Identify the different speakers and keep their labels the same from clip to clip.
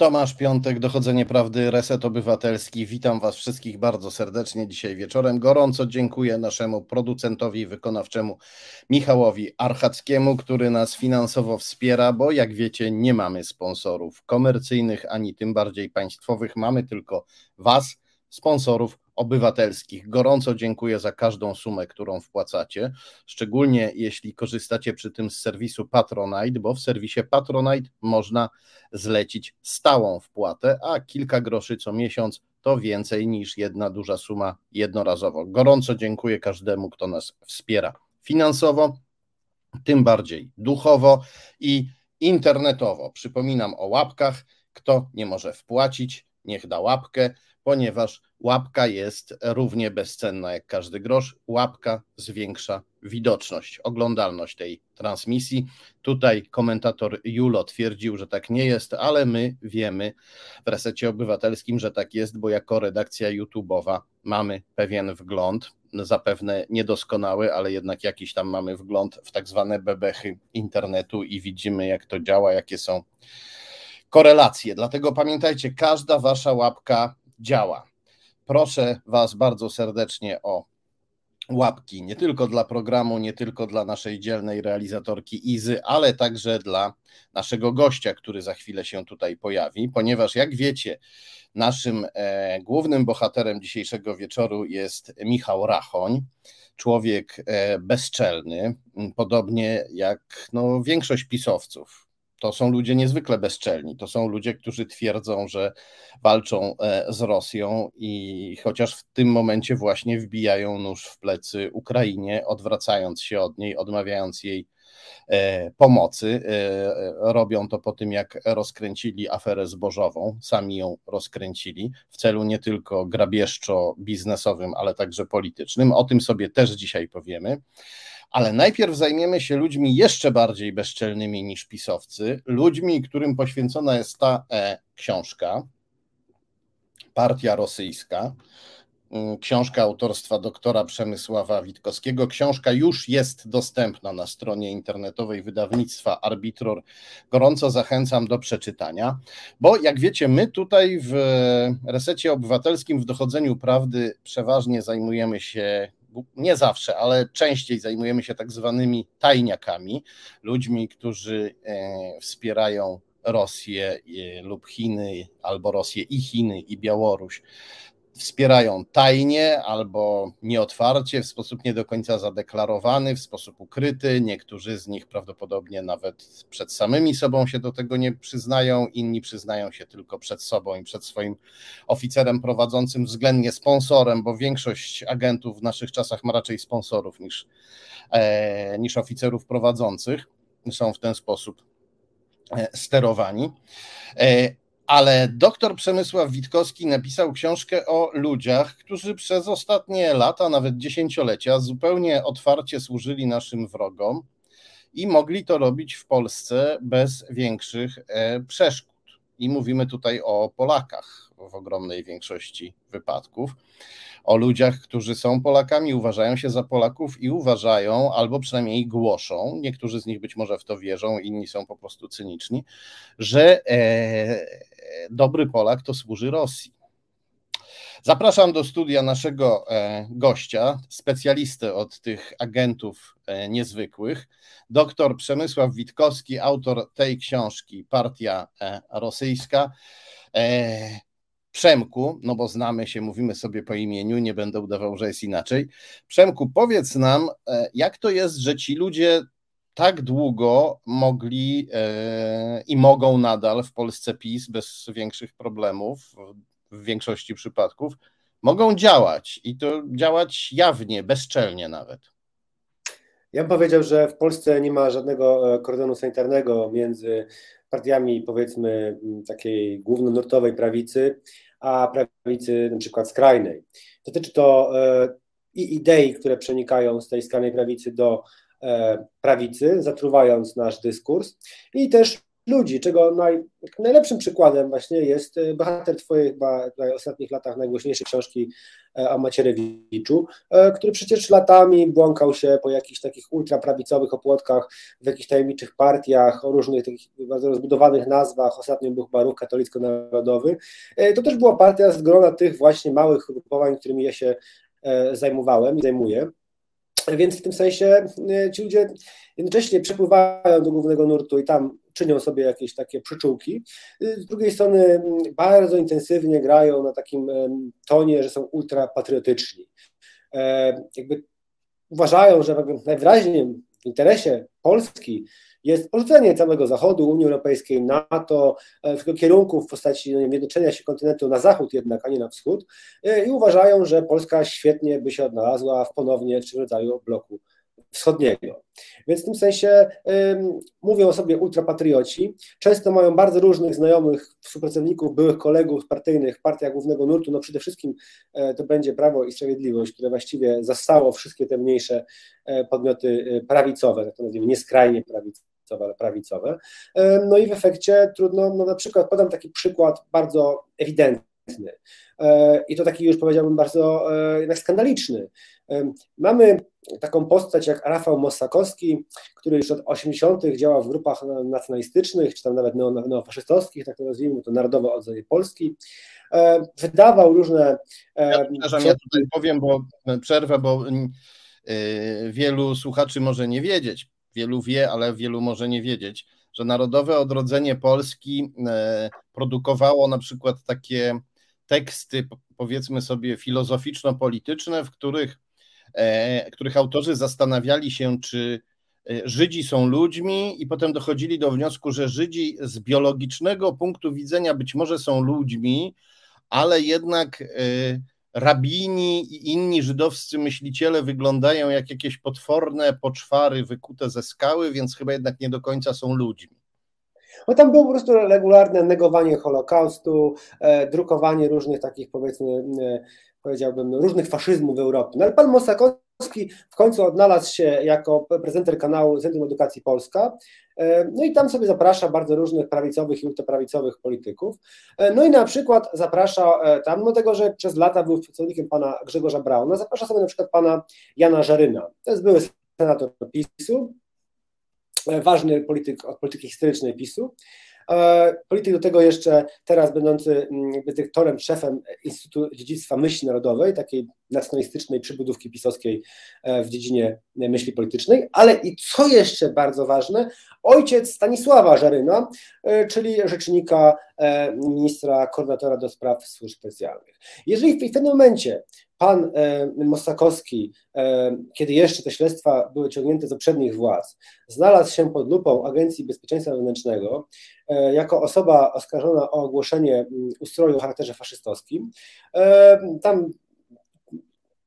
Speaker 1: Tomasz Piątek, Dochodzenie Prawdy, Reset Obywatelski. Witam Was wszystkich bardzo serdecznie dzisiaj wieczorem. Gorąco dziękuję naszemu producentowi wykonawczemu Michałowi Archackiemu, który nas finansowo wspiera, bo jak wiecie, nie mamy sponsorów komercyjnych ani tym bardziej państwowych. Mamy tylko Was, sponsorów obywatelskich. Gorąco dziękuję za każdą sumę, którą wpłacacie, szczególnie jeśli korzystacie przy tym z serwisu Patronite, bo w serwisie Patronite można zlecić stałą wpłatę, a kilka groszy co miesiąc to więcej niż jedna duża suma jednorazowo. Gorąco dziękuję każdemu, kto nas wspiera finansowo, tym bardziej duchowo i internetowo. Przypominam o łapkach. Kto nie może wpłacić, niech da łapkę ponieważ łapka jest równie bezcenna jak każdy grosz. Łapka zwiększa widoczność, oglądalność tej transmisji. Tutaj komentator Julo twierdził, że tak nie jest, ale my wiemy w resecie obywatelskim, że tak jest, bo jako redakcja YouTube'owa mamy pewien wgląd, zapewne niedoskonały, ale jednak jakiś tam mamy wgląd w tak zwane bebechy internetu i widzimy, jak to działa, jakie są korelacje. Dlatego pamiętajcie, każda wasza łapka działa. Proszę Was bardzo serdecznie o łapki, nie tylko dla programu, nie tylko dla naszej dzielnej realizatorki Izy, ale także dla naszego gościa, który za chwilę się tutaj pojawi, ponieważ jak wiecie, naszym e, głównym bohaterem dzisiejszego wieczoru jest Michał Rachoń, człowiek e, bezczelny, podobnie jak no, większość pisowców to są ludzie niezwykle bezczelni. To są ludzie, którzy twierdzą, że walczą e, z Rosją i chociaż w tym momencie właśnie wbijają nóż w plecy Ukrainie, odwracając się od niej, odmawiając jej e, pomocy. E, robią to po tym, jak rozkręcili aferę zbożową, sami ją rozkręcili w celu nie tylko grabieżczo-biznesowym, ale także politycznym. O tym sobie też dzisiaj powiemy ale najpierw zajmiemy się ludźmi jeszcze bardziej bezczelnymi niż pisowcy, ludźmi, którym poświęcona jest ta e, książka, Partia Rosyjska, mm, książka autorstwa doktora Przemysława Witkowskiego. Książka już jest dostępna na stronie internetowej wydawnictwa Arbitror. Gorąco zachęcam do przeczytania, bo jak wiecie, my tutaj w resecie obywatelskim, w dochodzeniu prawdy przeważnie zajmujemy się nie zawsze, ale częściej zajmujemy się tak zwanymi tajniakami, ludźmi, którzy e, wspierają Rosję e, lub Chiny, albo Rosję i Chiny i Białoruś wspierają tajnie albo nieotwarcie, w sposób nie do końca zadeklarowany, w sposób ukryty. Niektórzy z nich prawdopodobnie nawet przed samymi sobą się do tego nie przyznają, inni przyznają się tylko przed sobą i przed swoim oficerem prowadzącym, względnie sponsorem, bo większość agentów w naszych czasach ma raczej sponsorów niż, e, niż oficerów prowadzących. Są w ten sposób e, sterowani. Ale doktor Przemysław Witkowski napisał książkę o ludziach, którzy przez ostatnie lata, nawet dziesięciolecia, zupełnie otwarcie służyli naszym wrogom i mogli to robić w Polsce bez większych e, przeszkód. I mówimy tutaj o Polakach w ogromnej większości wypadków o ludziach, którzy są Polakami, uważają się za Polaków i uważają, albo przynajmniej głoszą, niektórzy z nich być może w to wierzą, inni są po prostu cyniczni, że e, dobry Polak to służy Rosji. Zapraszam do studia naszego e, gościa, specjalistę od tych agentów e, niezwykłych, dr Przemysław Witkowski, autor tej książki Partia e, Rosyjska. Przemku, no bo znamy się, mówimy sobie po imieniu, nie będę udawał, że jest inaczej. Przemku, powiedz nam, e, jak to jest, że ci ludzie tak długo mogli e, i mogą nadal w Polsce PiS bez większych problemów, w większości przypadków, mogą działać i to działać jawnie, bezczelnie nawet.
Speaker 2: Ja bym powiedział, że w Polsce nie ma żadnego e, kordonu sanitarnego między partiami, powiedzmy, takiej głównonurtowej prawicy, a prawicy na przykład skrajnej. Dotyczy to e, i idei, które przenikają z tej skrajnej prawicy do e, prawicy, zatruwając nasz dyskurs, i też ludzi, czego naj, najlepszym przykładem właśnie jest e, bohater twojej chyba w ostatnich latach najgłośniejszej książki e, o Macierewiczu, e, który przecież latami błąkał się po jakichś takich ultraprawicowych opłotkach, w jakichś tajemniczych partiach, o różnych takich bardzo rozbudowanych nazwach, ostatnio był chyba Ruch Katolicko-Narodowy. To też była partia z grona tych właśnie małych grupowań, którymi ja się zajmowałem i zajmuję. Więc w tym sensie ci ludzie jednocześnie przepływają do głównego nurtu i tam czynią sobie jakieś takie przyczółki. Z drugiej strony mm, bardzo intensywnie grają na takim tonie, że są ultrapatriotyczni. E, jakby uważają, że najwyraźniej w interesie Polski jest porzucenie całego Zachodu, Unii Europejskiej, NATO, e, w kierunku w postaci no, jednoczenia się kontynentu na zachód jednak, a nie na wschód e, i uważają, że Polska świetnie by się odnalazła w ponownie w rodzaju bloku wschodniego. Więc w tym sensie mówią o sobie ultrapatrioci. Często mają bardzo różnych znajomych, współpracowników, byłych kolegów partyjnych w partiach głównego nurtu. No przede wszystkim e, to będzie Prawo i Sprawiedliwość, które właściwie zastało wszystkie te mniejsze e, podmioty e, prawicowe, tak to nazwijmy, nieskrajnie prawicowe ale prawicowe. No i w efekcie trudno, no na przykład podam taki przykład bardzo ewidentny i to taki już powiedziałbym bardzo jednak skandaliczny. Mamy taką postać jak Rafał Mossakowski, który już od 80. działa w grupach nacjonalistycznych, czy tam nawet neofaszystowskich, tak to nazwijmy, to Narodowe Odzory Polski. E, wydawał różne...
Speaker 1: E, ja, ja tutaj powiem, bo e, przerwę, bo wielu słuchaczy może nie wiedzieć, wielu wie, ale wielu może nie wiedzieć, że Narodowe Odrodzenie Polski produkowało na przykład takie teksty, powiedzmy sobie, filozoficzno-polityczne, w których E, których autorzy zastanawiali się, czy e, Żydzi są ludźmi, i potem dochodzili do wniosku, że Żydzi z biologicznego punktu widzenia być może są ludźmi, ale jednak e, rabini i inni żydowscy myśliciele wyglądają jak jakieś potworne poczwary wykute ze skały, więc chyba jednak nie do końca są ludźmi.
Speaker 2: No tam było po prostu regularne negowanie Holokaustu, drukowanie różnych takich powiedzmy powiedziałbym, różnych faszyzmów w Europie. No ale pan Mosakowski w końcu odnalazł się jako prezenter kanału Centrum Edukacji Polska, e, no i tam sobie zaprasza bardzo różnych prawicowych i ultraprawicowych polityków. E, no i na przykład zaprasza e, tam, no tego, że przez lata był pracownikiem pana Grzegorza Brauna, zaprasza sobie na przykład pana Jana Żaryna. To jest były senator PiSu, ważny polityk od polityki historycznej PiSu. E, polityk do tego jeszcze teraz będący mm, dyrektorem, szefem Instytutu Dziedzictwa Myśli Narodowej, takiej nacjonalistycznej przybudówki pisowskiej e, w dziedzinie myśli politycznej, ale i co jeszcze bardzo ważne, ojciec Stanisława Żaryna, e, czyli rzecznika ministra koordynatora do spraw służb specjalnych. Jeżeli w pewnym momencie pan e, Mosakowski, e, kiedy jeszcze te śledztwa były ciągnięte z poprzednich władz, znalazł się pod lupą Agencji Bezpieczeństwa Wewnętrznego e, jako osoba oskarżona o ogłoszenie ustroju o charakterze faszystowskim. Tam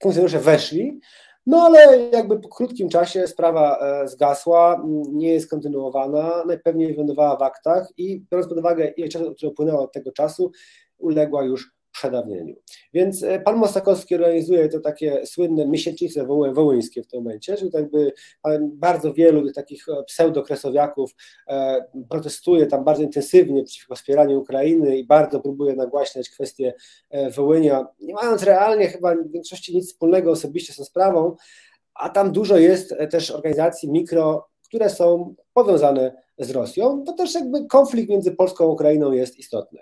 Speaker 2: funkcjonariusze weszli, no ale jakby po krótkim czasie sprawa zgasła, nie jest kontynuowana, najpewniej wylądowała w aktach i biorąc pod uwagę ile czasu, który upłynęło od tego czasu, uległa już przedawnieniu. Więc e, pan Mostakowski organizuje to takie słynne miesięcznice wołyńskie w tym momencie, że jakby bardzo wielu takich e, pseudokresowiaków e, protestuje tam bardzo intensywnie przeciwko wspieraniu Ukrainy i bardzo próbuje nagłaśniać kwestię Wołynia, nie mając realnie chyba w większości nic wspólnego osobiście z tą sprawą, a tam dużo jest też organizacji mikro, które są powiązane z Rosją, to też jakby konflikt między Polską a Ukrainą jest istotny.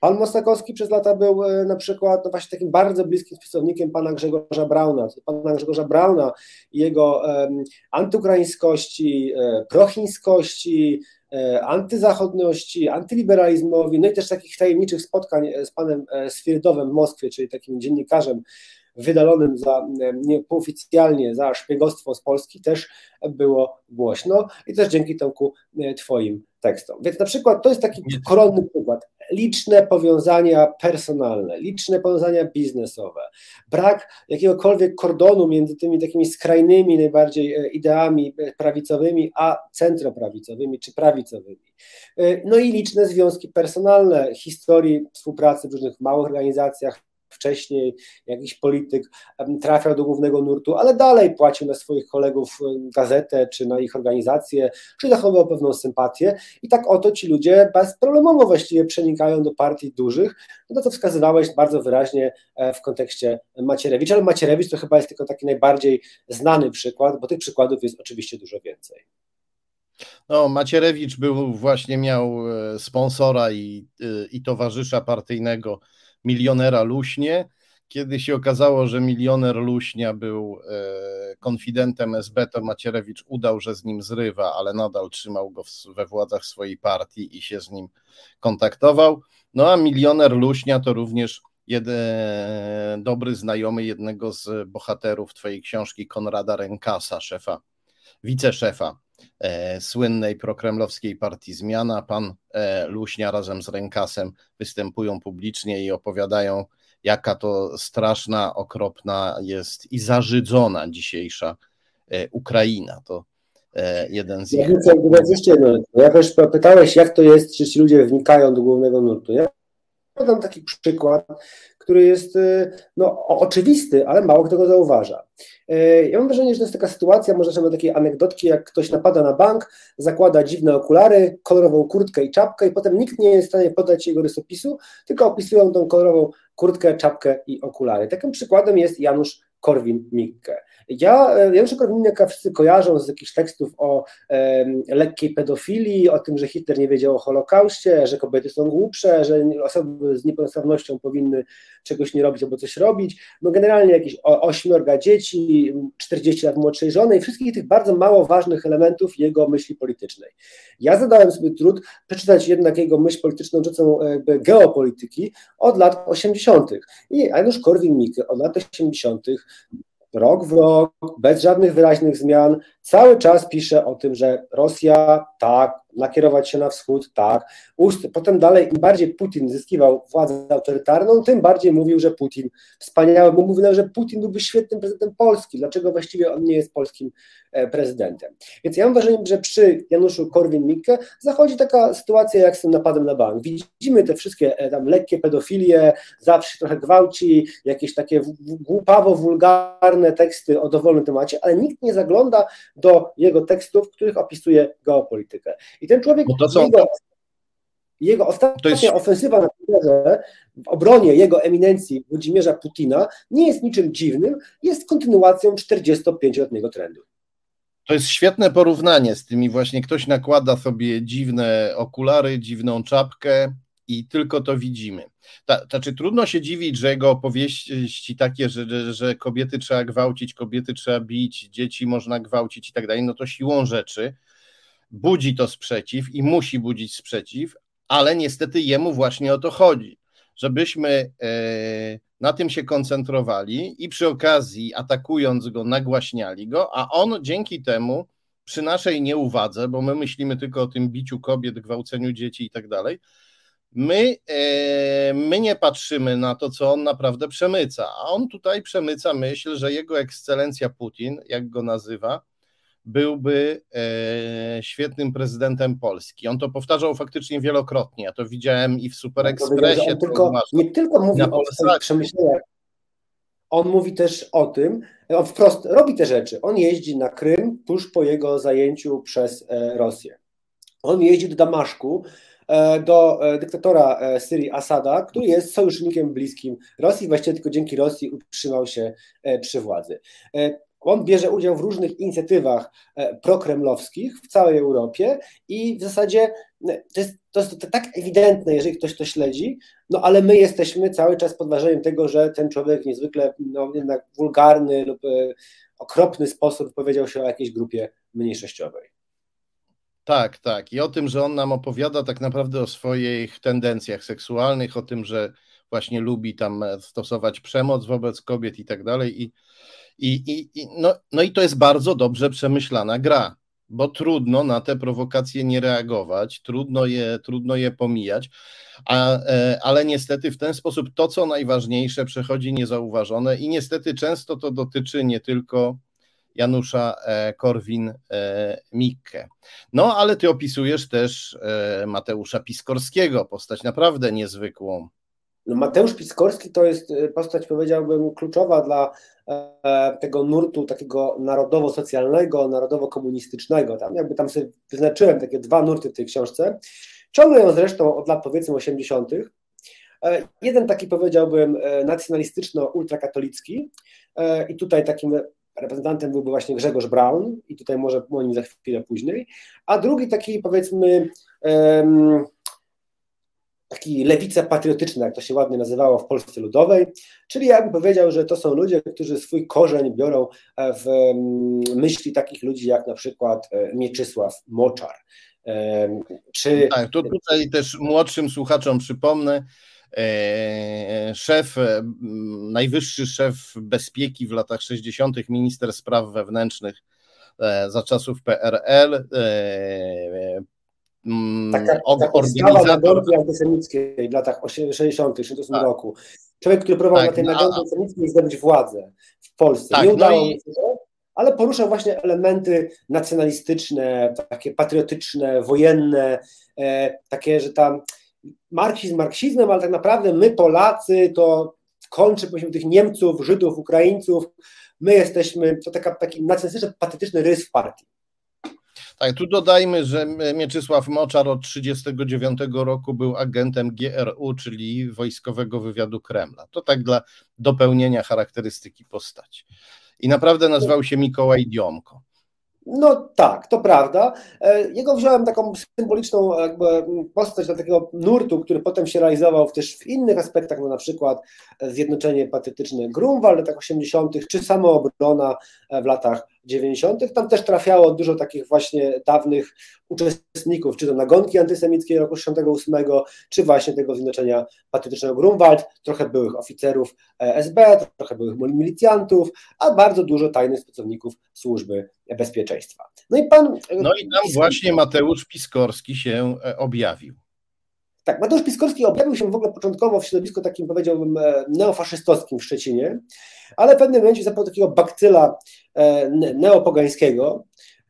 Speaker 2: Pan Mostakowski przez lata był e, na przykład no właśnie takim bardzo bliskim spisownikiem pana Grzegorza Brauna, pana Grzegorza Brauna i jego um, antyukraińskości, e, prochińskości, e, antyzachodności, antyliberalizmowi, no i też takich tajemniczych spotkań z panem Swierdowem w Moskwie, czyli takim dziennikarzem wydalonym za, nie, półoficjalnie za szpiegostwo z Polski też było głośno i też dzięki Tomku e, Twoim tekstom. Więc na przykład to jest taki koronny przykład. Liczne powiązania personalne, liczne powiązania biznesowe, brak jakiegokolwiek kordonu między tymi takimi skrajnymi najbardziej e, ideami e, prawicowymi, a centroprawicowymi czy prawicowymi. No i liczne związki personalne, historii współpracy w różnych małych organizacjach, wcześniej jakiś polityk trafiał do głównego nurtu, ale dalej płacił na swoich kolegów gazetę, czy na ich organizację, czy zachowywał pewną sympatię. I tak oto ci ludzie bezproblemowo właściwie przenikają do partii dużych, no to co wskazywałeś bardzo wyraźnie e, w kontekście Macierewicza, ale Macierewicz to chyba jest tylko taki najbardziej znany przykład, bo tych przykładów jest oczywiście dużo więcej.
Speaker 1: No, Macierewicz był właśnie miał e, sponsora i, e, i towarzysza partyjnego milionera Luśnie. Kiedy się okazało, że milioner Luśnia był e, konfidentem SB, to Macierewicz udał, że z nim zrywa, ale nadal trzymał go we władzach swojej partii i się z nim kontaktował. No a milioner Luśnia to również jeden dobry znajomy jednego z bohaterów twojej książki Konrada Renkasa, szefa, wiceszefa słynnej prokremlowskiej partii Zmiana. Pan e, Luśnia razem z Renkasem występują publicznie i opowiadają, jaka to straszna, okropna jest i zażydzona dzisiejsza e, Ukraina. To e, jeden z
Speaker 2: ja ich... Jeszcze jedno. Ja też pytałeś, jak to jest, że ci ludzie wnikają do głównego nurtu. Ja podam taki przykład, który jest y, no, oczywisty, ale mało kto go zauważa. Y, ja mam wrażenie, że to jest taka sytuacja, może sobie takiej anegdotki, jak ktoś napada na bank, zakłada dziwne okulary, kolorową kurtkę i czapkę i potem nikt nie jest w stanie podać jego rysopisu, tylko opisują tą kolorową kurtkę, czapkę i okulary. Takim przykładem jest Janusz Korwin-Mikke. Ja, e, Janusza Korwin-Mikke wszyscy kojarzą z jakichś tekstów o e, lekkiej pedofilii, o tym, że Hitler nie wiedział o Holokauście, że kobiety są głupsze, że osoby z niepełnosprawnością powinny czegoś nie robić albo coś robić. No generalnie jakieś ośmiorga dzieci, 40 lat młodszej żony i wszystkich tych bardzo mało ważnych elementów jego myśli politycznej. Ja zadałem sobie trud przeczytać jednak jego myśl polityczną dotyczącą geopolityki od lat 80. I Janusz Korwin-Mikke od lat 80 rok w rok, bez żadnych wyraźnych zmian, cały czas pisze o tym, że Rosja tak, nakierować się na wschód, tak. Potem dalej, im bardziej Putin zyskiwał władzę autorytarną, tym bardziej mówił, że Putin wspaniały, bo mówił, że Putin byłby świetnym prezydentem Polski. Dlaczego właściwie on nie jest polskim prezydentem? Więc ja mam wrażenie, że przy Januszu Korwin-Mikke zachodzi taka sytuacja jak z tym napadem na bank. Widzimy te wszystkie e, tam lekkie pedofilie, zawsze trochę gwałci, jakieś takie głupawo-wulgarne teksty o dowolnym temacie, ale nikt nie zagląda do jego tekstów, w których opisuje geopolitykę. I ten człowiek, no jego, jego ostatnia jest... ofensywa na Twitterze w obronie jego eminencji Włodzimierza Putina nie jest niczym dziwnym, jest kontynuacją 45-letniego trendu.
Speaker 1: To jest świetne porównanie z tymi. Właśnie, ktoś nakłada sobie dziwne okulary, dziwną czapkę i tylko to widzimy. Znaczy trudno się dziwić, że jego opowieści takie, że, że kobiety trzeba gwałcić, kobiety trzeba bić, dzieci można gwałcić i tak dalej, no to siłą rzeczy budzi to sprzeciw i musi budzić sprzeciw, ale niestety jemu właśnie o to chodzi, żebyśmy e, na tym się koncentrowali i przy okazji atakując go nagłaśniali go, a on dzięki temu przy naszej nieuwadze, bo my myślimy tylko o tym biciu kobiet, gwałceniu dzieci i tak dalej, my, e, my nie patrzymy na to, co on naprawdę przemyca, a on tutaj przemyca myśl, że jego ekscelencja Putin, jak go nazywa, byłby e, świetnym prezydentem Polski. On to powtarzał faktycznie wielokrotnie. Ja to widziałem i w Super Expressie.
Speaker 2: Tylko, nie tylko mówi o swoich przemyśleniach, on mówi też o tym, on wprost robi te rzeczy. On jeździ na Krym tuż po jego zajęciu przez e, Rosję. On jeździ do Damaszku, e, do dyktatora Syrii Asada, który jest sojusznikiem bliskim Rosji, właściwie tylko dzięki Rosji utrzymał się przy władzy. On bierze udział w różnych inicjatywach e, prokremlowskich w całej Europie i w zasadzie e, to jest, to jest tak ewidentne, jeżeli ktoś to śledzi, no ale my jesteśmy cały czas pod wrażeniem tego, że ten człowiek niezwykle no, jednak wulgarny lub e, okropny sposób powiedział się o jakiejś grupie mniejszościowej.
Speaker 1: Tak, tak. I o tym, że on nam opowiada tak naprawdę o swoich tendencjach seksualnych, o tym, że właśnie lubi tam stosować przemoc wobec kobiet i tak dalej. I i, i, no, no i to jest bardzo dobrze przemyślana gra, bo trudno na te prowokacje nie reagować, trudno je, trudno je pomijać, a, e, ale niestety w ten sposób to, co najważniejsze, przechodzi niezauważone i niestety często to dotyczy nie tylko Janusza e, Korwin-Mikke. No, ale ty opisujesz też e, Mateusza Piskorskiego, postać naprawdę niezwykłą
Speaker 2: No Mateusz Piskorski to jest postać, powiedziałbym, kluczowa dla tego nurtu takiego narodowo-socjalnego, narodowo-komunistycznego. Tam jakby tam sobie wyznaczyłem takie dwa nurty w tej książce. Ciągle ją zresztą od lat powiedzmy 80. E, jeden taki powiedziałbym e, nacjonalistyczno-ultrakatolicki e, i tutaj takim reprezentantem byłby właśnie Grzegorz Braun i tutaj może o nim za chwilę później, a drugi taki powiedzmy taki lewica patriotyczna, jak to się ładnie nazywało w Polsce Ludowej, czyli ja bym powiedział, że to są ludzie, którzy swój korzeń biorą w myśli takich ludzi jak na przykład Mieczysław Moczar.
Speaker 1: Czy... Tak, to tutaj też młodszym słuchaczom przypomnę, E, szef, e, najwyższy szef bezpieki w latach 60., minister spraw wewnętrznych e, za czasów PRL.
Speaker 2: Taka, organizator antysemickiej w latach 60., 60 tak. roku. Człowiek, który próbował tak, na tej no, nagonce antysemickiej zdobyć władzę w Polsce. Tak, Nie no udało no i... się ale poruszał właśnie elementy nacjonalistyczne, takie patriotyczne, wojenne, takie, że tam marksizm marksizmem, ale tak naprawdę my Polacy to kończy powiedzmy tych Niemców, Żydów, Ukraińców, my jesteśmy, to taka, taki nacjonalistyczny, patetyczny rys w partii.
Speaker 1: Tak, tu dodajmy, że Mieczysław Moczar od 1939 roku był agentem GRU, czyli Wojskowego Wywiadu Kremla. To tak dla dopełnienia charakterystyki postaci. I naprawdę nazywał się Mikołaj Diomko.
Speaker 2: No tak, to prawda. E, jego wziąłem taką symboliczną jakby postać dla takiego nurtu, który potem się realizował też w innych aspektach, no na przykład zjednoczenie patetyczne Grunwald w latach 80., czy samoobrona w latach 90. Tam też trafiało dużo takich właśnie dawnych uczestników, czy to nagonki antysemickiej roku 68, czy właśnie tego zjednoczenia patriotycznego Grunwald, trochę byłych oficerów e, SB, trochę byłych milicjantów, a bardzo dużo tajnych pracowników służby bezpieczeństwa.
Speaker 1: No i pan. No i tam właśnie Mateusz Piskorski się e, objawił.
Speaker 2: Tak, Mateusz Piskorski objawił się w ogóle początkowo w środowisku takim, powiedziałbym, e, neofaszystowskim w Szczecinie, ale w pewnym momencie zapał takiego bakcyla e, neopogańskiego.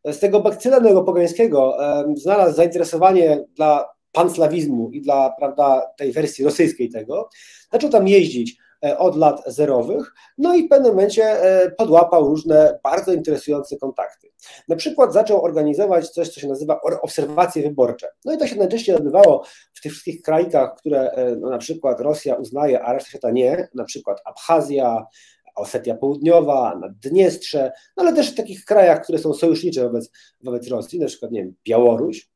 Speaker 2: Z tego bakcyla neopogańskiego e, znalazł zainteresowanie dla panslawizmu i dla prawda, tej wersji rosyjskiej tego. Zaczął tam jeździć E, od lat zerowych, no i w pewnym momencie e, podłapał różne bardzo interesujące kontakty. Na przykład zaczął organizować coś, co się nazywa obserwacje wyborcze. No i to się najczęściej odbywało w tych wszystkich krajach, które e, no, na przykład Rosja uznaje, a reszta świata nie, na przykład Abchazja, Osetia Południowa, Naddniestrze, no ale też w takich krajach, które są sojusznicze wobec, wobec Rosji, na przykład nie wiem, Białoruś.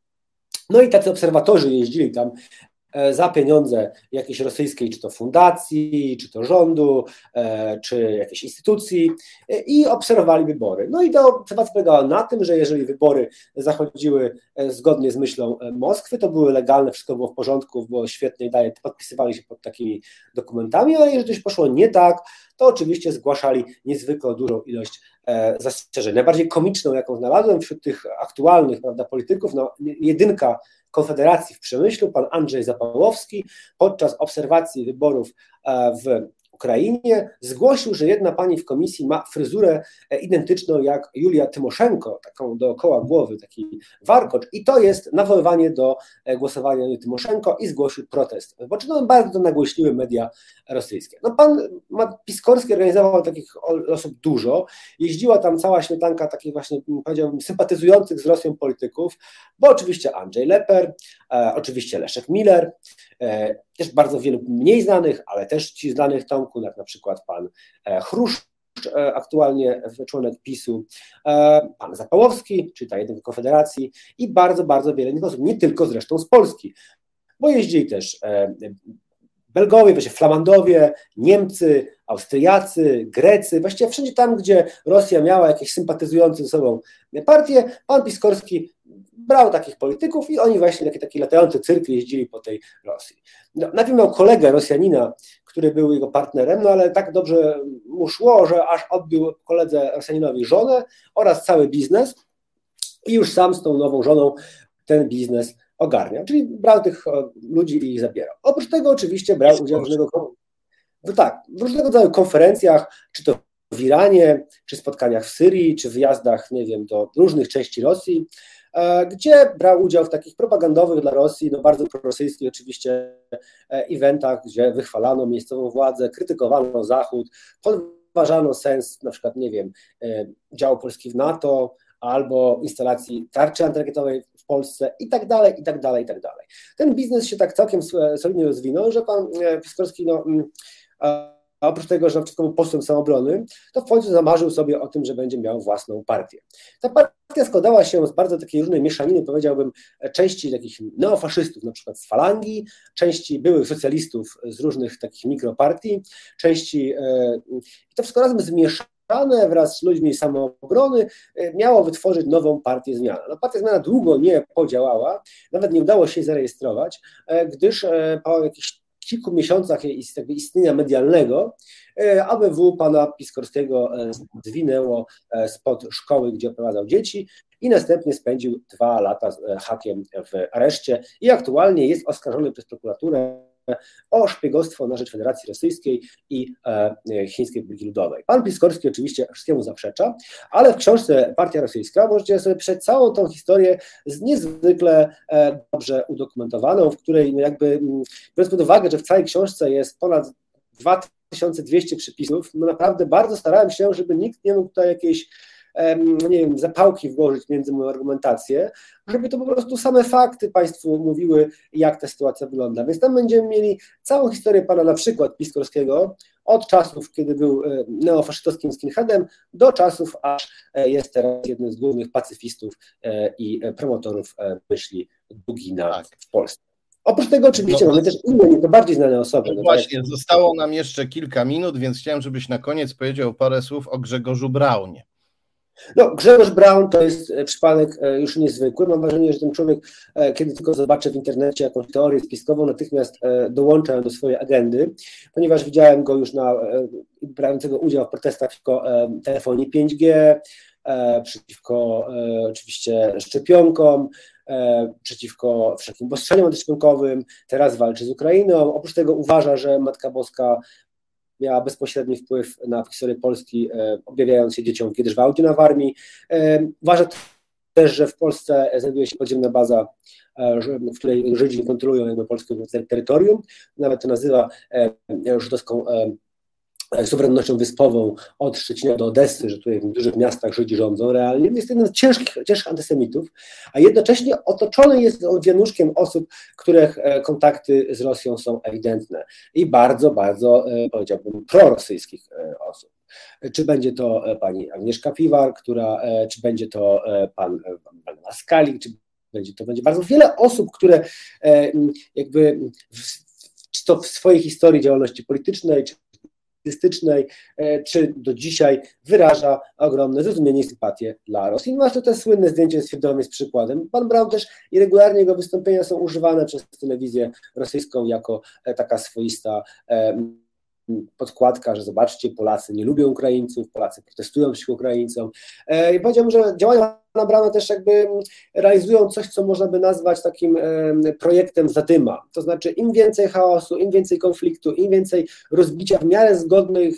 Speaker 2: No i tacy obserwatorzy jeździli tam E, za pieniądze jakiejś rosyjskiej, czy to fundacji, czy to rządu, e, czy jakiejś instytucji e, i obserwowali wybory. No i ta obserwacja polegała na tym, że jeżeli wybory zachodziły zgodnie z myślą Moskwy, to były legalne, wszystko było w porządku, było świetnie, daje, podpisywali się pod takimi dokumentami, ale jeżeli coś poszło nie tak, to oczywiście zgłaszali niezwykle dużą ilość zastrzeżeń. Najbardziej komiczną, jaką znalazłem wśród tych aktualnych prawda, polityków, no, jedynka Konfederacji w Przemyślu, pan Andrzej Zapałowski, podczas obserwacji wyborów e, w Ukrainie, zgłosił, że jedna pani w komisji ma fryzurę e, identyczną jak Julia Tymoszenko, taką dookoła głowy, taki warkocz i to jest nawoływanie do e, głosowania Julii Tymoszenko i zgłosił protest. Poczytałem bardzo nagłośniły media rosyjskie. No pan Piskorski organizował takich osób dużo, jeździła tam cała śmietanka takich właśnie, powiedziałbym, sympatyzujących z Rosją polityków, bo oczywiście Andrzej Leper, oczywiście Leszek Miller, e, też bardzo wielu mniej znanych, ale też ci znanych Tomku, jak na przykład pan e, Chrusz, e, aktualnie członek PiSu, e, pan Zapałowski, czy ta jedynka Konfederacji i bardzo, bardzo wiele innych osób, nie tylko zresztą z Polski, bo jeździli też Belgowie, właśnie Flamandowie, Niemcy, Austriacy, Grecy, właściwie wszędzie tam, gdzie Rosja miała jakieś sympatyzujące ze sobą partie, pan Piskorski brał takich polityków i oni właśnie takie, takie latające cyrki jeździli po tej Rosji. No, najpierw miał kolegę Rosjanina, który był jego partnerem, no ale tak dobrze mu szło, że aż odbił koledze Rosjaninowi żonę oraz cały biznes i już sam z tą nową żoną ten biznes ogarniał. Czyli brał tych ludzi i ich zabierał. Oprócz tego oczywiście brał udział w różnego, no tak, w różnego rodzaju konferencjach, czy to w Iranie, czy spotkaniach w Syrii, czy wyjazdach, nie wiem, do różnych części Rosji. Gdzie brał udział w takich propagandowych dla Rosji, no bardzo prorosyjskich oczywiście eventach, gdzie wychwalano miejscową władzę, krytykowano Zachód, podważano sens na przykład, nie wiem, działu Polski w NATO, albo instalacji tarczy antyrakietowej w Polsce i tak dalej, i tak dalej, i tak dalej. Ten biznes się tak całkiem solidnie rozwinął, że pan e, Piskorski, no, mm, a oprócz tego, że na przykład był posłem samobrony, to w końcu zamarzył sobie o tym, że będzie miał własną partię. Ta partia składała się z bardzo takiej różnej mieszaniny, powiedziałbym, części takich neofaszystów, na przykład z falangi, części byłych socjalistów z różnych takich mikropartii, części, e, i to wszystko razem zmieszało wraz z ludźmi samoobrony e, miało wytworzyć nową partię zmiana. No, partia zmiana długo nie podziałała, nawet nie udało się jej zarejestrować, e, gdyż po jakichś kilku miesiącach istnienia medialnego ABW pana Piskorskiego zwinęło spod szkoły, gdzie oprowadzał dzieci i następnie spędził dwa lata z hakiem w areszcie. I aktualnie jest oskarżony przez prokuraturę o szpiegostwo na rzecz Federacji Rosyjskiej i e, Chińskiej Republiki Ludowej. Pan Piskorski oczywiście wszystkiemu zaprzecza, ale w książce Partia Rosyjska możecie sobie przejść całą tą historię niezwykle e, dobrze udokumentowaną, w której no jakby, biorąc pod uwagę, że w całej książce jest ponad 2200 przypisów, no naprawdę bardzo starałem się, żeby nikt nie mógł tutaj jakiejś nie wiem, zapałki włożyć między moją argumentację, żeby to po prostu same fakty Państwu mówiły, jak ta sytuacja wygląda. Więc tam będziemy mieli całą historię pana na przykład Piskorskiego, od czasów, kiedy był e, neofaszystowskim skinheadem, do czasów, aż e, jest teraz jednym z głównych pacyfistów e, i promotorów myśli Dugina tak. w Polsce. Oprócz tego oczywiście no, mamy też inne, nieco bardziej znane osoby. No,
Speaker 1: no właśnie, tak. zostało nam jeszcze kilka minut, więc chciałem, żebyś na koniec powiedział parę słów o Grzegorzu Braunie.
Speaker 2: No, Grzegorz Brown to jest e, przypadek e, już niezwykły. Mam wrażenie, że ten człowiek, e, kiedy tylko zobaczę w internecie jakąś teorię spiskową, natychmiast dołącza do swojej agendy, ponieważ widziałem go już na brającego udział w protestach przeciwko telefonii 5G, przeciwko oczywiście szczepionkom, przeciwko wszelkim obostrzeniom antyszczepionkowym, teraz walczy z Ukrainą. Oprócz tego uważa, że Matka Boska miała bezpośredni wpływ na historię Polski, e, objawiając się dzieciom w Audio w armii. E, uważa też, że w Polsce znajduje się podziemna baza, e, w której Żydzi kontrolują jakby polskie terytorium. Nawet to nazywa żydowską E, suwerennością wyspową od Szczecina do Odessy, że tutaj w dużych miastach Żydzi rządzą realnie, jest jednym z ciężkich, ciężkich antysemitów, a jednocześnie otoczony jest on wianuszkiem osób, których e, kontakty z Rosją są ewidentne i bardzo, bardzo, e, powiedziałbym, prorosyjskich osób. Czy będzie to pani Agnieszka Piwar, która, czy będzie to pan Waldemar Skalik, czy będzie to będzie bardzo wiele osób, które jakby w, czy to w swojej historii działalności politycznej, czy artystycznej, e, czy do dzisiaj wyraża ogromne zrozumienie i sympatię dla Rosji. Masz to te słynne zdjęcie z Fiedorem jest przykładem. Pan Brown też i regularnie jego wystąpienia są używane przez telewizję rosyjską jako e, taka swoista e, podkładka, że zobaczcie, Polacy nie lubią Ukraińców, Polacy protestują przeciwko Ukraińcom. I powiedziałbym, że działania na bramę też jakby realizują coś, co można by nazwać takim projektem zadyma. To znaczy im więcej chaosu, im więcej konfliktu, im więcej rozbicia w miarę zgodnych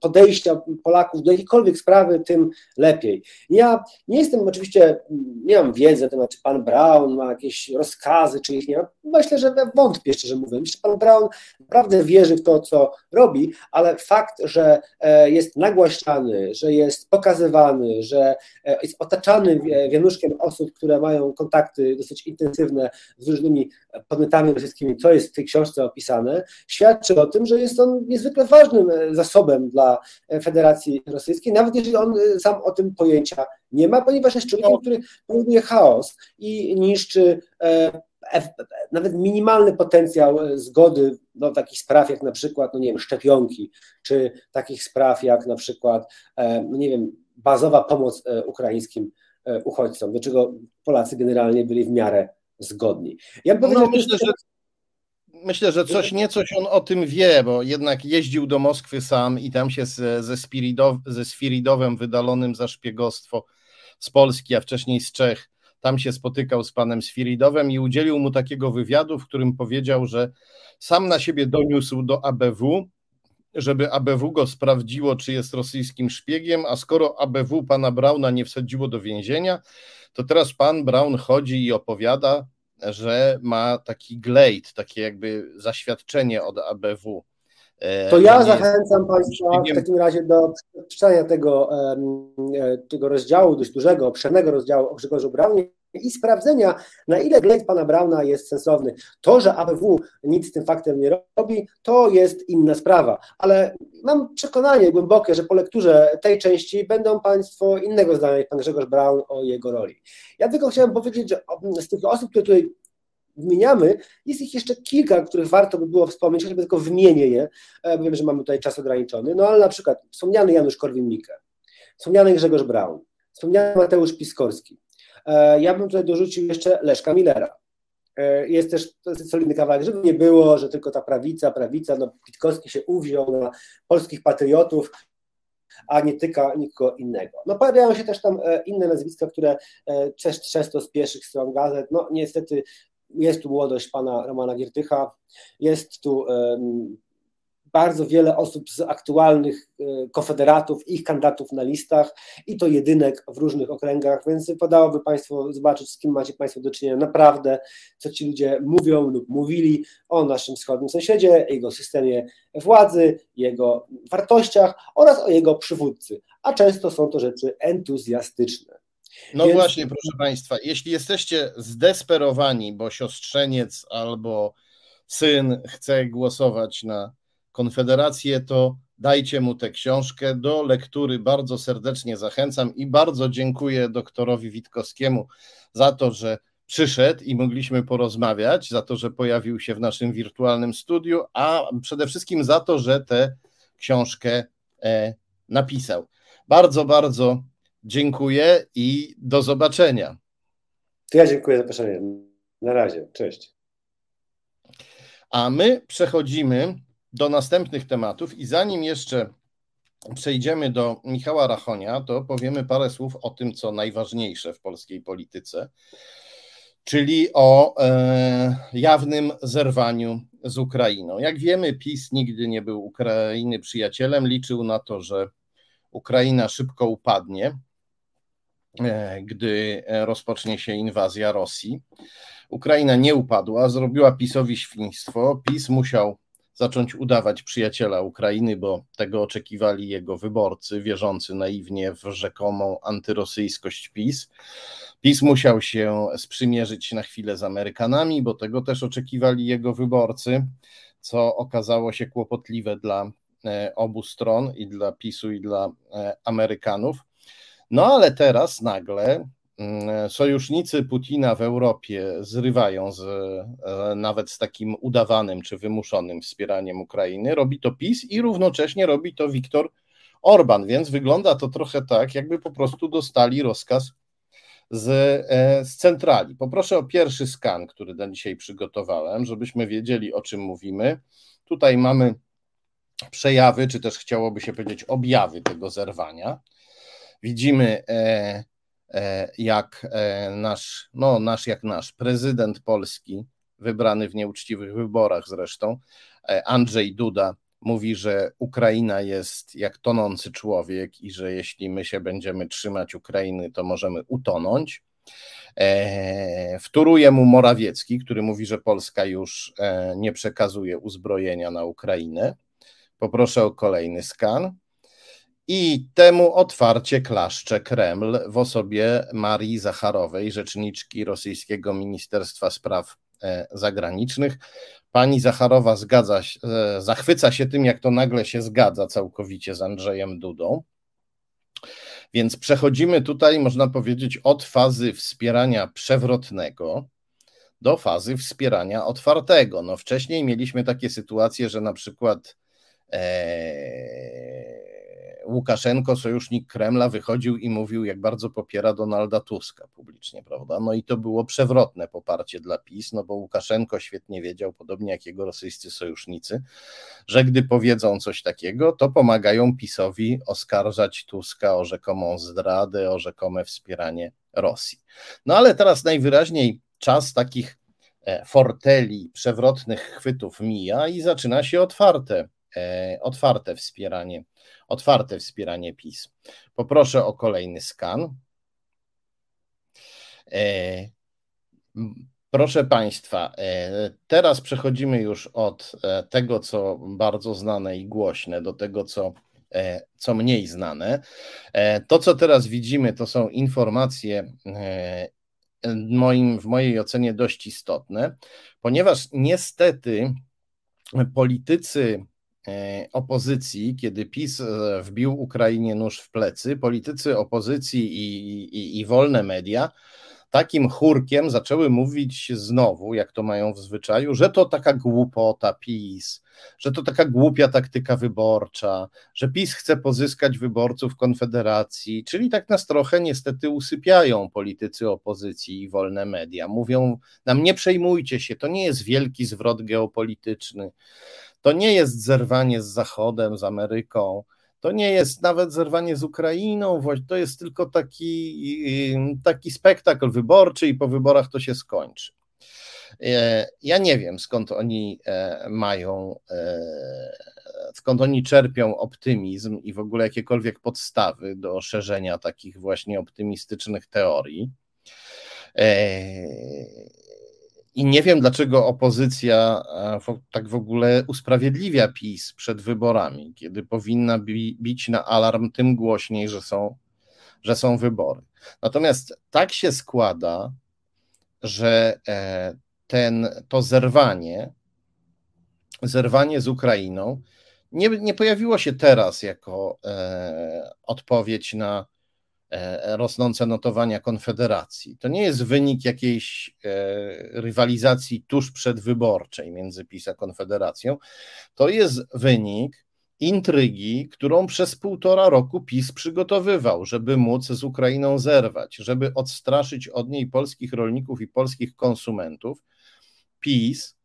Speaker 2: podejścia Polaków do jakiejkolwiek sprawy, tym lepiej. Ja nie jestem oczywiście, nie mam wiedzy na temat, czy pan Brown ma jakieś rozkazy, czy ich nie ma. Myślę, że wątpię, szczerze mówiąc. Że pan Brown naprawdę wierzy w to, co robi, ale fakt, że e, jest nagłaśniany, że jest pokazywany, że e, jest otaczany wianuszkiem osób, które mają kontakty dosyć intensywne z różnymi podmiotami rosyjskimi, co jest w tej książce opisane, świadczy o tym, że jest on niezwykle ważnym e, dla Federacji Rosyjskiej, nawet jeżeli on e, sam o tym pojęcia nie ma, ponieważ jest człowiekiem, no. który powoduje chaos i niszczy e, nawet minimalny potencjał zgody do takich spraw jak na przykład, no nie wiem, szczepionki, czy takich spraw jak na przykład, no nie wiem, bazowa pomoc ukraińskim uchodźcom, do czego Polacy generalnie byli w miarę zgodni.
Speaker 1: Ja bym no, myślę, że myślę, że coś niecoś on o tym wie, bo jednak jeździł do Moskwy sam i tam się ze, ze, ze Spiridowem wydalonym za szpiegostwo z Polski, a wcześniej z Czech, tam się spotykał z panem Sfiridowem i udzielił mu takiego wywiadu, w którym powiedział, że sam na siebie doniósł do ABW, żeby ABW go sprawdziło, czy jest rosyjskim szpiegiem, a skoro ABW pana Brauna nie wsadziło do więzienia, to teraz pan Braun chodzi i opowiada, że ma taki glejt, takie jakby zaświadczenie od ABW.
Speaker 2: E, to ja zachęcam Państwa w takim razie do przeczytania tego, e, tego rozdziału, dość dużego, obszernego rozdziału o Grzegorzu Braunie i sprawdzenia, na ile glejt pana Brauna jest sensowny. To, że ABW nic z tym faktem nie robi, to jest inna sprawa, ale mam przekonanie głębokie, że po lekturze tej części będą Państwo innego zdania pan Grzegorz Braun o jego roli. Ja tylko chciałem powiedzieć, że z tych osób, które tutaj wymieniamy, jest ich jeszcze kilka, których warto by było wspomnieć, choćby tylko wymienię je, bo wiem, że mamy tutaj czas ograniczony, no ale na przykład wspomniany Janusz Korwin-Mikke, wspomniany Grzegorz Braun, wspomniany Mateusz Piskorski, E, ja bym tutaj dorzucił jeszcze Leszka Millera. E, jest też solidny kawałek, żeby nie było, że tylko ta prawica, prawica, no Pitkowski się uwziął na polskich patriotów, a nie tyka nikogo innego. No pojawiają się też tam e, inne nazwiska, które też często z pierwszych stron gazet, no niestety jest tu młodość pana Romana Giertycha, jest tu bardzo wiele osób z aktualnych e, konfederatów, ich kandydatów na listach i to jedynek w różnych okręgach, więc wypadałoby Państwo zobaczyć, z kim macie Państwo do czynienia naprawdę, co ci ludzie mówią lub mówili o naszym wschodnim sąsiedzie, jego systemie władzy, jego wartościach oraz o jego przywódcy, a często są to rzeczy entuzjastyczne.
Speaker 1: No Więc... właśnie, proszę Państwa, jeśli jesteście zdesperowani, bo siostrzeniec albo syn chce głosować na Konfederację, to dajcie mu tę książkę do lektury. Bardzo serdecznie zachęcam i bardzo dziękuję doktorowi Witkowskiemu za to, że przyszedł i mogliśmy porozmawiać, za to, że pojawił się w naszym wirtualnym studiu, a przede wszystkim za to, że tę książkę e, napisał. Bardzo, bardzo dziękuję i do zobaczenia.
Speaker 2: Ja dziękuję za zaproszenie. Na razie. Cześć.
Speaker 1: A my przechodzimy do następnych tematów i zanim jeszcze przejdziemy do Michała Rachonia, to powiemy parę słów o tym, co najważniejsze w polskiej polityce, czyli o e, jawnym zerwaniu z Ukrainą. Jak wiemy, PiS nigdy nie był Ukrainy przyjacielem, liczył na to, że Ukraina szybko upadnie, e, gdy rozpocznie się inwazja Rosji. Ukraina nie upadła, zrobiła PiSowi świństwo. PiS musiał zacząć udawać przyjaciela Ukrainy, bo tego oczekiwali jego wyborcy, wierzący naiwnie w rzekomą antyrosyjskość PiS. PiS musiał się sprzymierzyć na chwilę z Amerykanami, bo tego też oczekiwali jego wyborcy, co okazało się kłopotliwe dla e, obu stron i dla PiSu, i dla e, Amerykanów. No ale teraz nagle sojusznicy Putina w Europie zrywają z, e, nawet z takim udawanym czy wymuszonym wspieraniem Ukrainy. Robi to PiS i równocześnie robi to Viktor Orban, więc wygląda to trochę tak, jakby po prostu dostali rozkaz z, e, z centrali. Poproszę o pierwszy skan, który na dzisiaj przygotowałem, żebyśmy wiedzieli, o czym mówimy. Tutaj mamy przejawy, czy też chciałoby się powiedzieć objawy tego zerwania. Widzimy e, E, jak e, nasz, no nasz jak nasz prezydent Polski, wybrany w nieuczciwych wyborach zresztą, e, Andrzej Duda, mówi, że Ukraina jest jak tonący człowiek i że jeśli my się będziemy trzymać Ukrainy, to możemy utonąć. Wtóruje mu Morawiecki, który mówi, że Polska już nie przekazuje uzbrojenia na Ukrainę. Poproszę o kolejny skan. I temu otwarcie klaszcze Kreml w osobie Marii Zacharowej, rzeczniczki rosyjskiego Ministerstwa Spraw e, Zagranicznych. Pani Zacharowa zgadza, e, zachwyca się tym, jak to nagle się zgadza całkowicie z Andrzejem Dudą. Więc przechodzimy tutaj, można powiedzieć, od fazy wspierania przewrotnego do fazy wspierania otwartego. No wcześniej mieliśmy takie sytuacje, że na przykład e, Łukaszenko, sojusznik Kremla, wychodził i mówił, jak bardzo popiera Donalda Tuska publicznie, prawda? No i to było przewrotne poparcie dla PiS, no bo Łukaszenko świetnie wiedział, podobnie jak jego rosyjscy sojusznicy, że gdy powiedzą coś takiego, to pomagają PiSowi oskarżać Tuska o rzekomą zdradę, o rzekome wspieranie Rosji. No ale teraz najwyraźniej czas takich e, forteli, przewrotnych chwytów mija i zaczyna się otwarte otwarte wspieranie, otwarte wspieranie PiS. Poproszę o kolejny skan. Proszę Państwa, teraz przechodzimy już od tego, co bardzo znane i głośne, do tego, co E, co mniej znane. E, to, co teraz widzimy, to są informacje e, moim, w mojej ocenie dość istotne, ponieważ niestety politycy opozycji, kiedy PiS wbił Ukrainie nóż w plecy, politycy opozycji i, i, i wolne media takim chórkiem zaczęły mówić znowu, jak to mają w zwyczaju, że to taka głupota PiS, że to taka głupia taktyka wyborcza, że PiS chce pozyskać wyborców Konfederacji, czyli tak nas trochę niestety usypiają politycy opozycji i wolne media. Mówią nam, nie przejmujcie się, to nie jest wielki zwrot geopolityczny, to nie jest zerwanie z Zachodem, z Ameryką to nie jest nawet zerwanie z Ukrainą, to jest tylko taki, taki spektakl wyborczy i po wyborach to się skończy. E, ja nie wiem, skąd oni e, mają, e, skąd oni czerpią optymizm i w ogóle jakiekolwiek podstawy do szerzenia takich właśnie optymistycznych teorii. I nie wiem, dlaczego opozycja e, tak w ogóle usprawiedliwia PiS przed wyborami, kiedy powinna bić na alarm tym głośniej, że są, że są wybory. Natomiast tak się składa, że e, ten, to zerwanie, zerwanie z Ukrainą nie, nie pojawiło się teraz jako e, odpowiedź na rosnące notowania Konfederacji. To nie jest wynik jakiejś e, rywalizacji tuż przedwyborczej między PiS a Konfederacją. To jest wynik intrygi, którą przez półtora roku PiS przygotowywał, żeby móc z Ukrainą zerwać, żeby odstraszyć od niej polskich rolników i polskich konsumentów. PiS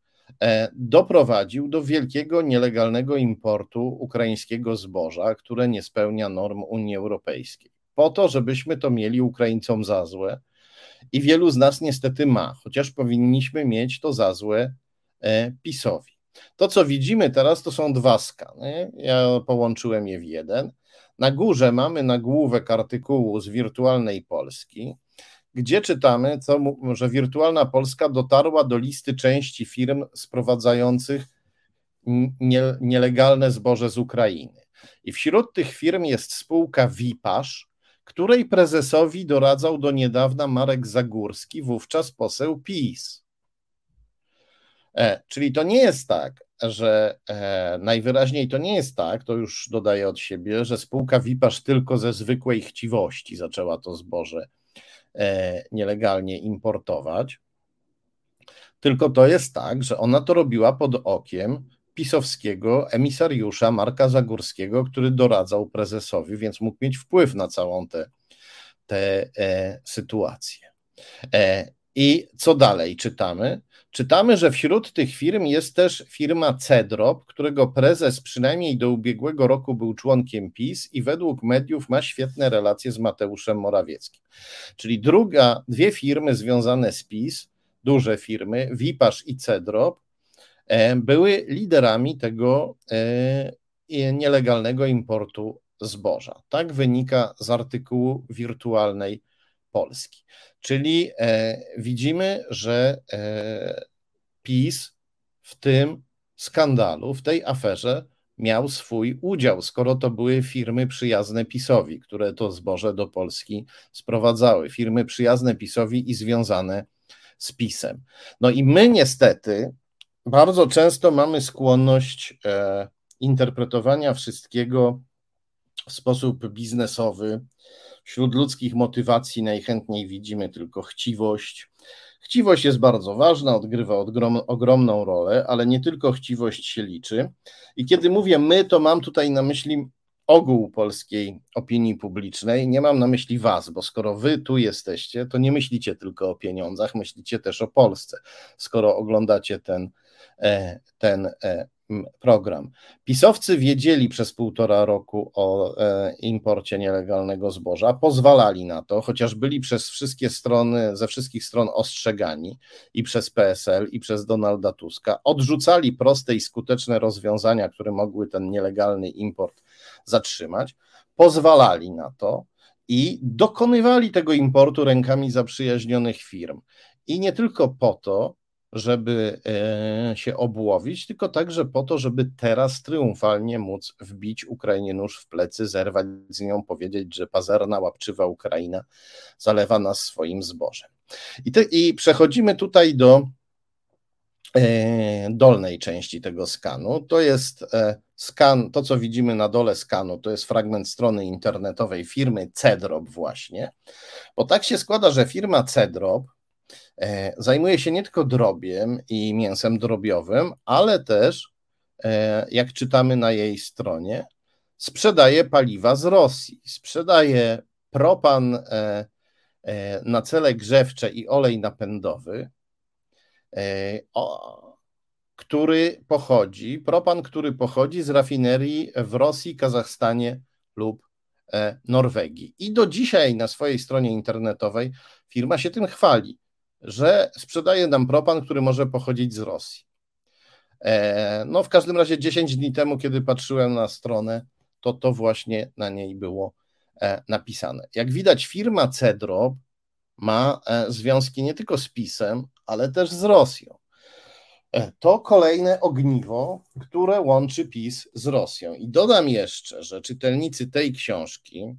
Speaker 1: e, doprowadził do wielkiego nielegalnego importu ukraińskiego zboża, które nie spełnia norm Unii Europejskiej po to, żebyśmy to mieli Ukraińcom za złe. I wielu z nas niestety ma, chociaż powinniśmy mieć to za złe e, PiSowi. To, co widzimy teraz, to są dwa skany. Ja połączyłem je w jeden. Na górze mamy nagłówek artykułu z wirtualnej Polski, gdzie czytamy, co, że wirtualna Polska dotarła do listy części firm sprowadzających nie, nielegalne zboże z Ukrainy. I wśród tych firm jest spółka Wipasz, której prezesowi doradzał do niedawna Marek Zagórski, wówczas poseł PiS. E, czyli to nie jest tak, że e, najwyraźniej to nie jest tak, to już dodaję od siebie, że spółka Wipasz tylko ze zwykłej chciwości zaczęła to zboże e, nielegalnie importować. Tylko to jest tak, że ona to robiła pod okiem pisowskiego emisariusza Marka Zagórskiego, który doradzał prezesowi, więc mógł mieć wpływ na całą tę e, sytuację. E, I co dalej czytamy? Czytamy, że wśród tych firm jest też firma Cedrop, którego prezes przynajmniej do ubiegłego roku był członkiem PiS i według mediów ma świetne relacje z Mateuszem Morawieckim. Czyli druga, dwie firmy związane z PiS, duże firmy, Wipasz i Cedrop, były liderami tego e, nielegalnego importu zboża. Tak wynika z artykułu wirtualnej Polski. Czyli e, widzimy, że PiS w tym skandalu, w tej aferze miał swój udział, skoro to były firmy przyjazne PiSowi, które to zboże do Polski sprowadzały. Firmy przyjazne PiSowi i związane z PiSem. No i my niestety bardzo często mamy skłonność e, interpretowania wszystkiego w sposób biznesowy. Wśród ludzkich motywacji najchętniej widzimy tylko chciwość. Chciwość jest bardzo ważna, odgrywa odgrom, ogromną rolę, ale nie tylko chciwość się liczy. I kiedy mówię my, to mam tutaj na myśli ogół polskiej opinii publicznej. Nie mam na myśli was, bo skoro wy tu jesteście, to nie myślicie tylko o pieniądzach, myślicie też o Polsce. Skoro oglądacie ten ten e, program. Pisowcy wiedzieli przez półtora roku o e, imporcie nielegalnego zboża, pozwalali na to, chociaż byli przez wszystkie strony, ze wszystkich stron ostrzegani i przez PSL, i przez Donalda Tuska, odrzucali proste i skuteczne rozwiązania, które mogły ten nielegalny import zatrzymać, pozwalali na to i dokonywali tego importu rękami zaprzyjaźnionych firm. I nie tylko po to, żeby e, się obłowić, tylko także po to, żeby teraz triumfalnie móc wbić Ukrainie nóż w plecy, zerwać z nią, powiedzieć, że pazerna, łapczywa Ukraina zalewa nas swoim zbożem. I, te, i przechodzimy tutaj do e, dolnej części tego skanu. To jest e, skan, to co widzimy na dole skanu, to jest fragment strony internetowej firmy Cedrop właśnie, bo tak się składa, że firma Cedrop zajmuje się nie tylko drobiem i mięsem drobiowym, ale też, e, jak czytamy na jej stronie, sprzedaje paliwa z Rosji, sprzedaje propan e, na cele grzewcze i olej napędowy, który pochodzi, propan, który pochodzi z rafinerii w Rosji, Kazachstanie lub Norwegii. I do dzisiaj na swojej stronie internetowej firma się tym chwali że sprzedaje nam propan, który może pochodzić z Rosji. E, no, w każdym razie 10 dni temu, kiedy patrzyłem na stronę, to to właśnie na niej było e, napisane. Jak widać, firma Cedrop ma e, związki nie tylko z PiSem, ale też z Rosją. To kolejne ogniwo, które łączy PiS z Rosją. I dodam jeszcze, że czytelnicy tej książki,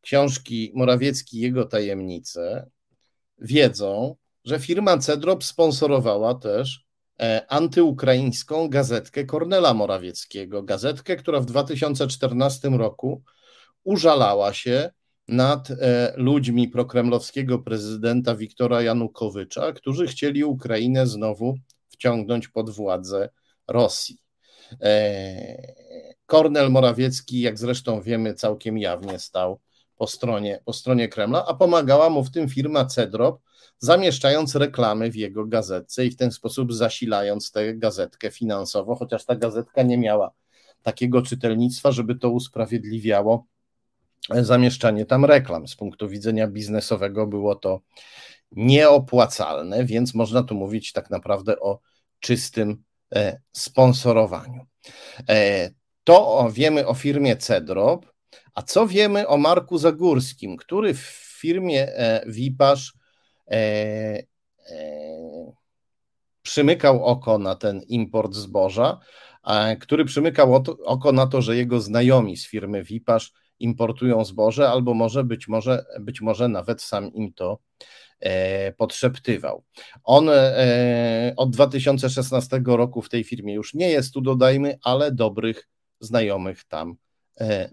Speaker 1: książki Morawiecki i jego tajemnice, wiedzą, że firma Cedrop sponsorowała też e, antyukraińską gazetkę Kornela Morawieckiego. Gazetkę, która w 2014 roku użalała się nad e, ludźmi prokremlowskiego prezydenta Wiktora Janukowycza, którzy chcieli Ukrainę znowu wciągnąć pod władzę Rosji. E, Kornel Morawiecki, jak zresztą wiemy, całkiem jawnie stał po stronie, po stronie Kremla, a pomagała mu w tym firma Cedrop, zamieszczając reklamy w jego gazetce i w ten sposób zasilając tę gazetkę finansowo, chociaż ta gazetka nie miała takiego czytelnictwa, żeby to usprawiedliwiało zamieszczanie tam reklam. Z punktu widzenia biznesowego było to nieopłacalne, więc można tu mówić tak naprawdę o czystym e, sponsorowaniu. E, to wiemy o firmie Cedrop, a co wiemy o Marku Zagórskim, który w firmie e, Wipasz e, e, przymykał oko na ten import zboża, który przymykał oko na to, że jego znajomi z firmy Wipasz importują zboże, albo może być może, być może nawet sam im to podszeptywał. On od 2016 roku w tej firmie już nie jest, tu dodajmy, ale dobrych znajomych tam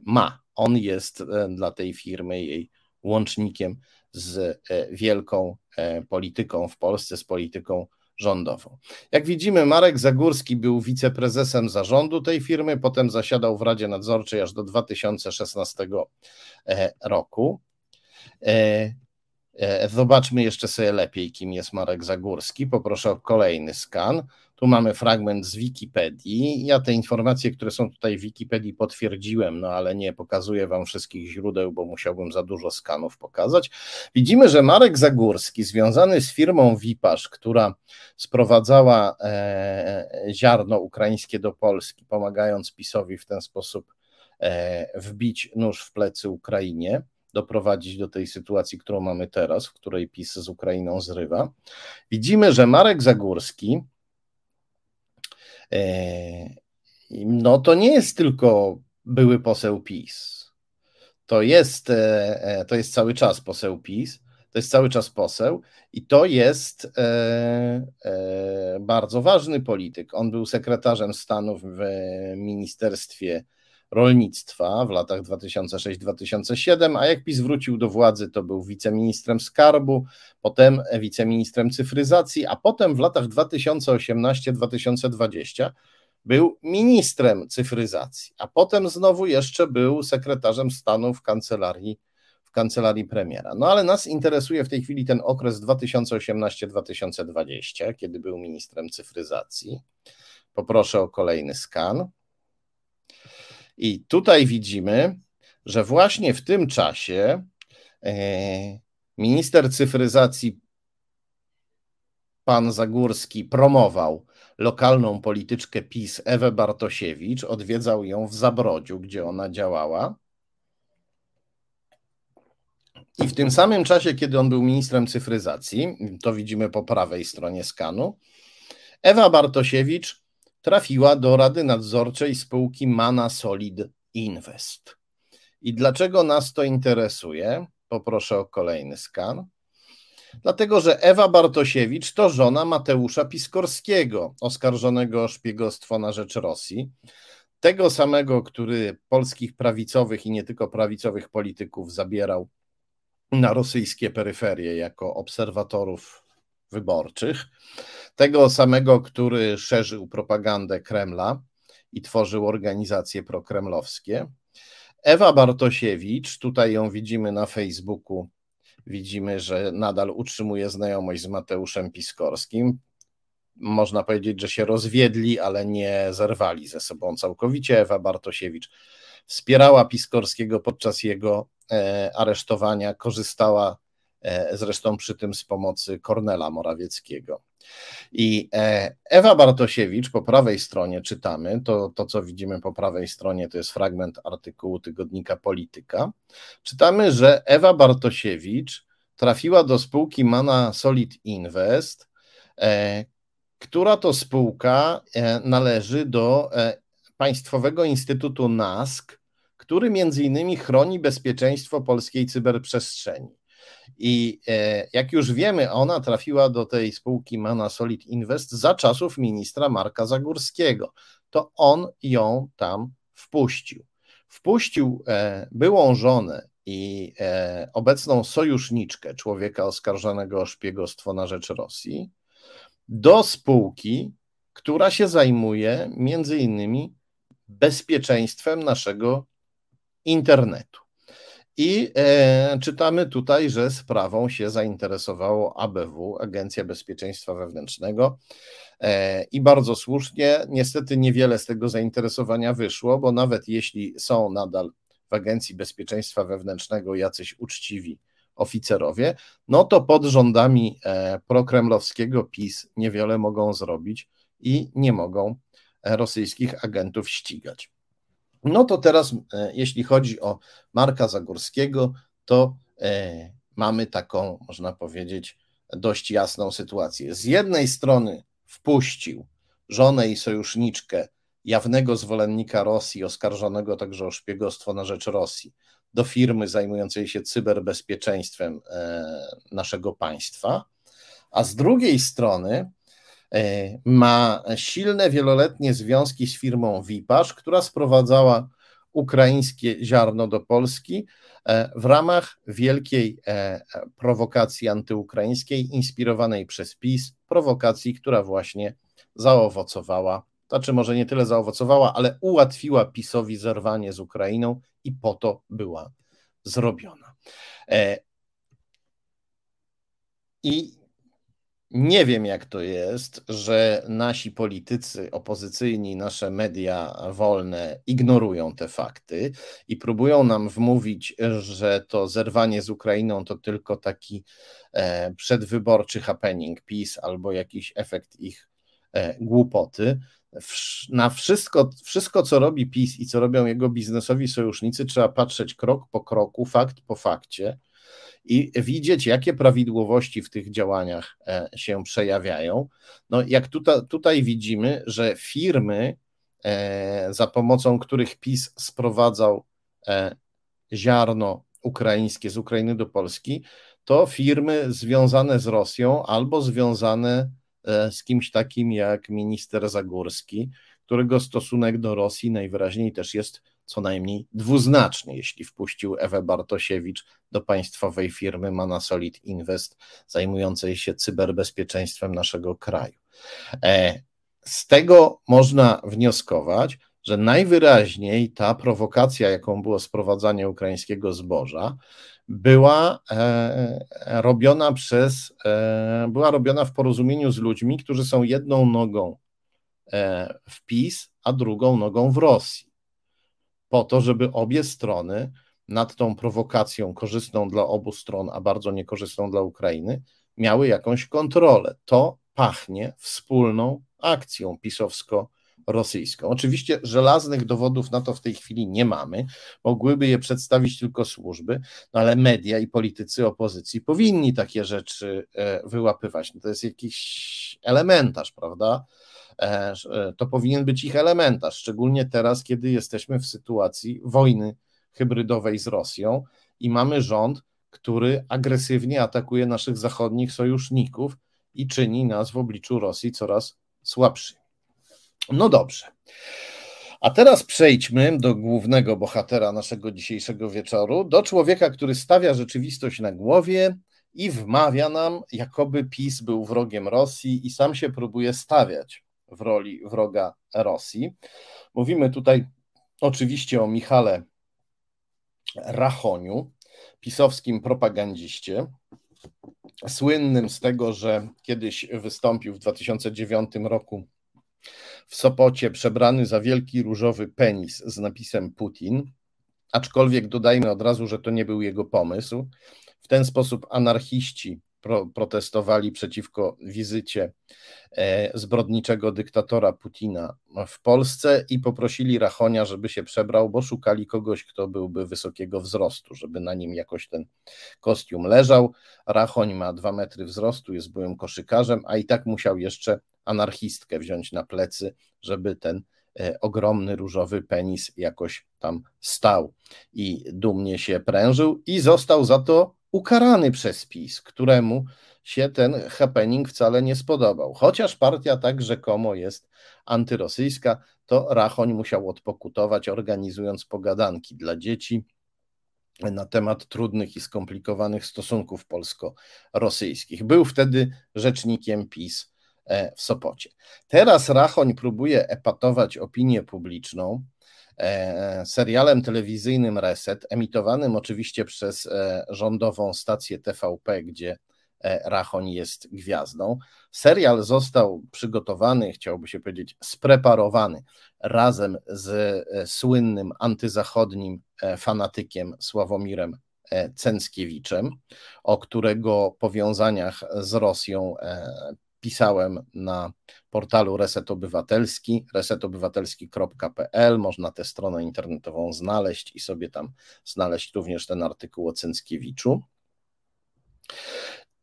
Speaker 1: ma on jest e, dla tej firmy jej łącznikiem z e, wielką e, polityką w Polsce, z polityką rządową. Jak widzimy, Marek Zagórski był wiceprezesem zarządu tej firmy, potem zasiadał w Radzie Nadzorczej aż do 2016 roku. Zobaczmy jeszcze sobie lepiej, kim jest Marek Zagórski. Poproszę o kolejny skan. Tu mamy fragment z Wikipedii. Ja te informacje, które są tutaj w Wikipedii potwierdziłem, no ale nie pokazuję Wam wszystkich źródeł, bo musiałbym za dużo skanów pokazać. Widzimy, że Marek Zagórski, związany z firmą Wipasz, która sprowadzała e, ziarno ukraińskie do Polski, pomagając PiSowi w ten sposób e, wbić nóż w plecy Ukrainie, doprowadzić do tej sytuacji, którą mamy teraz, w której PiS z Ukrainą zrywa. Widzimy, że Marek Zagórski no to nie jest tylko były poseł PiS. To jest, e, e, to jest cały czas poseł PiS, to jest cały czas poseł i to jest bardzo ważny polityk. On był sekretarzem stanu w Ministerstwie Rolnictwa w latach 2006-2007, a jak PiS wrócił do władzy, to był wiceministrem skarbu, potem wiceministrem cyfryzacji, a potem w latach 2018-2020 był ministrem cyfryzacji, a potem znowu jeszcze był sekretarzem stanu w kancelarii, w kancelarii premiera. No ale nas interesuje w tej chwili ten okres 2018-2020, kiedy był ministrem cyfryzacji Poproszę o kolejny skan. I tutaj widzimy, że właśnie w tym czasie e, minister cyfryzacji pan Zagórski promował lokalną polityczkę PiS Ewę Bartosiewicz, odwiedzał ją w Zabrodziu, gdzie ona działała. I w tym samym czasie, kiedy on był ministrem cyfryzacji, to widzimy po prawej stronie skanu, Ewa Bartosiewicz trafiła do Rady Nadzorczej spółki Mana Solid Invest. I dlaczego nas to interesuje? Poproszę o kolejny skan. Dlatego, że Ewa Bartosiewicz to żona Mateusza Piskorskiego, oskarżonego o szpiegostwo na rzecz Rosji. Tego samego, który polskich prawicowych i nie tylko prawicowych polityków zabierał na rosyjskie peryferie jako obserwatorów wyborczych. Tego samego, który szerzył propagandę Kremla i tworzył organizacje prokremlowskie. Ewa Bartosiewicz, tutaj ją widzimy na Facebooku, widzimy, że nadal utrzymuje znajomość z Mateuszem Piskorskim. Można powiedzieć, że się rozwiedli, ale nie zerwali ze sobą całkowicie. Ewa Bartosiewicz wspierała Piskorskiego podczas jego e, aresztowania, korzystała e, zresztą przy tym z pomocy Kornela Morawieckiego. I e, Ewa Bartosiewicz po prawej stronie czytamy, to, to co widzimy po prawej stronie to jest fragment artykułu tygodnika Polityka. Czytamy, że Ewa Bartosiewicz trafiła do spółki Mana Solid Invest, e, która to spółka e, należy do Państwowego Instytutu NASK, który między innymi chroni bezpieczeństwo polskiej cyberprzestrzeni. I e, jak już wiemy, ona trafiła do tej spółki Mana Solid Invest za czasów ministra Marka Zagórskiego. To on ją tam wpuścił. Wpuścił e, byłą żonę i e, obecną sojuszniczkę człowieka oskarżonego o szpiegostwo na rzecz Rosji do spółki, która się zajmuje między innymi bezpieczeństwem naszego internetu. I e, czytamy tutaj, że sprawą się zainteresowało ABW, Agencja Bezpieczeństwa Wewnętrznego. E, I bardzo słusznie, niestety niewiele z tego zainteresowania wyszło, bo nawet jeśli są nadal w Agencji Bezpieczeństwa Wewnętrznego jacyś uczciwi oficerowie, no to pod rządami e, prokremlowskiego PiS niewiele mogą zrobić i nie mogą e, rosyjskich agentów ścigać. No to teraz, e, jeśli chodzi o Marka Zagórskiego, to e, mamy taką, można powiedzieć, dość jasną sytuację. Z jednej strony wpuścił żonę i sojuszniczkę jawnego zwolennika Rosji, oskarżonego także o szpiegostwo na rzecz Rosji, do firmy zajmującej się cyberbezpieczeństwem e, naszego państwa, a z drugiej strony ma silne wieloletnie związki z firmą Wipasz, która sprowadzała ukraińskie ziarno do Polski e, w ramach wielkiej e, prowokacji antyukraińskiej inspirowanej przez PiS, prowokacji, która właśnie zaowocowała, znaczy może nie tyle zaowocowała, ale ułatwiła PiSowi zerwanie z Ukrainą i po to była zrobiona. I nie wiem, jak to jest, że nasi politycy opozycyjni, nasze media wolne ignorują te fakty i próbują nam wmówić, że to zerwanie z Ukrainą to tylko taki e, przedwyborczy happening PiS albo jakiś efekt ich e, głupoty. Na wszystko, wszystko, co robi PiS i co robią jego biznesowi sojusznicy, trzeba patrzeć krok po kroku, fakt po fakcie i widzieć, jakie prawidłowości w tych działaniach e, się przejawiają. No, jak tutaj, tutaj widzimy, że firmy, e, za pomocą których PiS sprowadzał e, ziarno ukraińskie z Ukrainy do Polski, to firmy związane z Rosją albo związane z kimś takim jak minister Zagórski, którego stosunek do Rosji najwyraźniej też jest co najmniej dwuznaczny, jeśli wpuścił Ewę Bartosiewicz do państwowej firmy Manasolid Invest, zajmującej się cyberbezpieczeństwem naszego kraju. E, z tego można wnioskować, że najwyraźniej ta prowokacja, jaką było sprowadzanie ukraińskiego zboża, była e, robiona przez, e, była robiona w porozumieniu z ludźmi, którzy są jedną nogą w PiS, a drugą nogą w Rosji. Po to, żeby obie strony nad tą prowokacją korzystną dla obu stron, a bardzo niekorzystną dla Ukrainy, miały jakąś kontrolę. To pachnie wspólną akcją pisowsko-rosyjską. Oczywiście żelaznych dowodów na to w tej chwili nie mamy, mogłyby je przedstawić tylko służby, no ale media i politycy opozycji powinni takie rzeczy e, wyłapywać. No to jest jakiś elementarz, prawda? E, e, to powinien być ich elementarz, szczególnie teraz, kiedy jesteśmy w sytuacji wojny hybrydowej z Rosją i mamy rząd, który agresywnie atakuje naszych zachodnich sojuszników i czyni nas w obliczu Rosji coraz słabszy. No dobrze. A teraz przejdźmy do głównego bohatera naszego dzisiejszego wieczoru, do człowieka, który stawia rzeczywistość na głowie i wmawia nam, jakoby PiS był wrogiem Rosji i sam się próbuje stawiać w roli wroga Rosji. Mówimy tutaj oczywiście o Michale Rachoniu, pisowskim propagandziście, słynnym z tego, że kiedyś wystąpił w 2009 roku w Sopocie przebrany za wielki różowy penis z napisem Putin, aczkolwiek dodajmy od razu, że to nie był jego pomysł. W ten sposób anarchiści pro, protestowali przeciwko wizycie e, zbrodniczego dyktatora Putina w Polsce i poprosili Rachonia, żeby się przebrał, bo szukali kogoś, kto byłby wysokiego wzrostu, żeby na nim jakoś ten kostium leżał. Rachoń ma dwa metry wzrostu, jest byłym koszykarzem, a i tak musiał jeszcze anarchistkę wziąć na plecy, żeby ten e, ogromny różowy penis jakoś tam stał i dumnie się prężył i został za to ukarany przez PiS, któremu się ten happening wcale nie spodobał. Chociaż partia tak rzekomo jest antyrosyjska, to Rachoń musiał odpokutować, organizując pogadanki dla dzieci na temat trudnych i skomplikowanych stosunków polsko-rosyjskich. Był wtedy rzecznikiem PiS e, w Sopocie. Teraz Rachoń próbuje epatować opinię publiczną serialem telewizyjnym Reset, emitowanym oczywiście przez e, rządową stację TVP, gdzie e, Rachoń jest gwiazdą. Serial został przygotowany, chciałoby się powiedzieć, spreparowany razem z słynnym antyzachodnim fanatykiem Sławomirem Cęckiewiczem, o którego powiązaniach z Rosją pisałem na portalu Reset Obywatelski, resetobywatelski.pl. Można tę stronę internetową znaleźć i sobie tam znaleźć również ten artykuł o Cęckiewiczu.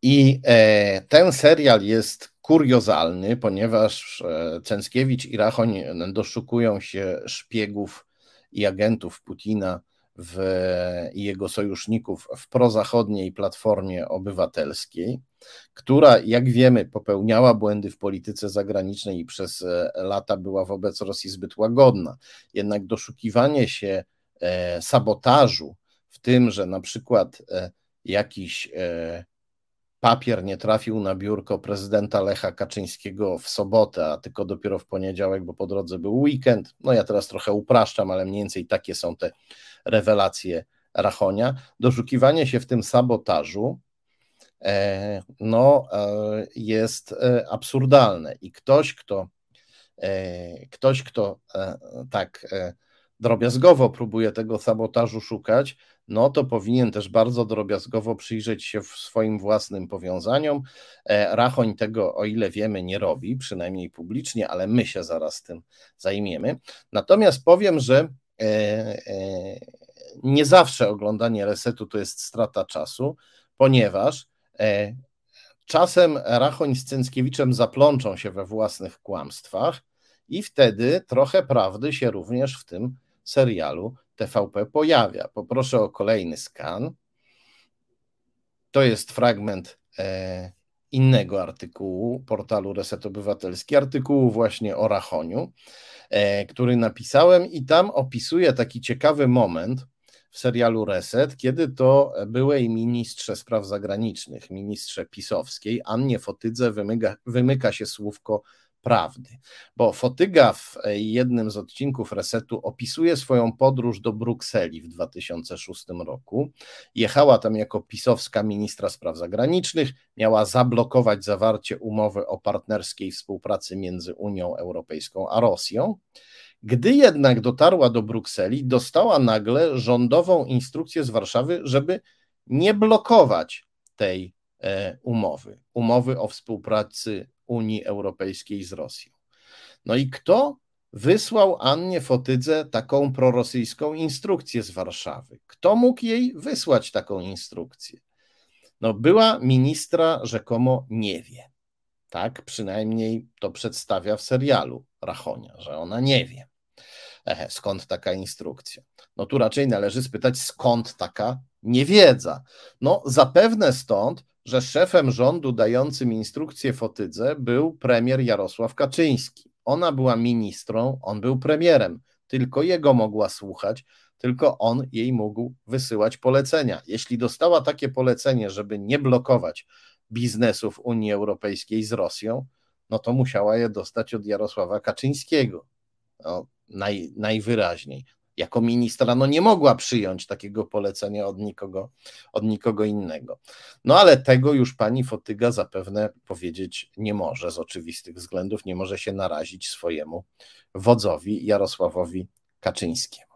Speaker 1: I e, ten serial jest kuriozalny, ponieważ e, Cęckiewicz i Rachoń doszukują się szpiegów i agentów Putina w, i jego sojuszników w prozachodniej platformie obywatelskiej która, jak wiemy, popełniała błędy w polityce zagranicznej i przez e, lata była wobec Rosji zbyt łagodna. Jednak doszukiwanie się e, sabotażu w tym, że na przykład e, jakiś papier nie trafił na biurko prezydenta Lecha Kaczyńskiego w sobotę, a tylko dopiero w poniedziałek, bo po drodze był weekend. No ja teraz trochę upraszczam, ale mniej więcej takie są te rewelacje Rachonia. Doszukiwanie się w tym sabotażu E, no, e, jest e, absurdalne. I ktoś, kto, ktoś, kto tak drobiazgowo próbuje tego sabotażu szukać, no to powinien też bardzo drobiazgowo przyjrzeć się swoim własnym powiązaniom. Rachoń tego, o ile wiemy, nie robi, przynajmniej publicznie, ale my się zaraz tym zajmiemy. Natomiast powiem, że nie zawsze oglądanie resetu to jest strata czasu, ponieważ E, czasem Rachoń z Cęckiewiczem zaplączą się we własnych kłamstwach i wtedy trochę prawdy się również w tym serialu TVP pojawia. Poproszę o kolejny skan. To jest fragment e, innego artykułu portalu Reset Obywatelski, artykułu właśnie o Rachoniu, e, który napisałem i tam opisuję taki ciekawy moment, w serialu Reset, kiedy to byłej ministrze spraw zagranicznych, ministrze pisowskiej, Annie Fotydze wymyka, wymyka się słówko prawdy. Bo Fotyga w jednym z odcinków Resetu opisuje swoją podróż do Brukseli w 2006 roku. Jechała tam jako pisowska ministra spraw zagranicznych, miała zablokować zawarcie umowy o partnerskiej współpracy między Unią Europejską a Rosją. Gdy jednak dotarła do Brukseli, dostała nagle rządową instrukcję z Warszawy, żeby nie blokować tej e, umowy, umowy o współpracy Unii Europejskiej z Rosją. No i kto wysłał Annie Fotydze taką prorosyjską instrukcję z Warszawy? Kto mógł jej wysłać taką instrukcję? No, była ministra rzekomo nie wie. Tak przynajmniej to przedstawia w serialu Rachonia, że ona nie wie. Ehe, skąd taka instrukcja? No tu raczej należy spytać, skąd taka niewiedza. No zapewne stąd, że szefem rządu dającym instrukcję Fotydze był premier Jarosław Kaczyński. Ona była ministrą, on był premierem. Tylko jego mogła słuchać, tylko on jej mógł wysyłać polecenia. Jeśli dostała takie polecenie, żeby nie blokować biznesów Unii Europejskiej z Rosją, no to musiała je dostać od Jarosława Kaczyńskiego. No, naj, najwyraźniej jako ministra no nie mogła przyjąć takiego polecenia od nikogo, od nikogo innego. No ale tego już pani Fotyga zapewne powiedzieć nie może z oczywistych względów, nie może się narazić swojemu wodzowi Jarosławowi Kaczyńskiemu.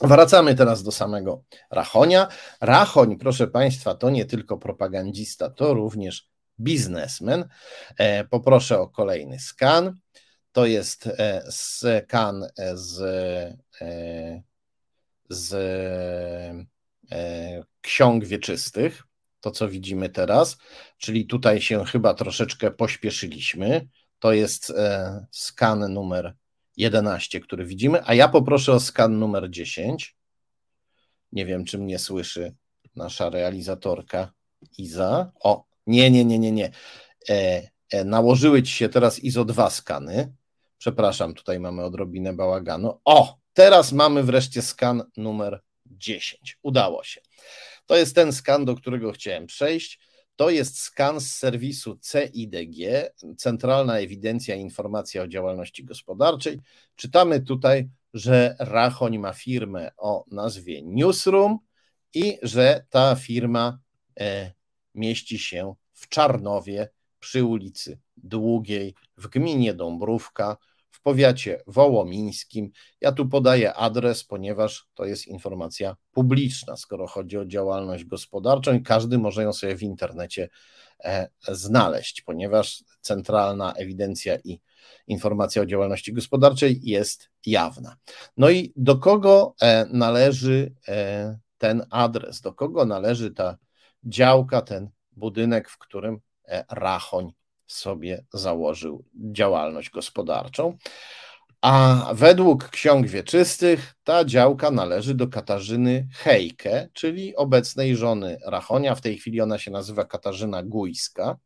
Speaker 1: Wracamy teraz do samego Rachonia. Rachoń, proszę Państwa, to nie tylko propagandista, to również biznesmen. E, poproszę o kolejny skan to jest e, skan z, z e, ksiąg wieczystych, to co widzimy teraz, czyli tutaj się chyba troszeczkę pośpieszyliśmy. To jest skan numer 11, który widzimy, a ja poproszę o skan numer 10. Nie wiem, czy mnie słyszy nasza realizatorka Iza. O, nie, nie, nie, nie, nie. E, e, nałożyły ci się teraz ISO 2 skany. Przepraszam, tutaj mamy odrobinę bałaganu. O, teraz mamy wreszcie skan numer 10. Udało się. To jest ten skan, do którego chciałem przejść. To jest skan z serwisu CIDG, Centralna Ewidencja Informacji o Działalności Gospodarczej. Czytamy tutaj, że Rachoń ma firmę o nazwie Newsroom i że ta firma e, mieści się w Czarnowie przy ulicy Długiej w gminie Dąbrówka w powiecie wołomińskim. Ja tu podaję adres, ponieważ to jest informacja publiczna, skoro chodzi o działalność gospodarczą i każdy może ją sobie w internecie e, znaleźć, ponieważ centralna ewidencja i informacja o działalności gospodarczej jest jawna. No i do kogo e, należy e, ten adres, do kogo należy ta działka, ten budynek, w którym Rachoń sobie założył działalność gospodarczą. A według ksiąg wieczystych ta działka należy do Katarzyny Hejke, czyli obecnej żony Rachonia. W tej chwili ona się nazywa Katarzyna Gujska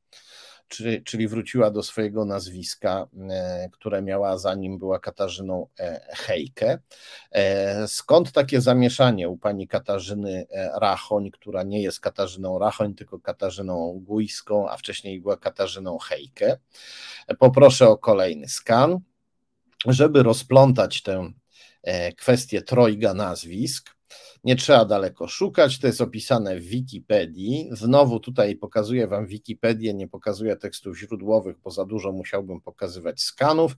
Speaker 1: czyli, czyli wróciła do swojego nazwiska, e, które miała zanim była Katarzyną e, Hejke. E, skąd takie zamieszanie u pani Katarzyny Rachoń, która nie jest Katarzyną Rachoń, tylko Katarzyną Gujską, a wcześniej była Katarzyną Hejke? Poproszę o kolejny skan, żeby rozplątać tę kwestię trojga nazwisk. Nie trzeba daleko szukać, to jest opisane w Wikipedii. Znowu tutaj pokazuję Wam Wikipedię, nie pokazuję tekstów źródłowych, bo za dużo musiałbym pokazywać skanów.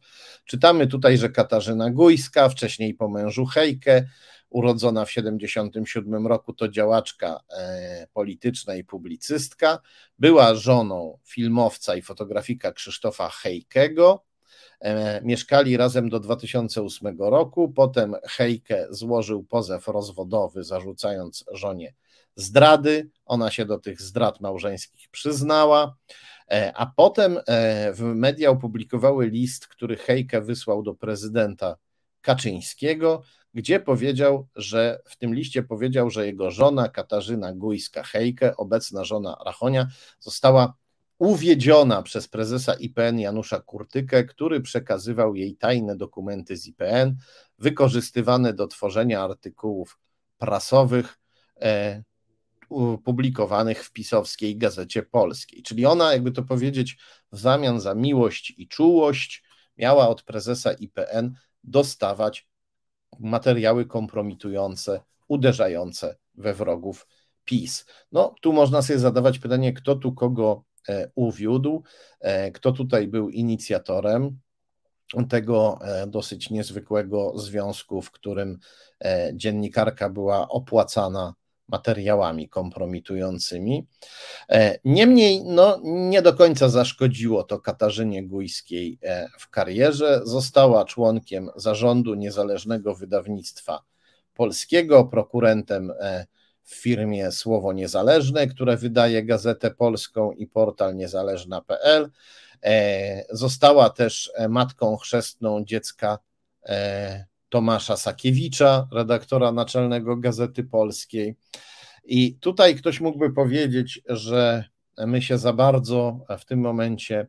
Speaker 1: Czytamy tutaj, że Katarzyna Gujska, wcześniej po mężu Hejkę, urodzona w 1977 roku, to działaczka e, polityczna i publicystka. Była żoną filmowca i fotografika Krzysztofa Hejkego. E, mieszkali razem do 2008 roku. Potem Hejke złożył pozew rozwodowy, zarzucając żonie zdrady. Ona się do tych zdrad małżeńskich przyznała. E, a potem e, w media opublikowały list, który Hejke wysłał do prezydenta Kaczyńskiego, gdzie powiedział, że w tym liście powiedział, że jego żona Katarzyna Gujska-Hejke, obecna żona Rachonia, została uwiedziona przez prezesa IPN Janusza Kurtykę, który przekazywał jej tajne dokumenty z IPN, wykorzystywane do tworzenia artykułów prasowych, e, publikowanych w pisowskiej Gazecie Polskiej. Czyli ona, jakby to powiedzieć, w zamian za miłość i czułość miała od prezesa IPN dostawać materiały kompromitujące, uderzające we wrogów PiS. No, tu można sobie zadawać pytanie, kto tu kogo uwiódł, e, kto tutaj był inicjatorem tego e, dosyć niezwykłego związku, w którym dziennikarka była opłacana materiałami kompromitującymi. Niemniej, no, nie do końca zaszkodziło to Katarzynie Gujskiej w karierze. Została członkiem zarządu niezależnego wydawnictwa polskiego, prokurentem w firmie Słowo Niezależne, które wydaje Gazetę Polską i portal niezależna.pl. E, została też e, matką chrzestną dziecka e, Tomasza Sakiewicza, redaktora naczelnego Gazety Polskiej. I tutaj ktoś mógłby powiedzieć, że my się za bardzo w tym momencie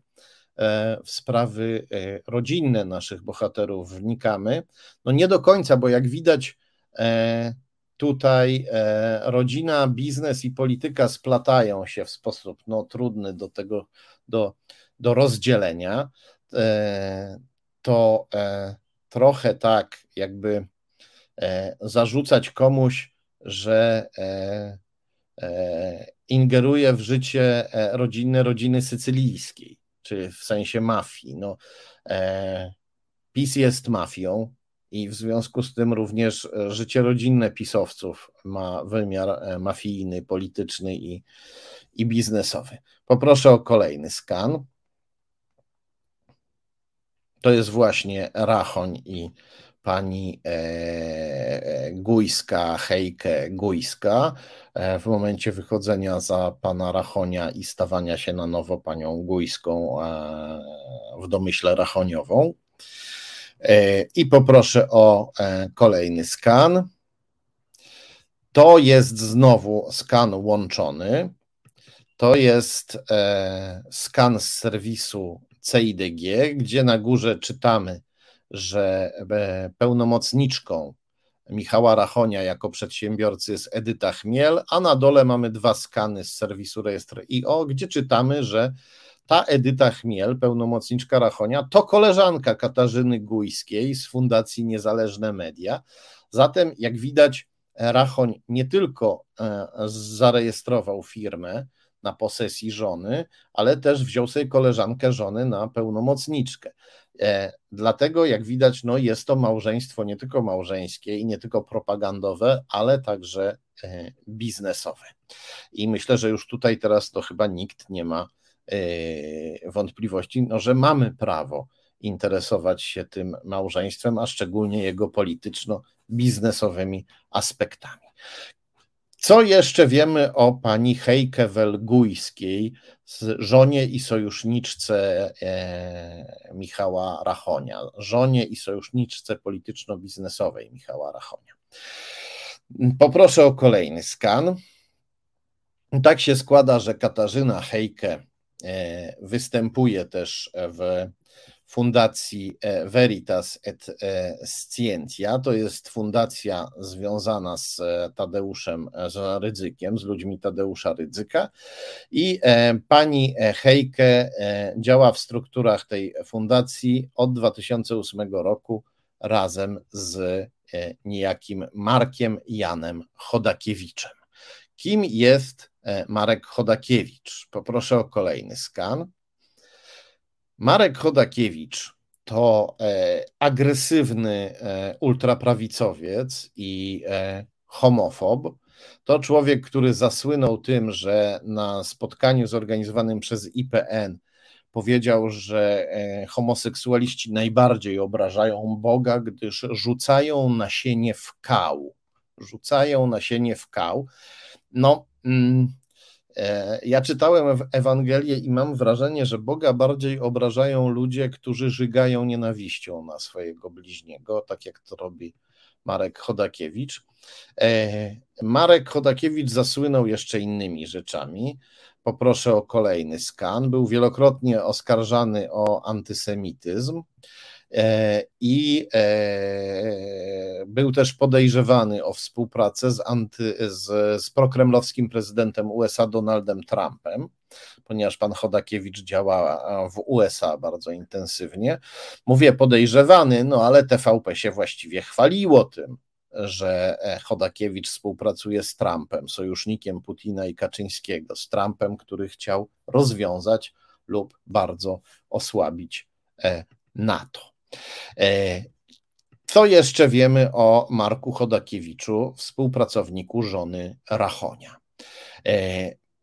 Speaker 1: w sprawy rodzinne naszych bohaterów wnikamy. No nie do końca, bo jak widać, tutaj e, rodzina, biznes i polityka splatają się w sposób no, trudny do tego, do, do rozdzielenia. E, to e, trochę tak, jakby zarzucać komuś, że ingeruje w życie rodzinne rodziny sycylijskiej, czy w sensie mafii. No, PiS jest mafią, i w związku z tym również e, życie rodzinne pisowców ma wymiar e, mafijny, polityczny i, i biznesowy. Poproszę o kolejny skan. To jest właśnie Rachoń i pani e, Gujska, Hejke Gujska, w momencie wychodzenia za pana Rachonia i stawania się na nowo panią Gujską w domyśle rachoniową. E, I poproszę o e, kolejny skan. To jest znowu skan łączony. To jest e, skan z serwisu CIDG, gdzie na górze czytamy, że pełnomocniczką Michała Rachonia jako przedsiębiorcy jest Edyta Chmiel, a na dole mamy dwa skany z serwisu rejestr IO, gdzie czytamy, że ta Edyta Chmiel, pełnomocniczka Rachonia, to koleżanka Katarzyny Gujskiej z Fundacji Niezależne Media. Zatem, jak widać, Rachoń nie tylko e, zarejestrował firmę na posesji żony, ale też wziął sobie koleżankę żony na pełnomocniczkę. E, dlatego, jak widać, no jest to małżeństwo nie tylko małżeńskie i nie tylko propagandowe, ale także e, biznesowe. I myślę, że już tutaj teraz to chyba nikt nie ma wątpliwości, no, że mamy prawo interesować się tym małżeństwem, a szczególnie jego polityczno-biznesowymi aspektami. Co jeszcze wiemy o pani Hejke Welgujskiej, żonie i sojuszniczce e, Michała Rachonia, żonie i sojuszniczce polityczno-biznesowej Michała Rachonia? Poproszę o kolejny skan. Tak się składa, że Katarzyna Hejke E, występuje też w Fundacji e, Veritas et e, Scientia. To jest fundacja związana z Tadeuszem z Rydzykiem, z ludźmi Tadeusza Rydzyka. I pani Hejke działa w strukturach tej fundacji od 2008 roku razem z niejakim Markiem Janem Chodakiewiczem. Kim jest E, Marek Chodakiewicz. Poproszę o kolejny skan. Marek Chodakiewicz to e, agresywny e, ultraprawicowiec i homofob. To człowiek, który zasłynął tym, że na spotkaniu zorganizowanym przez IPN powiedział, że homoseksualiści najbardziej obrażają Boga, gdyż rzucają nasienie w kał. Rzucają nasienie w kał. No, Mm, e, ja czytałem Ewangelię i mam wrażenie, że Boga bardziej obrażają ludzie, którzy żygają nienawiścią na swojego bliźniego, tak jak to robi Marek Chodakiewicz. E, Marek Chodakiewicz zasłynął jeszcze innymi rzeczami. Poproszę o kolejny skan. Był wielokrotnie oskarżany o antysemityzm. I był też podejrzewany o współpracę z, anty, z, z prokremlowskim prezydentem USA Donaldem Trumpem ponieważ pan Chodakiewicz działa w USA bardzo intensywnie. Mówię podejrzewany, no ale TVP się właściwie chwaliło tym, że e, Chodakiewicz współpracuje z Trumpem, sojusznikiem Putina i Kaczyńskiego, z Trumpem, który chciał rozwiązać lub bardzo osłabić e, NATO. E, co jeszcze wiemy o Marku Chodakiewiczu, współpracowniku żony Rachonia?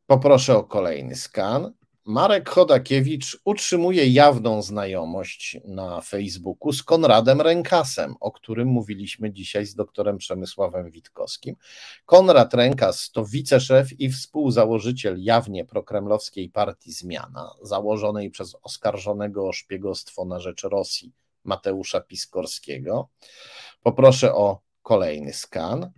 Speaker 1: Poproszę o kolejny skan. Marek Chodakiewicz utrzymuje jawną znajomość na Facebooku z Konradem Rękasem, o którym mówiliśmy dzisiaj z doktorem Przemysławem Witkowskim. Konrad Rękas to wiceszef i współzałożyciel jawnie prokremlowskiej partii Zmiana, założonej przez oskarżonego o szpiegostwo na rzecz Rosji Mateusza Piskorskiego. Poproszę o kolejny skan.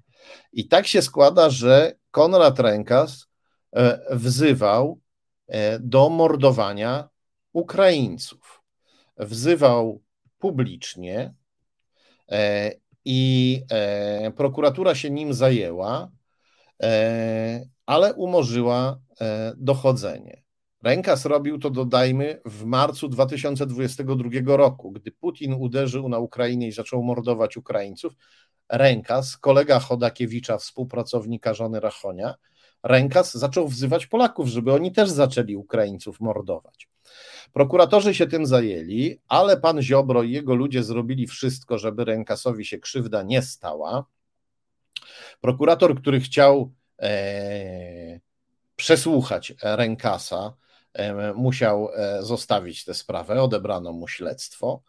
Speaker 1: I tak się składa, że Konrad Rękas E, wzywał e, do mordowania Ukraińców. Wzywał publicznie e, i prokuratura się nim zajęła, ale umorzyła dochodzenie. Ręka zrobił to, dodajmy, w marcu 2022 roku, gdy Putin uderzył na Ukrainę i zaczął mordować Ukraińców. Rękas, kolega Chodakiewicza, współpracownika żony Rachonia, Rękas zaczął wzywać Polaków, żeby oni też zaczęli Ukraińców mordować. Prokuratorzy się tym zajęli, ale pan Ziobro i jego ludzie zrobili wszystko, żeby Rękasowi się krzywda nie stała. Prokurator, który chciał e, przesłuchać Rękasa, musiał e, zostawić tę sprawę, odebrano mu śledztwo.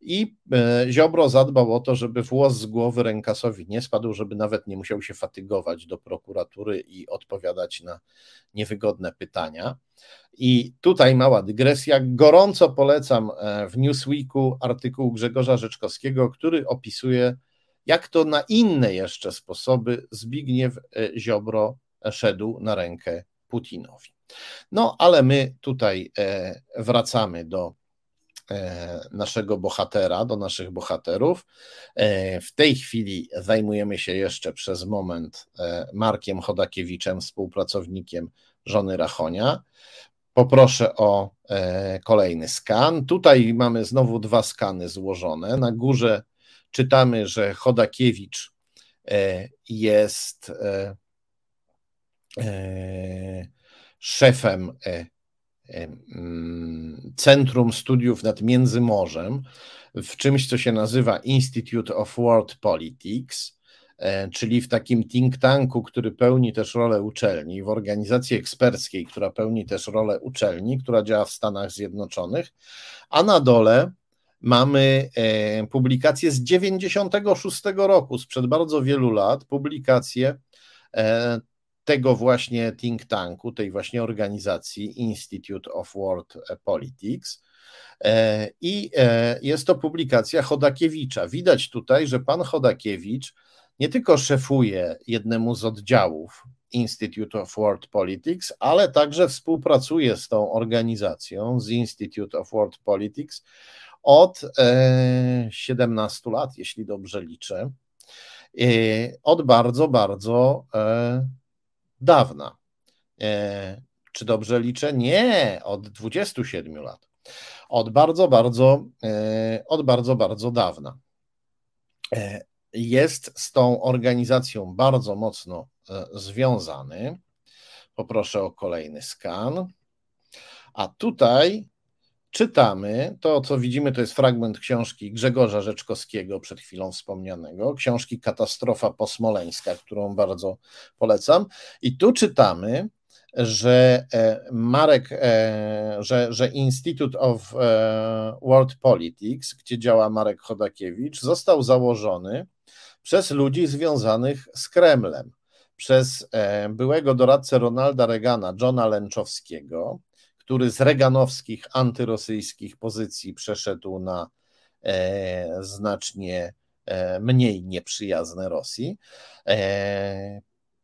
Speaker 1: I e, Ziobro zadbał o to, żeby włos z głowy rękasowi nie spadł, żeby nawet nie musiał się fatygować do prokuratury i odpowiadać na niewygodne pytania. I tutaj mała dygresja. Gorąco polecam e, w Newsweeku artykuł Grzegorza Rzeczkowskiego, który opisuje, jak to na inne jeszcze sposoby Zbigniew Ziobro szedł na rękę Putinowi. No, ale my tutaj wracamy do E, naszego bohatera, do naszych bohaterów. E, w tej chwili zajmujemy się jeszcze przez moment e, Markiem Chodakiewiczem, współpracownikiem żony Rachonia. Poproszę o kolejny skan. Tutaj mamy znowu dwa skany złożone. Na górze czytamy, że Chodakiewicz jest szefem Mm, Centrum Studiów nad Międzymorzem w czymś, co się nazywa Institute of World Politics, e, czyli w takim think tanku, który pełni też rolę uczelni, w organizacji eksperckiej, która pełni też rolę uczelni, która działa w Stanach Zjednoczonych, a na dole mamy e, publikację z 96 roku, sprzed bardzo wielu lat, publikację e, tego właśnie think tanku, tej właśnie organizacji Institute of World Politics. E, I e, jest to publikacja Chodakiewicza. Widać tutaj, że pan Chodakiewicz nie tylko szefuje jednemu z oddziałów Institute of World Politics, ale także współpracuje z tą organizacją, z Institute of World Politics od 17 e, lat, jeśli dobrze liczę. Od bardzo, bardzo dawna. E, czy dobrze liczę? Nie, od 27 lat. Od bardzo, bardzo, e, od bardzo, bardzo dawna. E, jest z tą organizacją bardzo mocno związany. Poproszę o kolejny skan. A tutaj czytamy, to co widzimy to jest fragment książki Grzegorza Rzeczkowskiego, przed chwilą wspomnianego, książki Katastrofa posmoleńska, którą bardzo polecam. I tu czytamy, że e, Marek, e, że, że Institute of e, World Politics, gdzie działa Marek Chodakiewicz, został założony przez ludzi związanych z Kremlem, przez byłego doradcę Ronalda Reagana, Johna Lęczowskiego, który z reganowskich, antyrosyjskich pozycji przeszedł na e, znacznie e, mniej nieprzyjazne Rosji. E,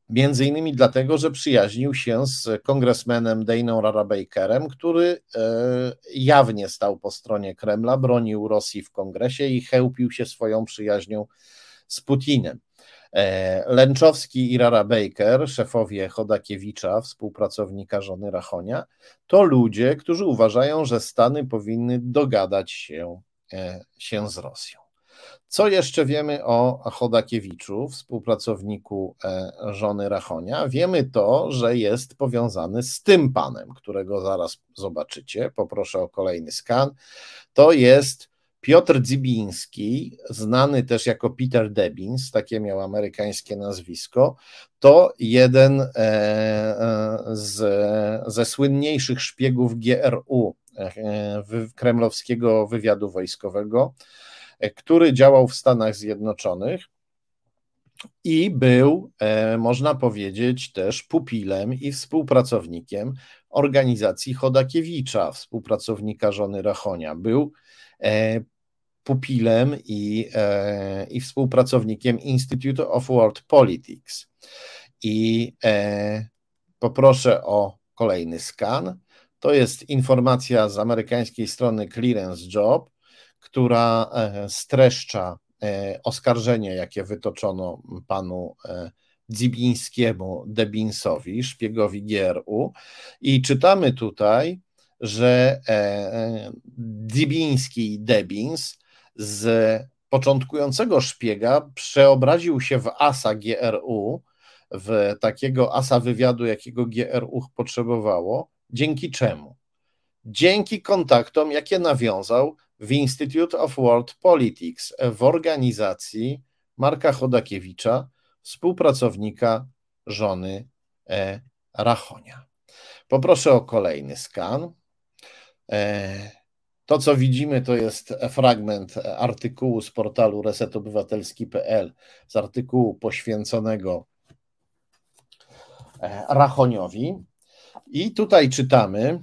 Speaker 1: Między innymi dlatego, że przyjaźnił się z kongresmenem Dejną Rarabakerem, który jawnie stał po stronie Kremla, bronił Rosji w kongresie i chełpił się swoją przyjaźnią z Putinem. Lęczowski i Rara Baker, szefowie Chodakiewicza, współpracownika żony Rachonia, to ludzie, którzy uważają, że Stany powinny dogadać się, się z Rosją. Co jeszcze wiemy o Chodakiewiczu, współpracowniku e, żony Rachonia? Wiemy to, że jest powiązany z tym panem, którego zaraz zobaczycie. Poproszę o kolejny skan. To jest Piotr Dzibiński, znany też jako Peter Debins, takie miał amerykańskie nazwisko, to jeden e, e, z, ze słynniejszych szpiegów GRU, kremlowskiego wywiadu wojskowego E, który działał w Stanach Zjednoczonych i był, e, można powiedzieć, też pupilem i współpracownikiem organizacji Chodakiewicza, współpracownika żony Rachonia. Był e, pupilem i, i współpracownikiem Institute of World Politics. I poproszę o kolejny skan. To jest informacja z amerykańskiej strony Clearance Job która e, streszcza e, oskarżenie, jakie wytoczono panu e, Dzibińskiemu Debinsowi, szpiegowi GRU. I czytamy tutaj, że Dzibiński Debins z początkującego szpiega przeobraził się w asa GRU, w takiego asa wywiadu, jakiego GRU potrzebowało. Dzięki czemu? Dzięki kontaktom, jakie nawiązał w Institute of World Politics w organizacji Marka Chodakiewicza, współpracownika żony e. Rachonia. Poproszę o kolejny skan. To, co widzimy, to jest fragment artykułu z portalu resetobywatelski.pl, z artykułu poświęconego e, Rachoniowi. I tutaj czytamy,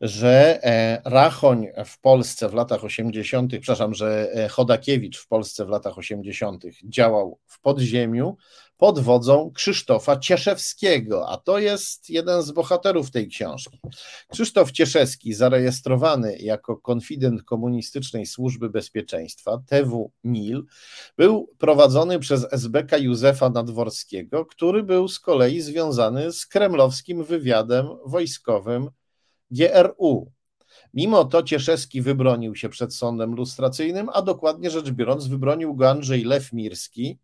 Speaker 1: że e, Rachoń w Polsce w latach 80., przepraszam, że e, Chodakiewicz w Polsce w latach 80. działał w podziemiu pod wodzą Krzysztofa Cieszewskiego, a to jest jeden z bohaterów tej książki. Krzysztof Cieszewski, zarejestrowany jako konfident komunistycznej służby bezpieczeństwa, TW-NIL, był prowadzony przez SBK Józefa Nadworskiego, który był z kolei związany z kremlowskim wywiadem wojskowym GRU. Mimo to Cieszewski wybronił się przed sądem lustracyjnym, a dokładnie rzecz biorąc, wybronił go Andrzej Lewmirski,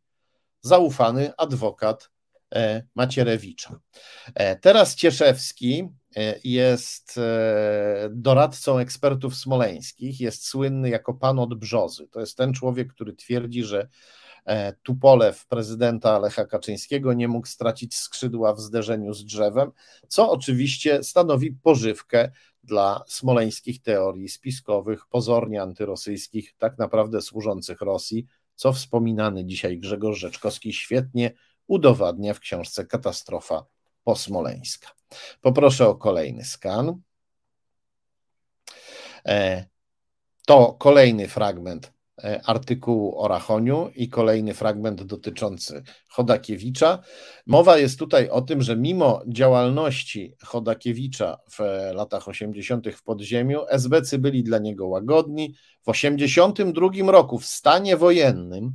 Speaker 1: zaufany adwokat e, Macierewicza. E, teraz Cieszewski e, jest doradcą ekspertów smoleńskich, jest słynny jako pan od brzozy. To jest ten człowiek, który twierdzi, że Tupolew prezydenta Lecha Kaczyńskiego nie mógł stracić skrzydła w zderzeniu z drzewem, co oczywiście stanowi pożywkę dla smoleńskich teorii spiskowych, pozornie antyrosyjskich, tak naprawdę służących Rosji, co wspominany dzisiaj Grzegorz Rzeczkowski świetnie udowadnia w książce Katastrofa posmoleńska. Poproszę o kolejny skan. E, to kolejny fragment artykułu o Rachoniu i kolejny fragment dotyczący Chodakiewicza. Mowa jest tutaj o tym, że mimo działalności Chodakiewicza w latach 80. w podziemiu, SBC byli dla niego łagodni. W 82 roku w stanie wojennym,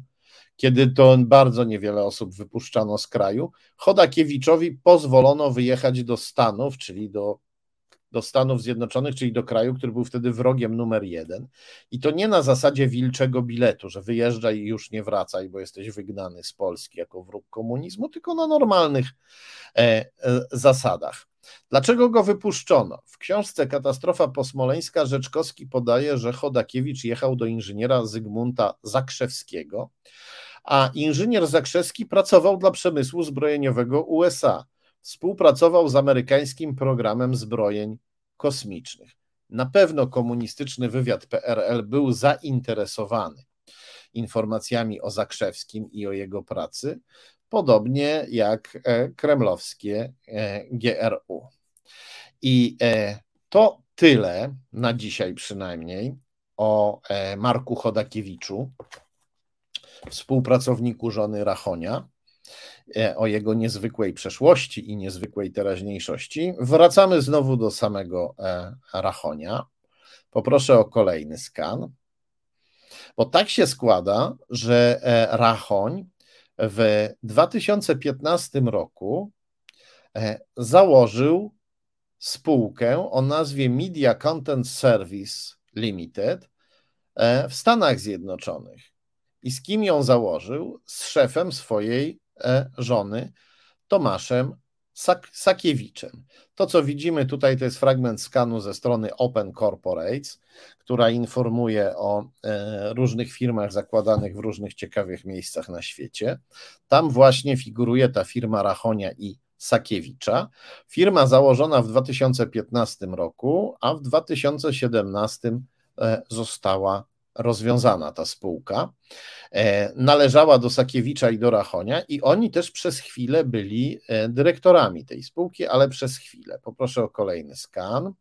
Speaker 1: kiedy to bardzo niewiele osób wypuszczano z kraju, Chodakiewiczowi pozwolono wyjechać do Stanów, czyli do do Stanów Zjednoczonych, czyli do kraju, który był wtedy wrogiem numer jeden. I to nie na zasadzie wilczego biletu, że wyjeżdżaj i już nie wracaj, bo jesteś wygnany z Polski jako wróg komunizmu, tylko na normalnych e, e, zasadach. Dlaczego go wypuszczono? W książce Katastrofa posmoleńska Rzeczkowski podaje, że Chodakiewicz jechał do inżyniera Zygmunta Zakrzewskiego, a inżynier Zakrzewski pracował dla przemysłu zbrojeniowego USA współpracował z amerykańskim programem zbrojeń kosmicznych. Na pewno komunistyczny wywiad PRL był zainteresowany informacjami o Zakrzewskim i o jego pracy, podobnie jak e, kremlowskie e, GRU. I e, to tyle na dzisiaj przynajmniej o Marku Chodakiewiczu, współpracowniku żony Rachonia. O jego niezwykłej przeszłości i niezwykłej teraźniejszości. Wracamy znowu do samego Rachonia. Poproszę o kolejny skan. Bo tak się składa, że Rachoń w 2015 roku założył spółkę o nazwie Media Content Service Limited e, w Stanach Zjednoczonych. I z kim ją założył? Z szefem swojej e, żony, Tomaszem Sak Sakiewiczem. To, co widzimy tutaj, to jest fragment skanu ze strony Open Corporates, która informuje o e, różnych firmach zakładanych w różnych ciekawych miejscach na świecie. Tam właśnie figuruje ta firma Rachonia i Sakiewicza. Firma założona w 2015 roku, a w 2017 e, została rozwiązana ta spółka. E, należała do Sakiewicza i do Rachonia i oni też przez chwilę byli e, dyrektorami tej spółki, ale przez chwilę. Poproszę o kolejny skan.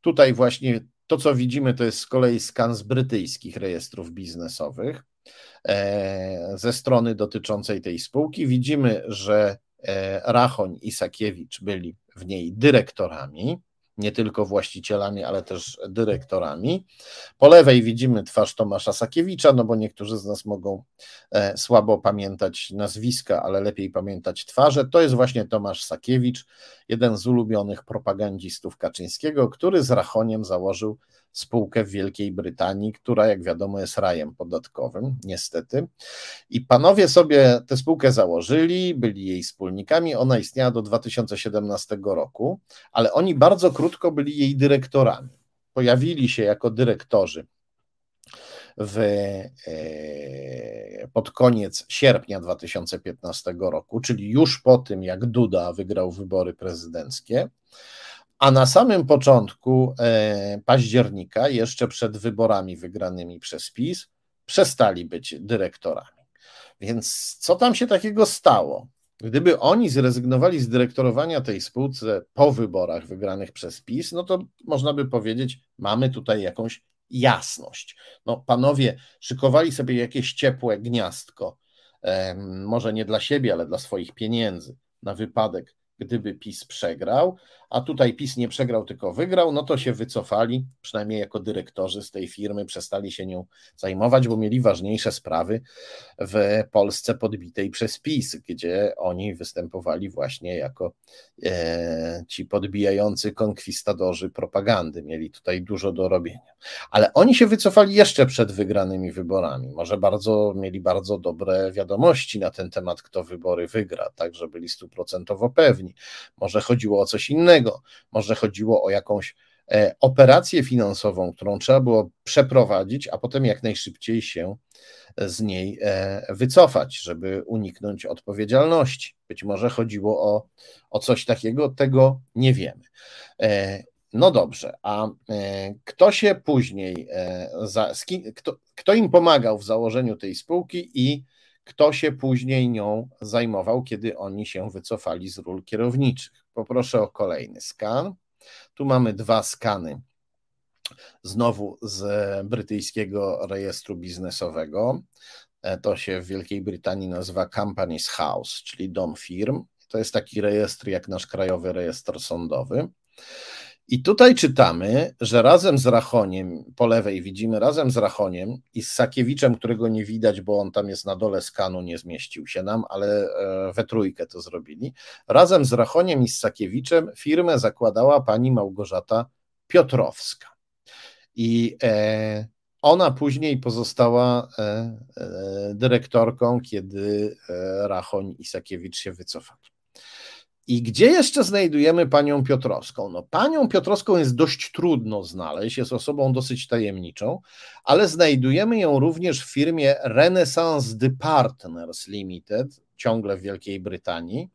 Speaker 1: Tutaj właśnie to, co widzimy, to jest z kolei skan z brytyjskich rejestrów biznesowych ze strony dotyczącej tej spółki. Widzimy, że E, Rachoń i Sakiewicz byli w niej dyrektorami, nie tylko właścicielami, ale też dyrektorami. Po lewej widzimy twarz Tomasza Sakiewicza, no bo niektórzy z nas mogą e, słabo pamiętać nazwiska, ale lepiej pamiętać twarze. To jest właśnie Tomasz Sakiewicz, jeden z ulubionych propagandzistów Kaczyńskiego, który z Rachoniem założył spółkę w Wielkiej Brytanii, która, jak wiadomo, jest rajem podatkowym, niestety. I panowie sobie tę spółkę założyli, byli jej wspólnikami. Ona istniała do 2017 roku, ale oni bardzo krótko byli jej dyrektorami. Pojawili się jako dyrektorzy w, e, pod koniec sierpnia 2015 roku, czyli już po tym, jak Duda wygrał wybory prezydenckie a na samym początku e, października, jeszcze przed wyborami wygranymi przez PiS, przestali być dyrektorami. Więc co tam się takiego stało? Gdyby oni zrezygnowali z dyrektorowania tej spółce po wyborach wygranych przez PiS, no to można by powiedzieć, mamy tutaj jakąś jasność. No, panowie szykowali sobie jakieś ciepłe gniazdko, może nie dla siebie, ale dla swoich pieniędzy, na wypadek, gdyby PiS przegrał, a tutaj PiS nie przegrał, tylko wygrał, no to się wycofali, przynajmniej jako dyrektorzy z tej firmy, przestali się nią zajmować, bo mieli ważniejsze sprawy w Polsce podbitej przez PiS, gdzie oni występowali właśnie jako e, ci podbijający konkwistadorzy propagandy. Mieli tutaj dużo do robienia. Ale oni się wycofali jeszcze przed wygranymi wyborami. Może bardzo mieli bardzo dobre wiadomości na ten temat, kto wybory wygra, tak, że byli stuprocentowo pewni. Może chodziło o coś innego innego. Może chodziło o jakąś e, operację finansową, którą trzeba było przeprowadzić, a potem jak najszybciej się z niej e, wycofać, żeby uniknąć odpowiedzialności. Być może chodziło o, o coś takiego, tego nie wiemy. E, no dobrze, a kto się później, za, kto, kto im pomagał w założeniu tej spółki i kto się później nią zajmował, kiedy oni się wycofali z ról kierowniczych? Poproszę o kolejny skan. Tu mamy dwa skany. Znowu z brytyjskiego rejestru biznesowego. E, to się w Wielkiej Brytanii nazywa Companies House, czyli dom firm. To jest taki rejestr jak nasz krajowy rejestr sądowy. I tutaj czytamy, że razem z Rachoniem, po lewej widzimy, razem z Rachoniem i z Sakiewiczem, którego nie widać, bo on tam jest na dole skanu, nie zmieścił się nam, ale e, we trójkę to zrobili. Razem z Rachoniem i z Sakiewiczem firmę zakładała pani Małgorzata Piotrowska. I e, ona później pozostała e, dyrektorką, kiedy Rachoń i Sakiewicz się wycofali. I gdzie jeszcze znajdujemy panią Piotrowską? No, panią Piotrowską jest dość trudno znaleźć, jest osobą dosyć tajemniczą, ale znajdujemy ją również w firmie Renaissance The Partners Limited, ciągle w Wielkiej Brytanii,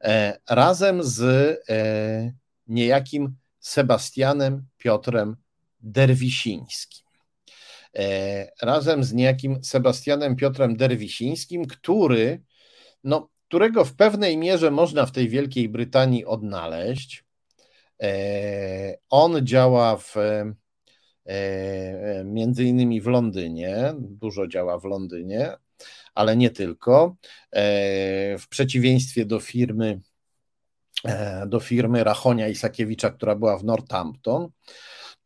Speaker 1: e, razem z e, niejakim Sebastianem Piotrem Derwisińskim. E, razem z niejakim Sebastianem Piotrem Derwisińskim, który no, którego w pewnej mierze można w tej Wielkiej Brytanii odnaleźć. E, on działa w, e, między innymi w Londynie, dużo działa w Londynie, ale nie tylko. W przeciwieństwie do firmy do firmy Rachonia i Sakiewicza, która była w Northampton,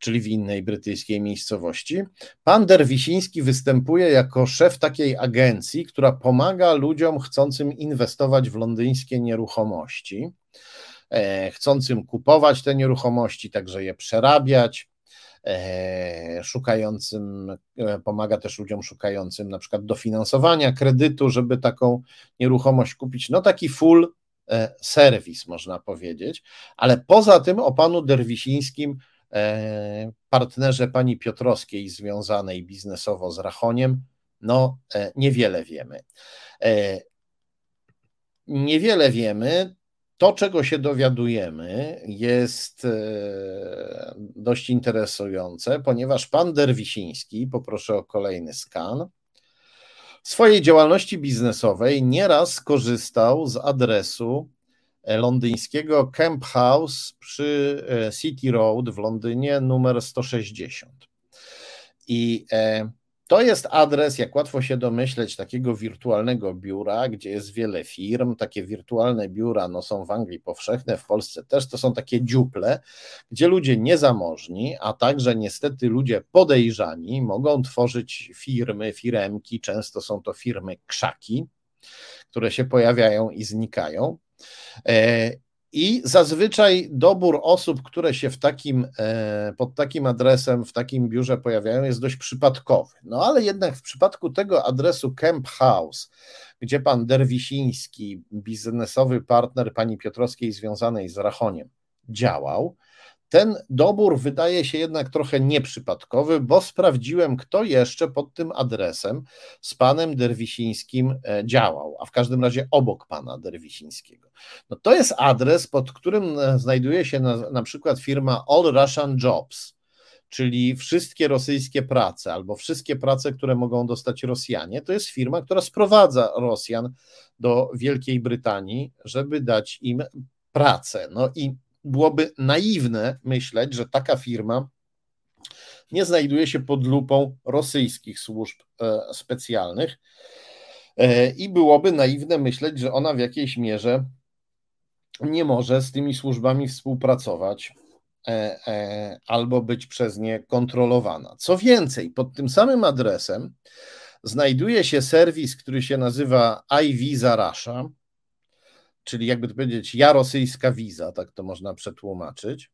Speaker 1: czyli w innej brytyjskiej miejscowości. Pan Derwisiński występuje jako szef takiej agencji, która pomaga ludziom chcącym inwestować w londyńskie nieruchomości, e, chcącym kupować te nieruchomości, także je przerabiać, e, szukającym, e, pomaga też ludziom szukającym na przykład dofinansowania, kredytu, żeby taką nieruchomość kupić. No taki full serwis, można powiedzieć, ale poza tym o panu Derwisińskim partnerze pani Piotrowskiej związanej biznesowo z Rachoniem, no e, niewiele wiemy. E, niewiele wiemy. To, czego się dowiadujemy, jest dość interesujące, ponieważ pan Derwisiński, poproszę o kolejny skan, w swojej działalności biznesowej nieraz korzystał z adresu E, londyńskiego Camp House przy e, City Road w Londynie numer 160. I e, to jest adres, jak łatwo się domyśleć, takiego wirtualnego biura, gdzie jest wiele firm. Takie wirtualne biura no, są w Anglii powszechne, w Polsce też. To są takie dziuple, gdzie ludzie niezamożni, a także niestety ludzie podejrzani mogą tworzyć firmy, firemki. Często są to firmy krzaki, które się pojawiają i znikają. E, I zazwyczaj dobór osób, które się w takim, e, pod takim adresem, w takim biurze pojawiają, jest dość przypadkowy. No ale jednak w przypadku tego adresu Camp House, gdzie pan Derwisiński, biznesowy partner pani Piotrowskiej związanej z Rachoniem, działał, ten dobór wydaje się jednak trochę nieprzypadkowy, bo sprawdziłem, kto jeszcze pod tym adresem z panem Derwisińskim e, działał, a w każdym razie obok pana Derwisińskiego. No to jest adres, pod którym e, znajduje się na, na przykład firma All Russian Jobs, czyli wszystkie rosyjskie prace, albo wszystkie prace, które mogą dostać Rosjanie. To jest firma, która sprowadza Rosjan do Wielkiej Brytanii, żeby dać im pracę. No i byłoby naiwne myśleć, że taka firma nie znajduje się pod lupą rosyjskich służb e, specjalnych e, i byłoby naiwne myśleć, że ona w jakiejś mierze nie może z tymi służbami współpracować e, albo być przez nie kontrolowana. Co więcej, pod tym samym adresem znajduje się serwis, który się nazywa iVisa Russia, czyli jakby to powiedzieć, ja rosyjska wiza, tak to można przetłumaczyć.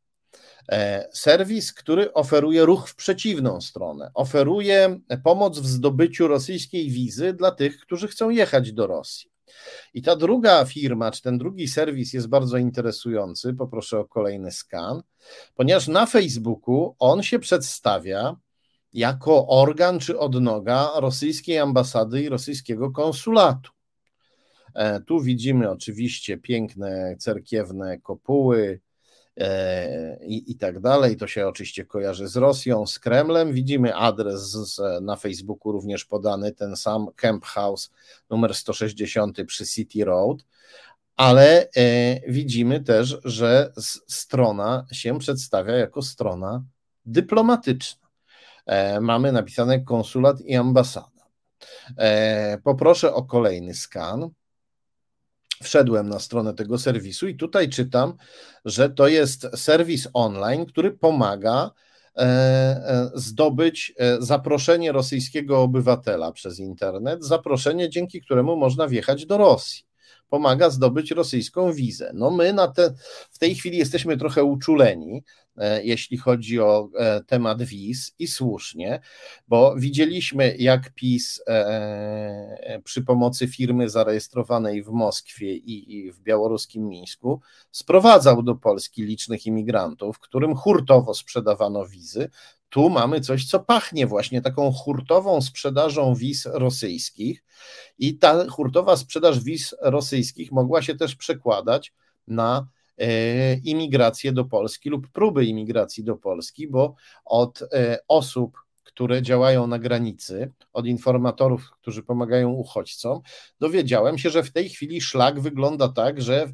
Speaker 1: E, serwis, który oferuje ruch w przeciwną stronę. Oferuje pomoc w zdobyciu rosyjskiej wizy dla tych, którzy chcą jechać do Rosji. I ta druga firma, czy ten drugi serwis jest bardzo interesujący. Poproszę o kolejny skan, ponieważ na Facebooku on się przedstawia jako organ czy odnoga rosyjskiej ambasady i rosyjskiego konsulatu. E, tu widzimy oczywiście piękne cerkiewne kopuły e, i, i tak dalej. To się oczywiście kojarzy z Rosją, z Kremlem. Widzimy adres z, na Facebooku również podany, ten sam Camp House numer 160 przy City Road. Ale e, widzimy też, że strona się przedstawia jako strona dyplomatyczna. Mamy napisane konsulat i ambasada. Poproszę o kolejny skan wszedłem na stronę tego serwisu i tutaj czytam, że to jest serwis online, który pomaga e, e, zdobyć e, zaproszenie rosyjskiego obywatela przez internet, zaproszenie, dzięki któremu można wjechać do Rosji pomaga zdobyć rosyjską wizę. No my na te, w tej chwili jesteśmy trochę uczuleni, e, jeśli chodzi o e, temat wiz i słusznie, bo widzieliśmy jak PiS e, przy pomocy firmy zarejestrowanej w Moskwie i w białoruskim Mińsku sprowadzał do Polski licznych imigrantów, którym hurtowo sprzedawano wizy, tu mamy coś, co pachnie właśnie taką hurtową sprzedażą wiz rosyjskich, i ta hurtowa sprzedaż wiz rosyjskich mogła się też przekładać na e, imigrację do Polski lub próby imigracji do Polski, bo od e, osób, które działają na granicy, od informatorów, którzy pomagają uchodźcom, dowiedziałem się, że w tej chwili szlak wygląda tak, że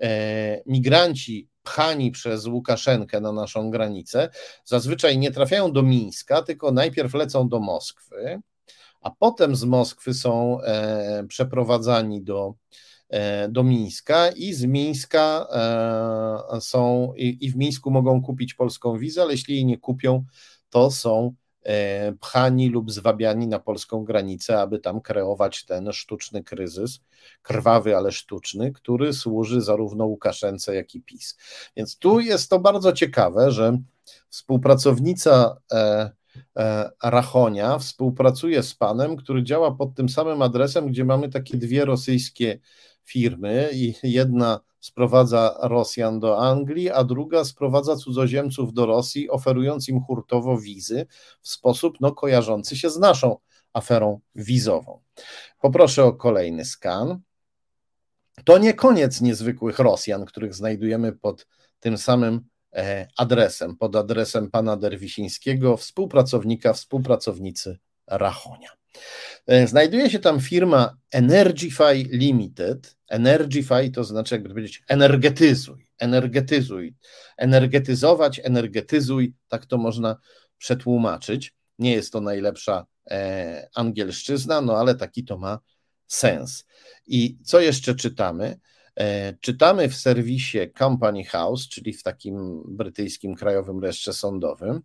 Speaker 1: e, migranci pchani przez Łukaszenkę na naszą granicę, zazwyczaj nie trafiają do Mińska, tylko najpierw lecą do Moskwy, a potem z Moskwy są przeprowadzani do, do Mińska i z Mińska są i w Mińsku mogą kupić polską wizę, ale jeśli jej nie kupią, to są E, pchani lub zwabiani na polską granicę, aby tam kreować ten sztuczny kryzys, krwawy, ale sztuczny, który służy zarówno Łukaszence, jak i PiS. Więc tu jest to bardzo ciekawe, że współpracownica e, e, Rachonia współpracuje z panem, który działa pod tym samym adresem, gdzie mamy takie dwie rosyjskie firmy i jedna sprowadza Rosjan do Anglii, a druga sprowadza cudzoziemców do Rosji, oferując im hurtowo wizy w sposób no, kojarzący się z naszą aferą wizową. Poproszę o kolejny skan. To nie koniec niezwykłych Rosjan, których znajdujemy pod tym samym e, adresem, pod adresem pana Derwisińskiego, współpracownika, współpracownicy Rachonia. E, znajduje się tam firma Energify Limited. Energify to znaczy, jakby powiedzieć, energetyzuj, energetyzuj, energetyzować, energetyzuj, tak to można przetłumaczyć. Nie jest to najlepsza e, angielszczyzna, no ale taki to ma sens. I co jeszcze czytamy? E, czytamy w serwisie Company House, czyli w takim brytyjskim krajowym reszcie sądowym,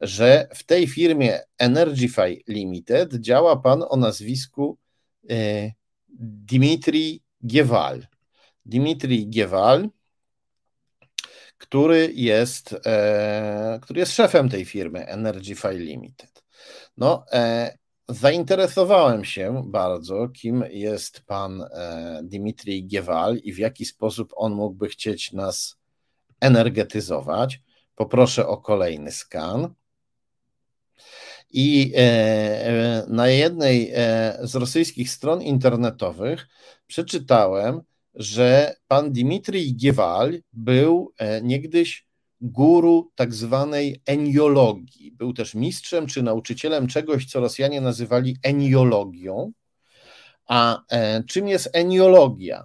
Speaker 1: że w tej firmie Energify Limited działa pan o nazwisku e, Dimitri Giewal. Dimitri Giewal, który jest, e, który jest szefem tej firmy Energify Limited. No, Zainteresowałem się bardzo, kim jest pan e, Dmitrij Giewal i w jaki sposób on mógłby chcieć nas energetyzować. Poproszę o kolejny skan. I e, e, na jednej z rosyjskich stron internetowych przeczytałem, że pan Dmitrij Giewal był niegdyś guru tak zwanej eniologii. Był też mistrzem czy nauczycielem czegoś, co Rosjanie nazywali eniologią. A e, czym jest eniologia?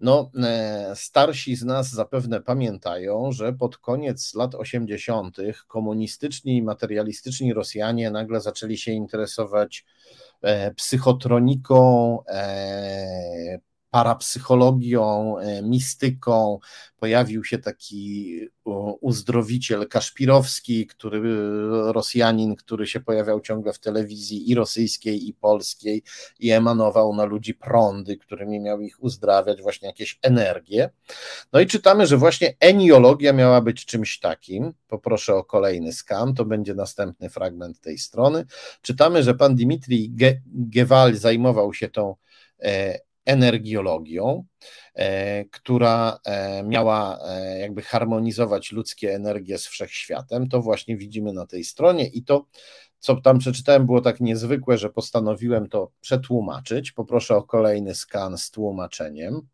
Speaker 1: No, e, starsi z nas zapewne pamiętają, że pod koniec lat 80. komunistyczni i materialistyczni Rosjanie nagle zaczęli się interesować e, psychotroniką, parapsychologią, e, mistyką. Pojawił się taki uzdrowiciel Kaszpirowski, który, Rosjanin, który się pojawiał ciągle w telewizji i rosyjskiej, i polskiej i emanował na ludzi prądy, którymi miał ich uzdrawiać, właśnie jakieś energie. No i czytamy, że właśnie eniologia miała być czymś takim. Poproszę o kolejny skan, to będzie następny fragment tej strony. Czytamy, że pan Dmitrij Gewal zajmował się tą e, energiologią, e, która e, miała e, jakby harmonizować ludzkie energie z wszechświatem. To właśnie widzimy na tej stronie i to, co tam przeczytałem, było tak niezwykłe, że postanowiłem to przetłumaczyć. Poproszę o kolejny skan z tłumaczeniem.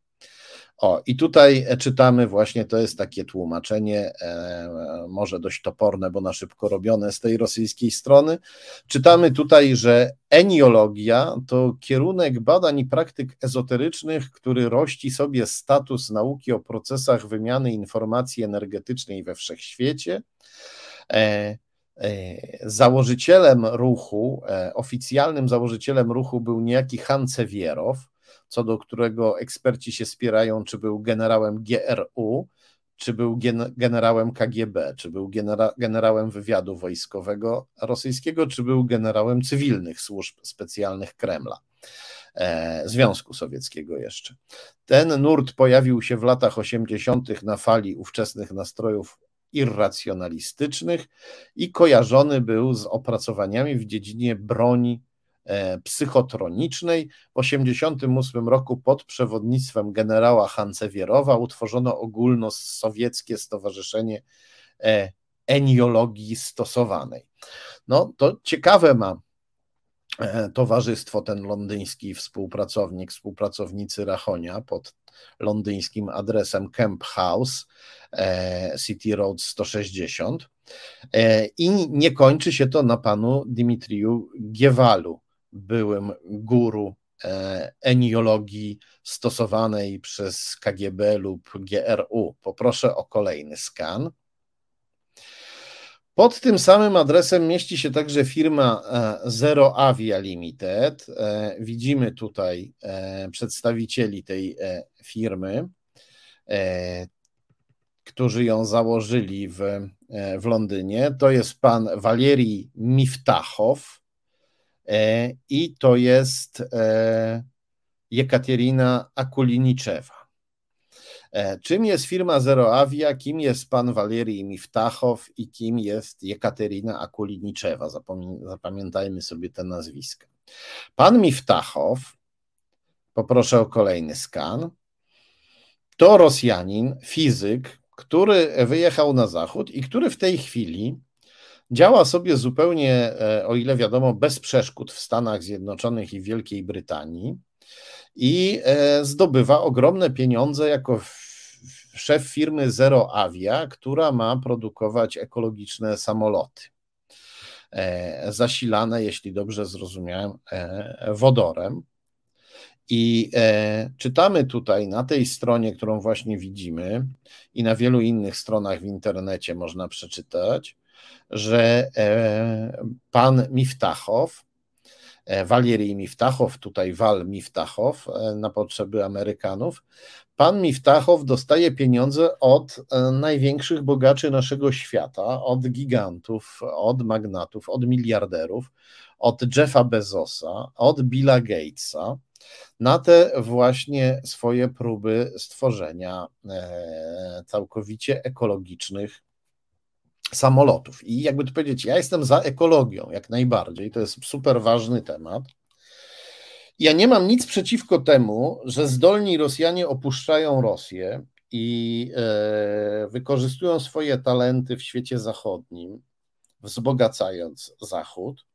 Speaker 1: O, i tutaj czytamy właśnie, to jest takie tłumaczenie, e, może dość toporne, bo na szybko robione z tej rosyjskiej strony. Czytamy tutaj, że eniologia to kierunek badań i praktyk ezoterycznych, który rości sobie status nauki o procesach wymiany informacji energetycznej we wszechświecie. E, e, założycielem ruchu, e, oficjalnym założycielem ruchu był niejaki Hancewierow, co do którego eksperci się spierają, czy był generałem GRU, czy był generałem KGB, czy był genera generałem wywiadu wojskowego rosyjskiego, czy był generałem cywilnych służb specjalnych Kremla. E, Związku Sowieckiego jeszcze. Ten nurt pojawił się w latach 80. na fali ówczesnych nastrojów irracjonalistycznych i kojarzony był z opracowaniami w dziedzinie broni psychotronicznej. W 1988 roku pod przewodnictwem generała Hancewierowa utworzono ogólnosowieckie Stowarzyszenie e, Eniologii Stosowanej. No to ciekawe ma e, towarzystwo, ten londyński współpracownik, współpracownicy Rachonia pod londyńskim adresem Camp House, City Road 160. I nie kończy się to na panu Dimitriju Giewalu, byłym guru e, eniologii stosowanej przez KGB lub GRU. Poproszę o kolejny skan. Pod tym samym adresem mieści się także firma e, Zero Avia Limited. E, widzimy tutaj przedstawicieli tej firmy, którzy ją założyli w, w Londynie. To jest pan Walerii Miftachow i to jest Jekaterina Akuliniczewa. E, czym jest firma Zeroavia, kim jest pan Walerii Miftachow i kim jest Jekaterina Akuliniczewa? Zapamiętajmy sobie te nazwiska. Pan Miftachow, poproszę o kolejny skan, to Rosjanin, fizyk, który wyjechał na zachód i który w tej chwili działa sobie zupełnie, e, o ile wiadomo, bez przeszkód w Stanach Zjednoczonych i Wielkiej Brytanii i e, zdobywa ogromne pieniądze jako szef firmy Zero Avia, która ma produkować ekologiczne samoloty. E, zasilane, jeśli dobrze zrozumiałem, wodorem. I czytamy tutaj na tej stronie, którą właśnie widzimy, i na wielu innych stronach w internecie można przeczytać, że pan Miftachow Walierij Miftachow, tutaj Wal Miftachow e, na potrzeby Amerykanów. Pan Miftachow dostaje pieniądze od e, największych bogaczy naszego świata, od gigantów, od magnatów, od miliarderów, od Jeffa Bezosa, od Billa Gatesa na te właśnie swoje próby stworzenia e, całkowicie ekologicznych samolotów. I jakby to powiedzieć, ja jestem za ekologią jak najbardziej, to jest super ważny temat. Ja nie mam nic przeciwko temu, że zdolni Rosjanie opuszczają Rosję i e, wykorzystują swoje talenty w świecie zachodnim, wzbogacając Zachód.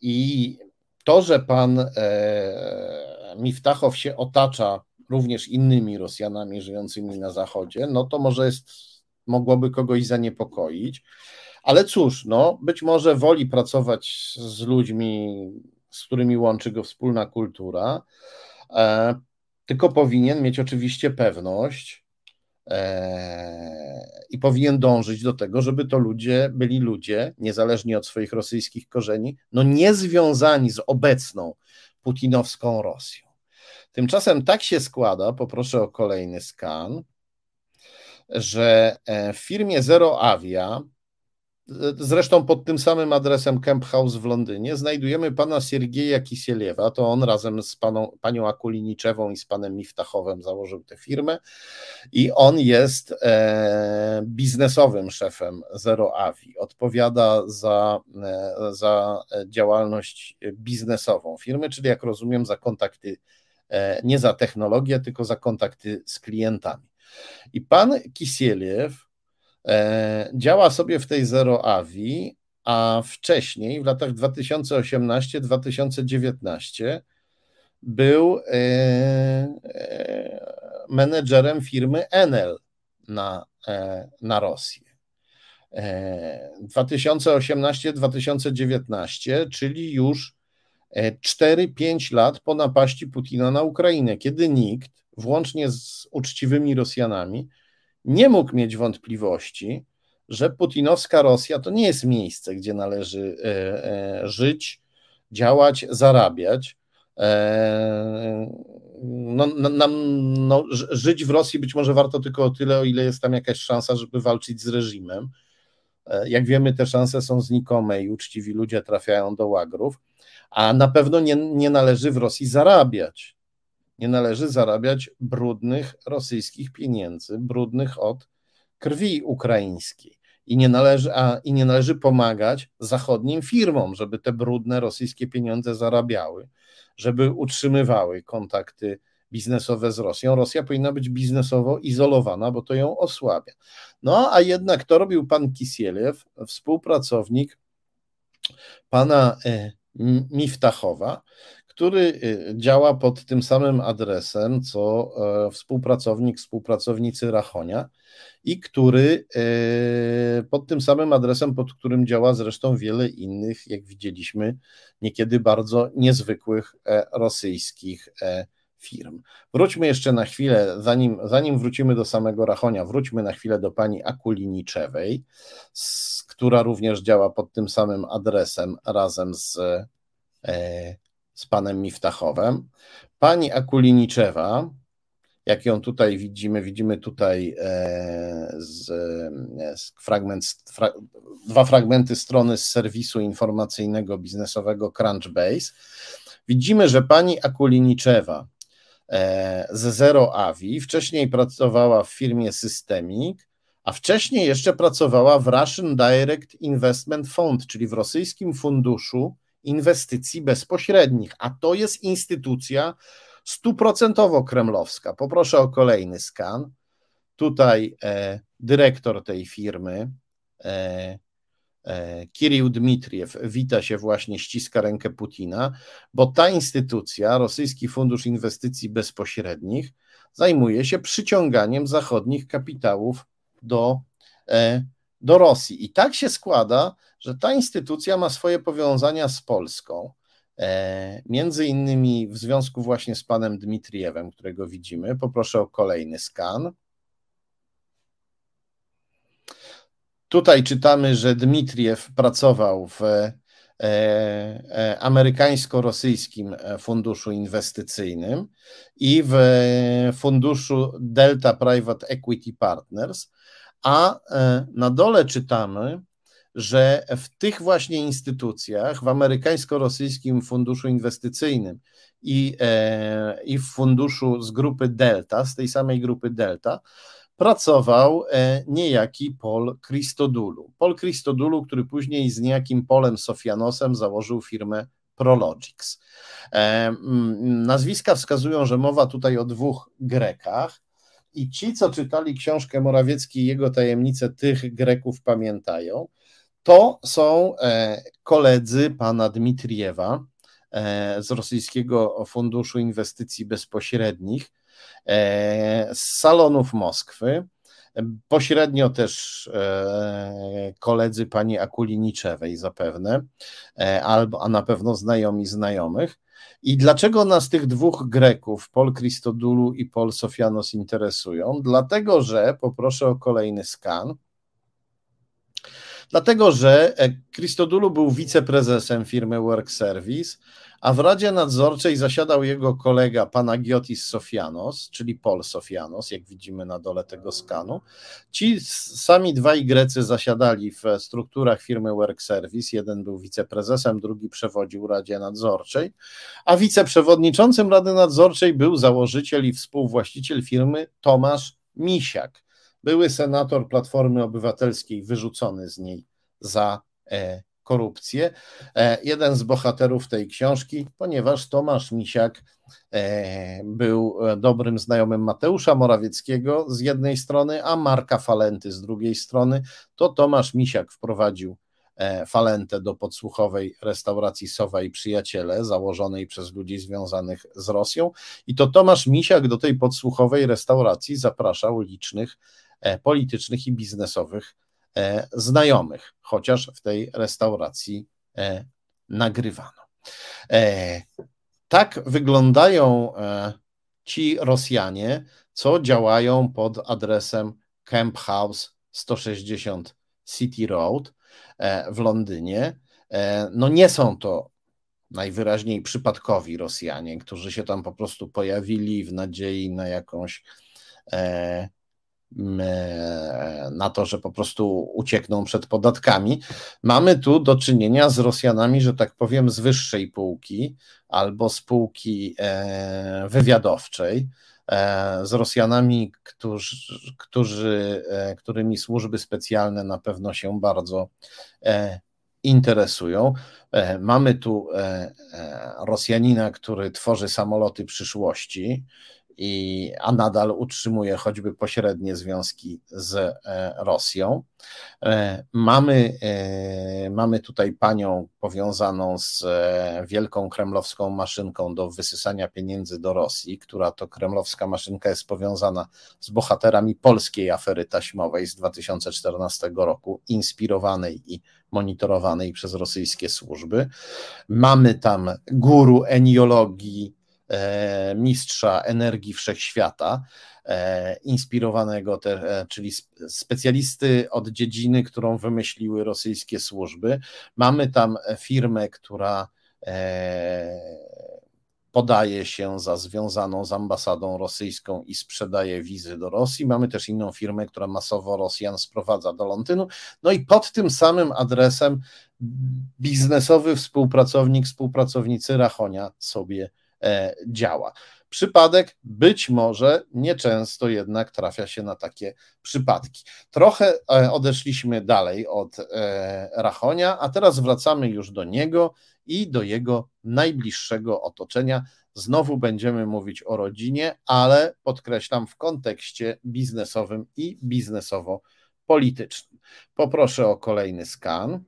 Speaker 1: I to, że pan e, Miftachow się otacza również innymi Rosjanami żyjącymi na Zachodzie, no to może jest mogłoby kogoś zaniepokoić. Ale cóż, no, być może woli pracować z ludźmi, z którymi łączy go wspólna kultura, e, tylko powinien mieć oczywiście pewność e, i powinien dążyć do tego, żeby to ludzie byli ludzie, niezależnie od swoich rosyjskich korzeni, no nie związani z obecną putinowską Rosją. Tymczasem tak się składa, poproszę o kolejny skan, że e, w firmie Zero Avia, zresztą pod tym samym adresem Camp House w Londynie, znajdujemy pana Siergieja Kisieliewa, to on razem z paną, panią Akuliniczewą i z panem Miftachowem założył tę firmę. I on jest e, biznesowym szefem Zero Avi, odpowiada za, e, za działalność biznesową firmy, czyli jak rozumiem za kontakty, e, nie za technologię, tylko za kontakty z klientami. I pan Kisieliew e, działa sobie w tej Zero Avi, a wcześniej, w latach 2018-2019, był e, e, menedżerem firmy Enel na, na Rosję. 2018-2019, czyli już 4-5 lat po napaści Putina na Ukrainę, kiedy nikt włącznie z uczciwymi Rosjanami, nie mógł mieć wątpliwości, że putinowska Rosja to nie jest miejsce, gdzie należy e, e, żyć, działać, zarabiać. E, no, no, no, żyć w Rosji być może warto tylko o tyle, o ile jest tam jakaś szansa, żeby walczyć z reżimem. Jak wiemy, te szanse są znikome i uczciwi ludzie trafiają do łagrów, a na pewno nie, nie należy w Rosji zarabiać nie należy zarabiać brudnych rosyjskich pieniędzy, brudnych od krwi ukraińskiej. I nie, należy, a, I nie należy pomagać zachodnim firmom, żeby te brudne rosyjskie pieniądze zarabiały, żeby utrzymywały kontakty biznesowe z Rosją. Rosja powinna być biznesowo izolowana, bo to ją osłabia. No a jednak to robił pan Kisieliew, współpracownik pana e, Miftachowa, który y, działa pod tym samym adresem, co e, współpracownik, współpracownicy Rachonia i który e, pod tym samym adresem, pod którym działa zresztą wiele innych, jak widzieliśmy, niekiedy bardzo niezwykłych e, rosyjskich firm. Wróćmy jeszcze na chwilę, zanim, zanim wrócimy do samego Rachonia, wróćmy na chwilę do pani Akuliniczewej, która również działa pod tym samym adresem razem z, z panem Miftachowem. Pani Akuliniczewa, jak ją tutaj widzimy, widzimy tutaj z, z fragment, fra, dwa fragmenty strony z serwisu informacyjnego biznesowego Crunchbase. Widzimy, że pani Akuliniczewa e, z Zero Avi wcześniej pracowała w firmie Systemic, a wcześniej jeszcze pracowała w Russian Direct Investment Fund, czyli w rosyjskim funduszu inwestycji bezpośrednich, a to jest instytucja stuprocentowo kremlowska. Poproszę o kolejny skan. Tutaj e, dyrektor tej firmy, e, E, Kirill Dmitriew wita się właśnie, ściska rękę Putina, bo ta instytucja, Rosyjski Fundusz Inwestycji Bezpośrednich, zajmuje się przyciąganiem zachodnich kapitałów do, e, do Rosji. I tak się składa, że ta instytucja ma swoje powiązania z Polską. E, między innymi w związku właśnie z panem Dmitriewem, którego widzimy. Poproszę o kolejny skan. Tutaj czytamy, że Dmitriew pracował w e, e, amerykańsko-rosyjskim funduszu inwestycyjnym i w funduszu Delta Private Equity Partners, a na dole czytamy, że w tych właśnie instytucjach, w amerykańsko-rosyjskim funduszu inwestycyjnym i, i w funduszu z grupy Delta, z tej samej grupy Delta, pracował e, niejaki Paul Christodoulou. Paul Christodoulou, który później z niejakim Polem Sofianosem założył firmę Prologics. E, nazwiska wskazują, że mowa tutaj o dwóch Grekach i ci, co czytali książkę Morawiecki i jego tajemnice, tych Greków pamiętają. To są e, koledzy pana Dmitriewa z Rosyjskiego Funduszu Inwestycji Bezpośrednich, E, z salonów Moskwy. Pośrednio też e, koledzy pani Akuliniczewej zapewne, e, albo, a na pewno znajomi znajomych. I dlaczego nas tych dwóch Greków, Pol Christodoulou i Pol Sofianos, interesują? Dlatego, że poproszę o kolejny skan. Dlatego, że Christodoulou był wiceprezesem firmy Work Service, a w Radzie Nadzorczej zasiadał jego kolega Panagiotis Sofianos, czyli Paul Sofianos, jak widzimy na dole tego skanu. Ci sami dwaj Grecy zasiadali w strukturach firmy Work Service, jeden był wiceprezesem, drugi przewodził Radzie Nadzorczej, a wiceprzewodniczącym Rady Nadzorczej był założyciel i współwłaściciel firmy Tomasz Misiak, były senator Platformy Obywatelskiej, wyrzucony z niej za e, korupcję. E, jeden z bohaterów tej książki, ponieważ Tomasz Misiak e, był dobrym znajomym Mateusza Morawieckiego z jednej strony, a Marka Falenty z drugiej strony, to Tomasz Misiak wprowadził Falentę do podsłuchowej restauracji Sowa i Przyjaciele, założonej przez ludzi związanych z Rosją. I to Tomasz Misiak do tej podsłuchowej restauracji zapraszał licznych politycznych i biznesowych E, znajomych, chociaż w tej restauracji e, nagrywano. E, tak wyglądają ci Rosjanie, co działają pod adresem Camp House 160 City Road w Londynie. No nie są to najwyraźniej przypadkowi Rosjanie, którzy się tam po prostu pojawili w nadziei na jakąś na to, że po prostu uciekną przed podatkami. Mamy tu do czynienia z Rosjanami, że tak powiem, z wyższej półki albo z półki e, wywiadowczej, e, z Rosjanami, którzy, którzy, e, którymi służby specjalne na pewno się bardzo interesują. Mamy tu Rosjanina, który tworzy samoloty przyszłości i, a nadal utrzymuje choćby pośrednie związki z e, Rosją. E, mamy, e, mamy tutaj panią powiązaną z wielką kremlowską maszynką do wysysania pieniędzy do Rosji, która to kremlowska maszynka jest powiązana z bohaterami polskiej afery taśmowej z 2014 roku, inspirowanej i monitorowanej przez rosyjskie służby. Mamy tam guru eniologii, mistrza energii wszechświata, inspirowanego, te, czyli specjalisty od dziedziny, którą wymyśliły rosyjskie służby. Mamy tam firmę, która podaje się za związaną z ambasadą rosyjską i sprzedaje wizy do Rosji. Mamy też inną firmę, która masowo Rosjan sprowadza do Londynu. No i pod tym samym adresem biznesowy współpracownik, współpracownicy Rachonia sobie e, działa. Przypadek być może nieczęsto jednak trafia się na takie przypadki. Trochę e, odeszliśmy dalej od e, Rachonia, a teraz wracamy już do niego i do jego najbliższego otoczenia. Znowu będziemy mówić o rodzinie, ale podkreślam w kontekście biznesowym i biznesowo-politycznym. Poproszę o kolejny skan.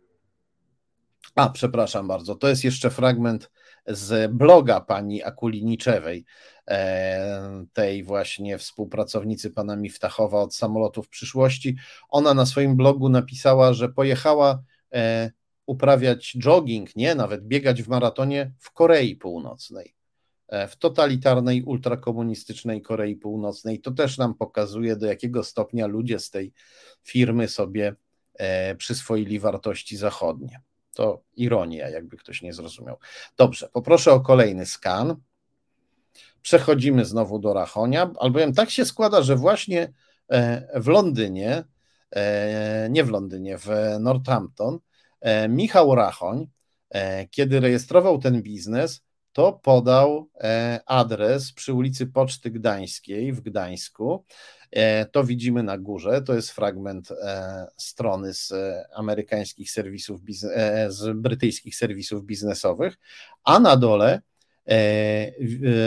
Speaker 1: A, przepraszam bardzo, to jest jeszcze fragment z bloga pani Akuliniczewej, e, tej właśnie współpracownicy pana Miftachowa od samolotów przyszłości. Ona na swoim blogu napisała, że pojechała e, uprawiać jogging, nie, nawet biegać w maratonie w Korei Północnej, e, w totalitarnej, ultrakomunistycznej Korei Północnej. To też nam pokazuje, do jakiego stopnia ludzie z tej firmy sobie przyswoili wartości zachodnie. To ironia, jakby ktoś nie zrozumiał. Dobrze, poproszę o kolejny skan. Przechodzimy znowu do Rachonia, albowiem tak się składa, że właśnie e, w Londynie, e, nie w Londynie, w Northampton, e, Michał Rachoń, kiedy rejestrował ten biznes, to podał adres przy ulicy Poczty Gdańskiej w Gdańsku. E, to widzimy na górze, to jest fragment e, strony z amerykańskich serwisów, e, z brytyjskich serwisów biznesowych, a na dole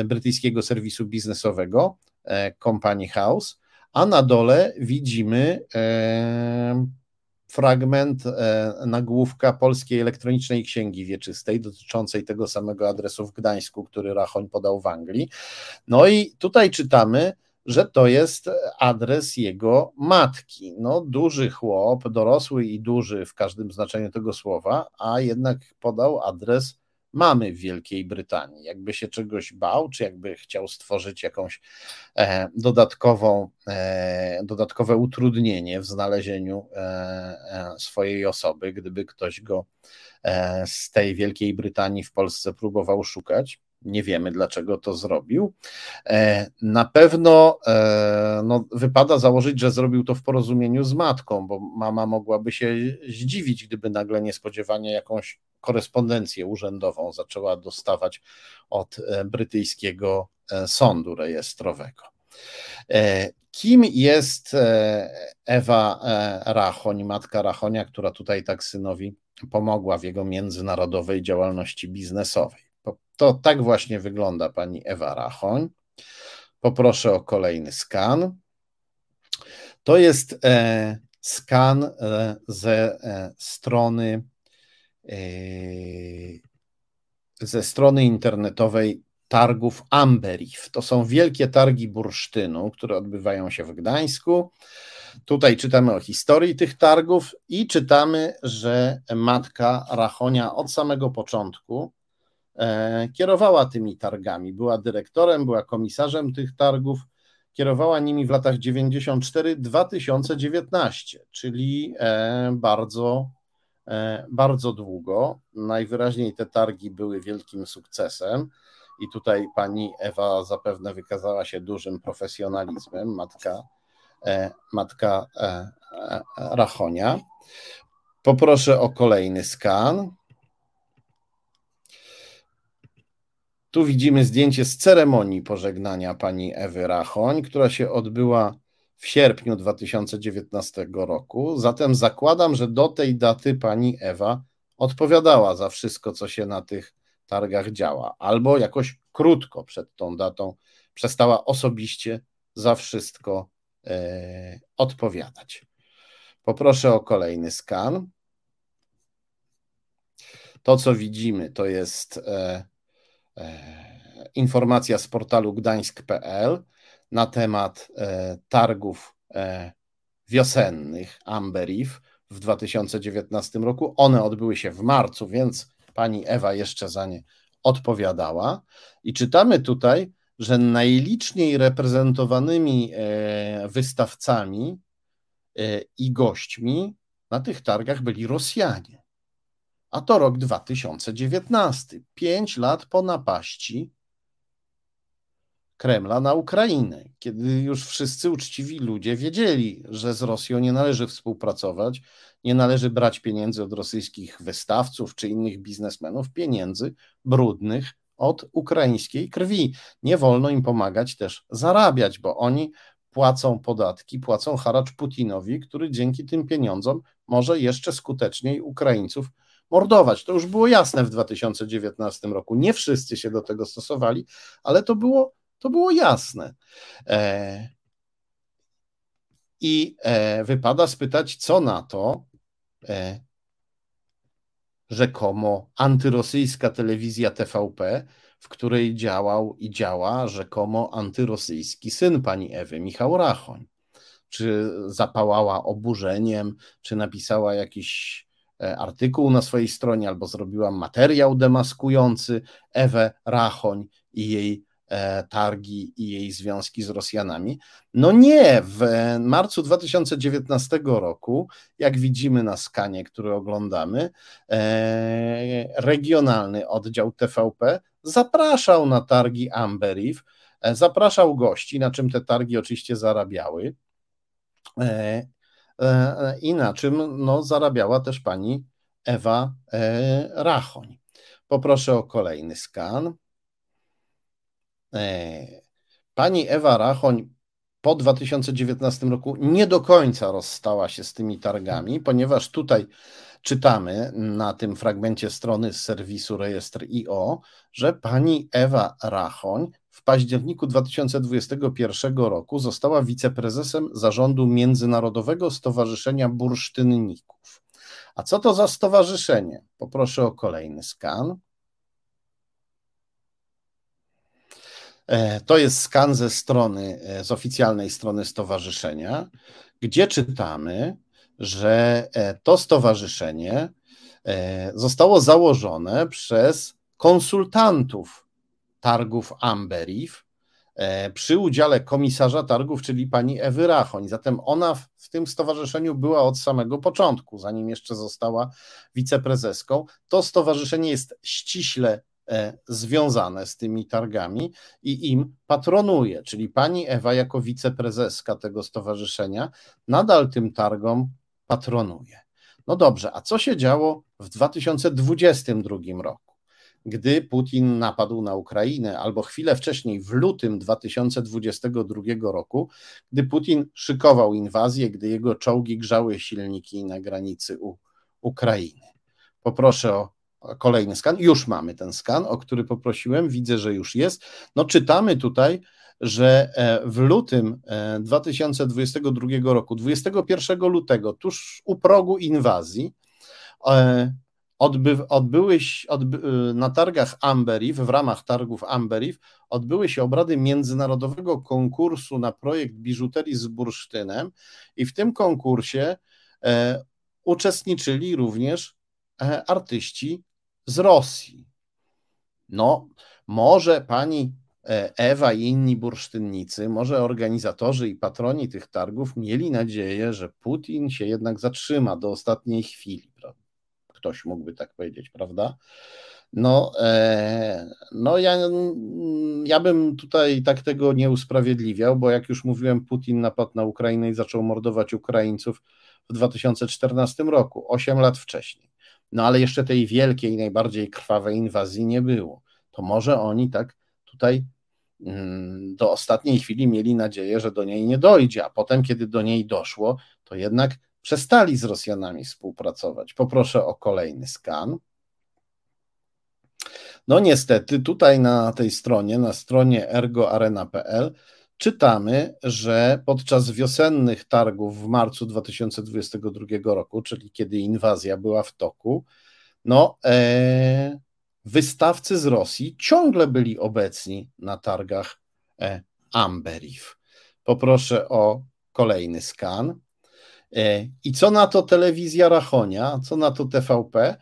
Speaker 1: brytyjskiego serwisu biznesowego Company House, a na dole widzimy fragment nagłówka Polskiej Elektronicznej Księgi Wieczystej dotyczącej tego samego adresu w Gdańsku, który Rachoń podał w Anglii. No i tutaj czytamy, że to jest adres jego matki. No, duży chłop, dorosły i duży w każdym znaczeniu tego słowa, a jednak podał adres mamy w Wielkiej Brytanii. Jakby się czegoś bał, czy jakby chciał stworzyć jakąś e, dodatkową, e, dodatkowe utrudnienie w znalezieniu e, swojej osoby, gdyby ktoś go z tej Wielkiej Brytanii w Polsce próbował szukać. Nie wiemy, dlaczego to zrobił. E, na pewno e, no, wypada założyć, że zrobił to w porozumieniu z matką, bo mama mogłaby się zdziwić, gdyby nagle niespodziewanie jakąś korespondencję urzędową zaczęła dostawać od e, brytyjskiego sądu rejestrowego. Kim jest Ewa Rachoń, matka Rachonia, która tutaj tak synowi pomogła w jego międzynarodowej działalności biznesowej? To tak właśnie wygląda pani Ewa Rachoń. Poproszę o kolejny skan. To jest e, skan e, ze e, strony e, ze strony internetowej targów Amberif. To są wielkie targi bursztynu, które odbywają się w Gdańsku. Tutaj czytamy o historii tych targów i czytamy, że matka Rachonia od samego początku kierowała tymi targami. Była dyrektorem, była komisarzem tych targów, kierowała nimi w latach 94-2019, czyli e, bardzo, e, bardzo długo. Najwyraźniej te targi były wielkim sukcesem. I tutaj pani Ewa zapewne wykazała się dużym profesjonalizmem, matka, matka Rachonia. Poproszę o kolejny skan. Tu widzimy zdjęcie z ceremonii pożegnania pani Ewy Rachoń, która się odbyła w sierpniu 2019 roku. Zatem zakładam, że do tej daty pani Ewa odpowiadała za wszystko, co się na tych targach działa, albo jakoś krótko przed tą datą przestała osobiście za wszystko e, odpowiadać. Poproszę o kolejny skan. To, co widzimy, to jest. E, informacja z portalu gdańsk.pl na temat e, targów e, wiosennych Amberif w 2019 roku. One odbyły się w marcu, więc pani Ewa jeszcze za nie odpowiadała. I czytamy tutaj, że najliczniej reprezentowanymi e, wystawcami e, i gośćmi na tych targach byli Rosjanie. A to rok 2019, pięć lat po napaści Kremla na Ukrainę, kiedy już wszyscy uczciwi ludzie wiedzieli, że z Rosją nie należy współpracować, nie należy brać pieniędzy od rosyjskich wystawców czy innych biznesmenów, pieniędzy brudnych od ukraińskiej krwi. Nie wolno im pomagać też zarabiać, bo oni płacą podatki, płacą haracz Putinowi, który dzięki tym pieniądzom może jeszcze skuteczniej Ukraińców mordować. To już było jasne w 2019 roku. Nie wszyscy się do tego stosowali, ale to było, to było jasne. E, I e, wypada spytać, co na to e, rzekomo antyrosyjska telewizja TVP, w której działał i działa rzekomo antyrosyjski syn pani Ewy, Michał Rachoń. Czy zapałała oburzeniem, czy napisała jakiś artykuł na swojej stronie, albo zrobiła materiał demaskujący Ewę Rachoń i jej E, targi i jej związki z Rosjanami. No nie, w marcu 2019 roku, jak widzimy na skanie, który oglądamy, e, regionalny oddział TVP zapraszał na targi Amberiv, e, zapraszał gości, na czym te targi oczywiście zarabiały. I na czym no, zarabiała też pani Ewa Rachoń. Poproszę o kolejny skan. E, pani Ewa Rachoń po 2019 roku nie do końca rozstała się z tymi targami, ponieważ tutaj czytamy na tym fragmencie strony z serwisu rejestr.io, że pani Ewa Rachoń w październiku 2021 roku została wiceprezesem zarządu Międzynarodowego Stowarzyszenia Bursztynników. A co to za stowarzyszenie? Poproszę o kolejny skan. E, to jest skan ze strony, e, z oficjalnej strony stowarzyszenia, gdzie czytamy, że e, to stowarzyszenie zostało założone przez konsultantów targów Amberiv przy udziale komisarza targów, czyli pani Ewy Rachoń. Zatem ona w tym stowarzyszeniu była od samego początku, zanim jeszcze została wiceprezeską. To stowarzyszenie jest ściśle E, związane z tymi targami i im patronuje, czyli pani Ewa jako wiceprezeska tego stowarzyszenia nadal tym targom patronuje. No dobrze, a co się działo w 2022 roku? Gdy Putin napadł na Ukrainę, albo chwilę wcześniej, w lutym 2022 roku, gdy Putin szykował inwazję, gdy jego czołgi grzały silniki na granicy u Ukrainy. Poproszę o kolejny skan. Już mamy ten skan, o który poprosiłem. Widzę, że już jest. No, czytamy tutaj, że e, w lutym 2022 e, roku, 21 lutego, tuż u progu inwazji, e, odby, odbyły odby, na targach Amberiv, w ramach targów Amberiv, odbyły się obrady międzynarodowego konkursu na projekt biżuterii z bursztynem i w tym konkursie e, uczestniczyli również e, artyści z Rosji. No, może pani e, Ewa i inni bursztynnicy, może organizatorzy i patroni tych targów mieli nadzieję, że Putin się jednak zatrzyma do ostatniej chwili. Ktoś mógłby tak powiedzieć, prawda? No, e, no ja, ja bym tutaj tak tego nie usprawiedliwiał, bo jak już mówiłem, Putin napadł na Ukrainę i zaczął mordować Ukraińców w 2014 roku, 8 lat wcześniej. No ale jeszcze tej wielkiej, najbardziej krwawej inwazji nie było. To może oni tak tutaj mm, do ostatniej chwili mieli nadzieję, że do niej nie dojdzie, a potem, kiedy do niej doszło, to jednak przestali z Rosjanami współpracować. Poproszę o kolejny skan. No niestety, tutaj na tej stronie, na stronie ergoarena.pl czytamy, że podczas wiosennych targów w marcu 2022 roku, czyli kiedy inwazja była w toku, no, e, wystawcy z Rosji ciągle byli obecni na targach e, Amberiv. Poproszę o kolejny skan. E, I co na to telewizja Rachonia, co na to TVP?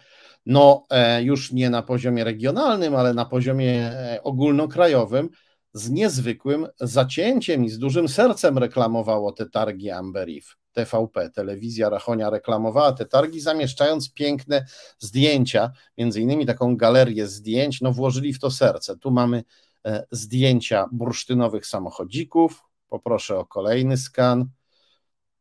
Speaker 1: no już nie na poziomie regionalnym, ale na poziomie ogólnokrajowym, z niezwykłym zacięciem i z dużym sercem reklamowało te targi Amberif. TVP, telewizja Rachonia reklamowała te targi, zamieszczając piękne zdjęcia, między innymi taką galerię zdjęć, no włożyli w to serce. Tu mamy e, zdjęcia bursztynowych samochodzików, poproszę o kolejny skan.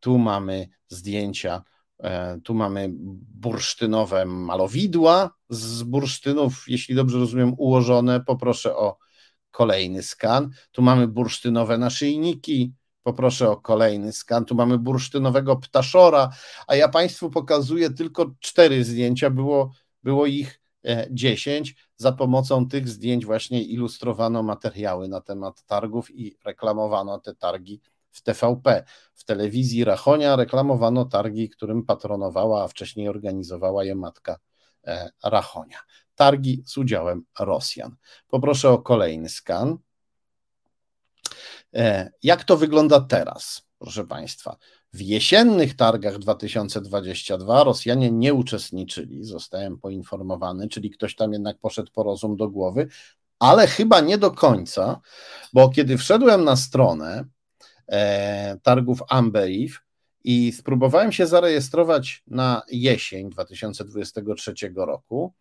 Speaker 1: Tu mamy zdjęcia, e, tu mamy bursztynowe malowidła z bursztynów, jeśli dobrze rozumiem, ułożone. Poproszę o kolejny skan. Tu mamy bursztynowe naszyjniki, Poproszę o kolejny skan. Tu mamy bursztynowego ptaszora, a ja Państwu pokazuję tylko cztery zdjęcia, było, było ich e, dziesięć. Za pomocą tych zdjęć właśnie ilustrowano materiały na temat targów i reklamowano te targi w TVP. W telewizji Rachonia reklamowano targi, którym patronowała, a wcześniej organizowała je matka e, Rachonia. Targi z udziałem Rosjan. Poproszę o kolejny skan. E, jak to wygląda teraz, proszę Państwa? W jesiennych targach 2022 Rosjanie nie uczestniczyli, zostałem poinformowany, czyli ktoś tam jednak poszedł po rozum do głowy, ale chyba nie do końca, bo kiedy wszedłem na stronę targów Amberif i spróbowałem się zarejestrować na jesień 2023 roku,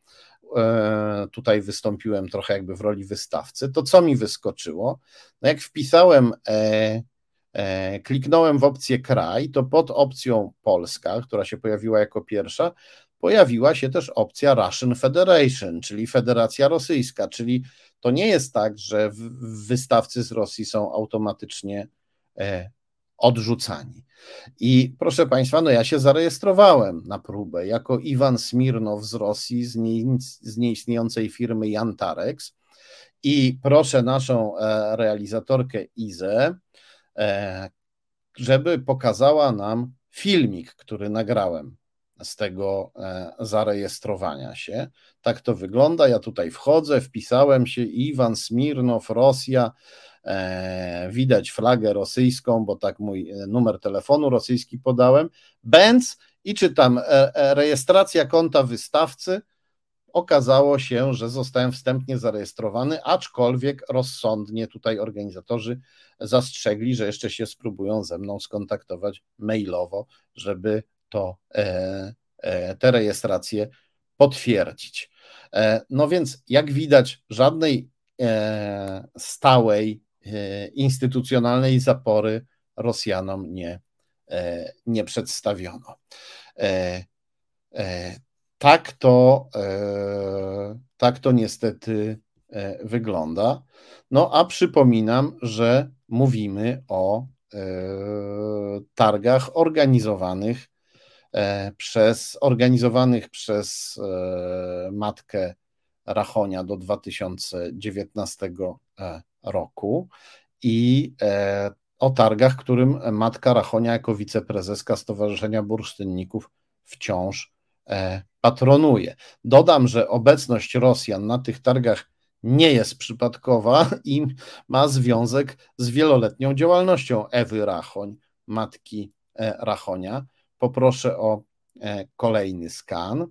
Speaker 1: E, tutaj wystąpiłem trochę jakby w roli wystawcy, to co mi wyskoczyło? No jak wpisałem, e, e, kliknąłem w opcję kraj, to pod opcją Polska, która się pojawiła jako pierwsza, pojawiła się też opcja Russian Federation, czyli Federacja Rosyjska, czyli to nie jest tak, że wystawcy z Rosji są automatycznie e, odrzucani. I proszę Państwa, no ja się zarejestrowałem na próbę jako Iwan Smirnow z Rosji, z, nie, z nieistniejącej firmy Jantarex. I proszę naszą e, realizatorkę Izę, e, żeby pokazała nam filmik, który nagrałem z tego e, zarejestrowania się. Tak to wygląda. Ja tutaj wchodzę, wpisałem się Iwan Smirnow, Rosja. E, widać flagę rosyjską, bo tak mój e, numer telefonu rosyjski podałem. Benz i czytam rejestracja konta wystawcy. Okazało się, że zostałem wstępnie zarejestrowany, aczkolwiek rozsądnie tutaj organizatorzy zastrzegli, że jeszcze się spróbują ze mną skontaktować mailowo, żeby to e, e, te rejestracje potwierdzić. E, no więc, jak widać, żadnej stałej, instytucjonalnej zapory Rosjanom nie, nie przedstawiono. Tak to, tak to niestety wygląda. No a przypominam, że mówimy o targach organizowanych E, przez organizowanych przez e, matkę Rachonia do 2019 e, roku i o targach, którym matka Rachonia jako wiceprezeska Stowarzyszenia Bursztynników wciąż patronuje. Dodam, że obecność Rosjan na tych targach nie jest przypadkowa i ma związek z wieloletnią działalnością Ewy Rachoń, matki Rachonia. Poproszę o e, kolejny skan.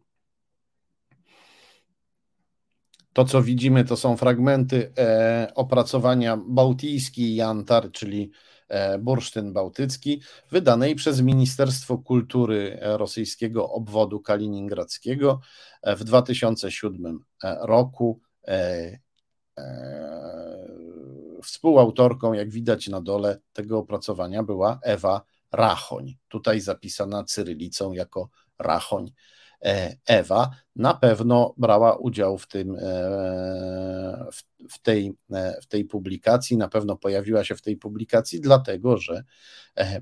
Speaker 1: To, co widzimy, to są fragmenty e, opracowania Bałtyjski i Antar, czyli e, bursztyn bałtycki, wydanej przez Ministerstwo Kultury rosyjskiego obwodu kaliningradzkiego w 2007 roku. Współautorką, jak widać na dole tego opracowania, była Ewa Rachoń, tutaj zapisana cyrylicą jako Rachoń. E, Ewa na pewno brała udział w, tym, e, w, tej, e, w tej publikacji, na pewno pojawiła się w tej publikacji, dlatego że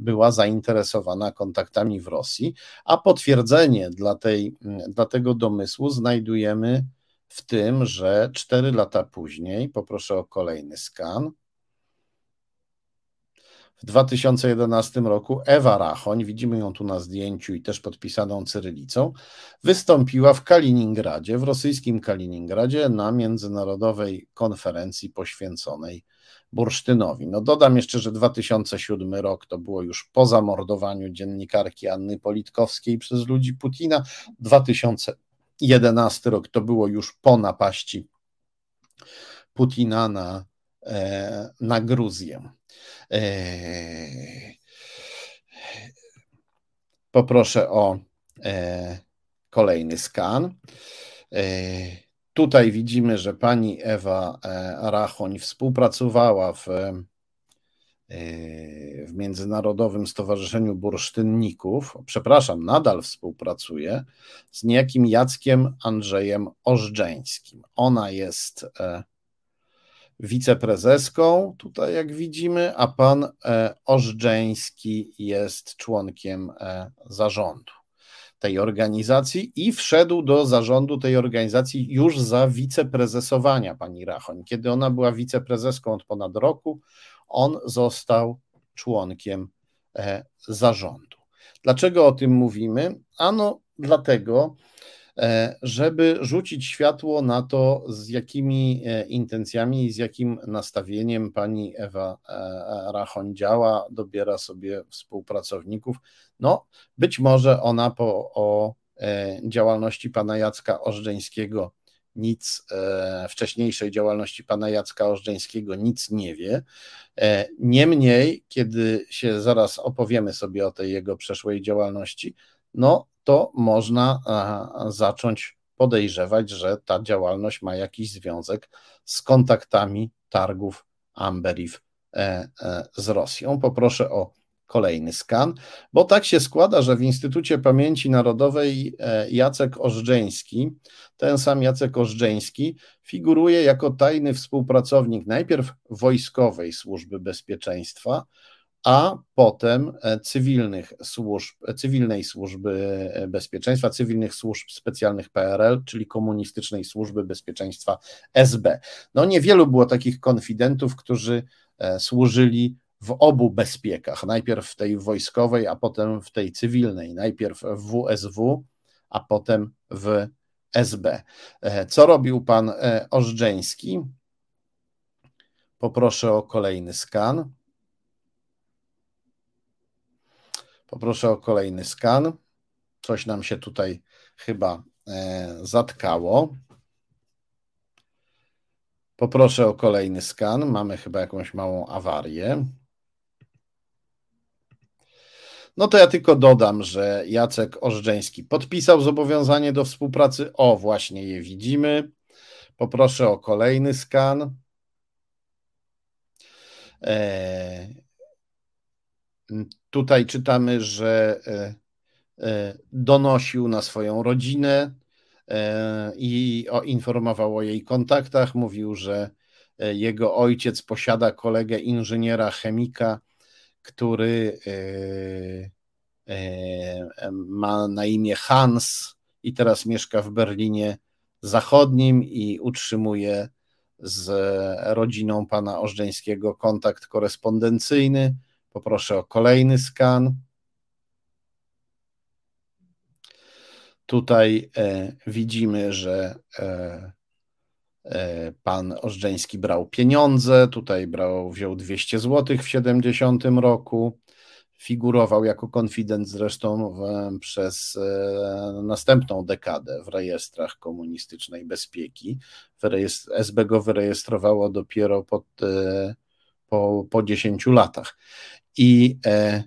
Speaker 1: była zainteresowana kontaktami w Rosji, a potwierdzenie dla, tej, dla tego domysłu znajdujemy w tym, że cztery lata później, poproszę o kolejny skan, w 2011 roku Ewa Rachoń, widzimy ją tu na zdjęciu i też podpisaną cyrylicą, wystąpiła w Kaliningradzie, w rosyjskim Kaliningradzie na międzynarodowej konferencji poświęconej bursztynowi. No dodam jeszcze, że 2007 rok to było już po zamordowaniu dziennikarki Anny Politkowskiej przez ludzi Putina. 2000 2011 rok to było już po napaści Putina na, na Gruzję. Poproszę o kolejny skan. Tutaj widzimy, że pani Ewa Rachoń współpracowała w w Międzynarodowym Stowarzyszeniu Bursztynników, przepraszam, nadal współpracuje z niejakim Jackiem Andrzejem Ożdżeńskim. Ona jest e, wiceprezeską, tutaj jak widzimy, a pan e, Ożdżeński jest członkiem e, zarządu tej organizacji i wszedł do zarządu tej organizacji już za wiceprezesowania pani Rachoń. Kiedy ona była wiceprezeską od ponad roku, on został członkiem e, zarządu. Dlaczego o tym mówimy? Ano dlatego, żeby rzucić światło na to, z jakimi e, intencjami i z jakim nastawieniem pani Ewa Rachoń działa, dobiera sobie współpracowników. No, być może ona po o działalności pana Jacka Ożdżeńskiego nic, e, wcześniejszej działalności pana Jacka Ożdżeńskiego nic nie wie. E, niemniej, kiedy się zaraz opowiemy sobie o tej jego przeszłej działalności, no to można zacząć podejrzewać, że ta działalność ma jakiś związek z kontaktami targów Amberiv e, z Rosją. Poproszę o kolejny skan, bo tak się składa, że w Instytucie Pamięci Narodowej e, Jacek Ożdżeński, ten sam Jacek Ożdżeński, figuruje jako tajny współpracownik najpierw Wojskowej Służby Bezpieczeństwa, a potem e, cywilnych służb, cywilnej służby e, bezpieczeństwa, cywilnych służb specjalnych PRL, czyli komunistycznej służby bezpieczeństwa SB. No niewielu było takich konfidentów, którzy służyli w obu bezpiekach, najpierw w tej wojskowej, a potem w tej cywilnej, najpierw w WSW, a potem w SB. E, co robił pan e, Ożdżeński? Poproszę o kolejny skan. Poproszę o kolejny skan. Coś nam się tutaj chyba e, zatkało. Poproszę o kolejny skan. Mamy chyba jakąś małą awarię. No to ja tylko dodam, że Jacek Ożdżeński podpisał zobowiązanie do współpracy. O, właśnie je widzimy. Poproszę o kolejny skan. E, tutaj czytamy, że e, e, donosił na swoją rodzinę i informował o jej kontaktach. Mówił, że jego ojciec posiada kolegę inżyniera chemika który e, e, ma na imię Hans i teraz mieszka w Berlinie Zachodnim i utrzymuje z rodziną pana Ożdżeńskiego kontakt korespondencyjny. Poproszę o kolejny skan. Tutaj e, widzimy, że E, pan Ożdżeński brał pieniądze, tutaj brał, wziął 200 zł w 70 roku, figurował jako konfident zresztą w, przez e, następną dekadę w rejestrach komunistycznej bezpieki. Rejestr, SB go wyrejestrowało dopiero pod, e, po, po 10 latach. I e,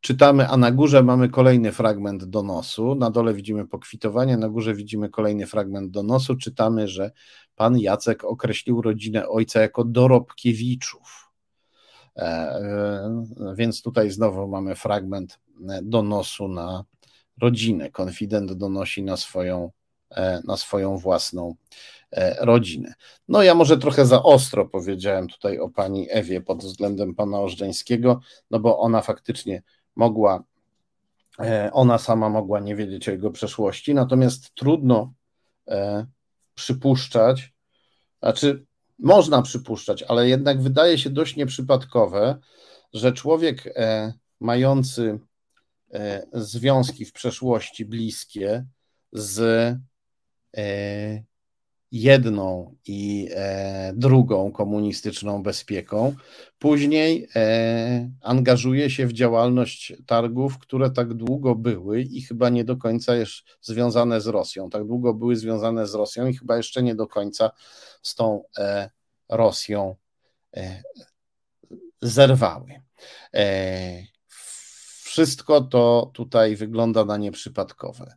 Speaker 1: czytamy, a na górze mamy kolejny fragment donosu. Na dole widzimy pokwitowanie, na górze widzimy kolejny fragment donosu. Czytamy, że pan Jacek określił rodzinę ojca jako dorobkiewiczów. E, e, więc tutaj znowu mamy fragment donosu na rodzinę. Konfident donosi na swoją, e, na swoją własną rodzinę. No ja może trochę za ostro powiedziałem tutaj o pani Ewie pod względem pana Ożdżeńskiego, no bo ona faktycznie mogła, ona sama mogła nie wiedzieć o jego przeszłości, natomiast trudno przypuszczać, znaczy można przypuszczać, ale jednak wydaje się dość nieprzypadkowe, że człowiek e, mający e, związki w przeszłości bliskie z, e, jedną i e, drugą komunistyczną bezpieką. Później e, angażuje się w działalność targów, które tak długo były i chyba nie do końca jeszcze związane z Rosją. Tak długo były związane z Rosją i chyba jeszcze nie do końca z tą e, Rosją e, zerwały. E, wszystko to tutaj wygląda na nieprzypadkowe.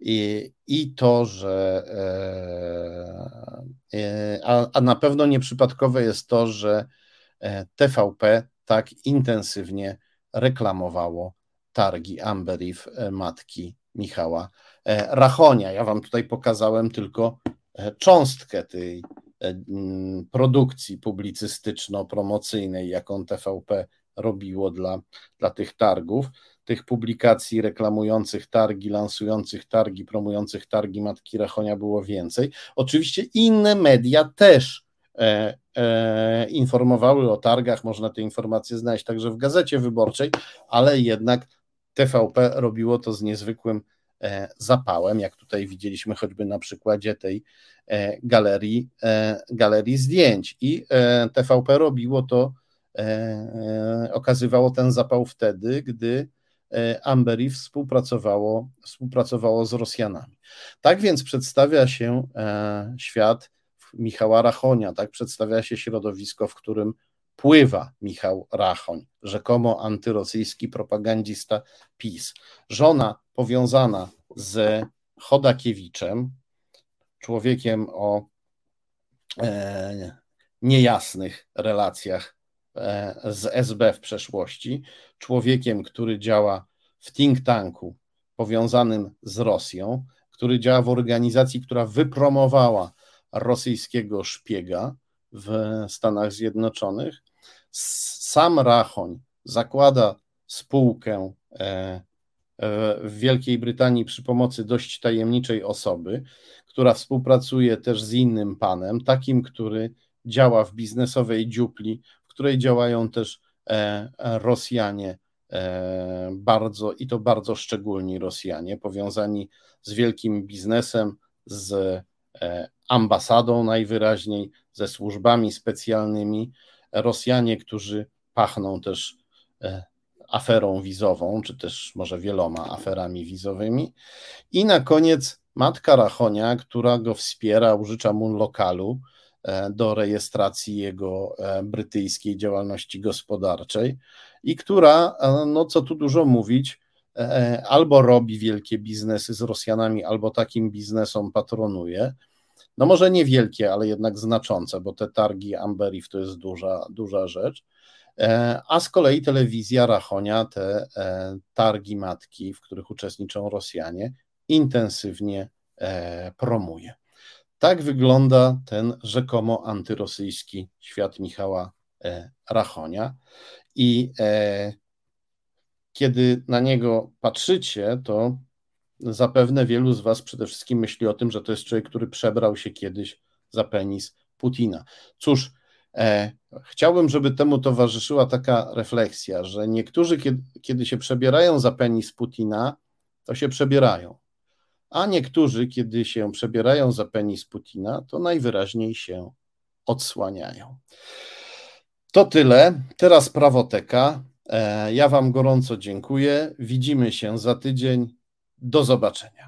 Speaker 1: I, i to, że e, e, a, a na pewno nieprzypadkowe jest to, że e, TVP tak intensywnie reklamowało targi Amberiv matki Michała Rachonia. Ja wam tutaj pokazałem tylko cząstkę tej produkcji publicystyczno-promocyjnej, jaką TVP robiło dla, dla tych targów tych publikacji reklamujących targi, lansujących targi, promujących targi Matki Rachonia było więcej. Oczywiście inne media też e, e, informowały o targach, można te informacje znaleźć także w Gazecie Wyborczej, ale jednak TVP robiło to z niezwykłym e, zapałem, jak tutaj widzieliśmy choćby na przykładzie tej e, galerii, e, galerii zdjęć. I TVP robiło to, okazywało ten zapał wtedy, gdy E, Amberi współpracowało, współpracowało z Rosjanami. Tak więc przedstawia się e, świat Michała Rachonia, tak przedstawia się środowisko, w którym pływa Michał Rachoń, rzekomo antyrosyjski propagandista PiS. Żona powiązana z Chodakiewiczem, człowiekiem o e, niejasnych relacjach z SB w przeszłości, człowiekiem, który działa w think tanku powiązanym z Rosją, który działa w organizacji, która wypromowała rosyjskiego szpiega w Stanach Zjednoczonych. Sam Rachoń zakłada spółkę e, e, w Wielkiej Brytanii przy pomocy dość tajemniczej osoby, która współpracuje też z innym panem, takim, który działa w biznesowej dziupli, której działają też e, Rosjanie e, bardzo i to bardzo szczególni Rosjanie, powiązani z wielkim biznesem, z e, ambasadą najwyraźniej, ze służbami specjalnymi. Rosjanie, którzy pachną też aferą wizową, czy też może wieloma aferami wizowymi. I na koniec matka Rachonia, która go wspiera, użycza mu lokalu, do rejestracji jego e, brytyjskiej działalności gospodarczej i która, e, no co tu dużo mówić, albo robi wielkie biznesy z Rosjanami, albo takim biznesom patronuje. No może nie wielkie, ale jednak znaczące, bo te targi Amberiv to jest duża, duża rzecz. A z kolei telewizja Rachonia te targi matki, w których uczestniczą Rosjanie, intensywnie promuje. Tak wygląda ten rzekomo antyrosyjski świat Michała e, Rachonia. I e, kiedy na niego patrzycie, to zapewne wielu z Was przede wszystkim myśli o tym, że to jest człowiek, który przebrał się kiedyś za penis Putina. Cóż, e, chciałbym, żeby temu towarzyszyła taka refleksja, że niektórzy, kiedy, kiedy się przebierają za penis Putina, to się przebierają a niektórzy, kiedy się przebierają za penis Putina, to najwyraźniej się odsłaniają. To tyle. Teraz prawoteka. E, ja Wam gorąco dziękuję. Widzimy się za tydzień. Do zobaczenia.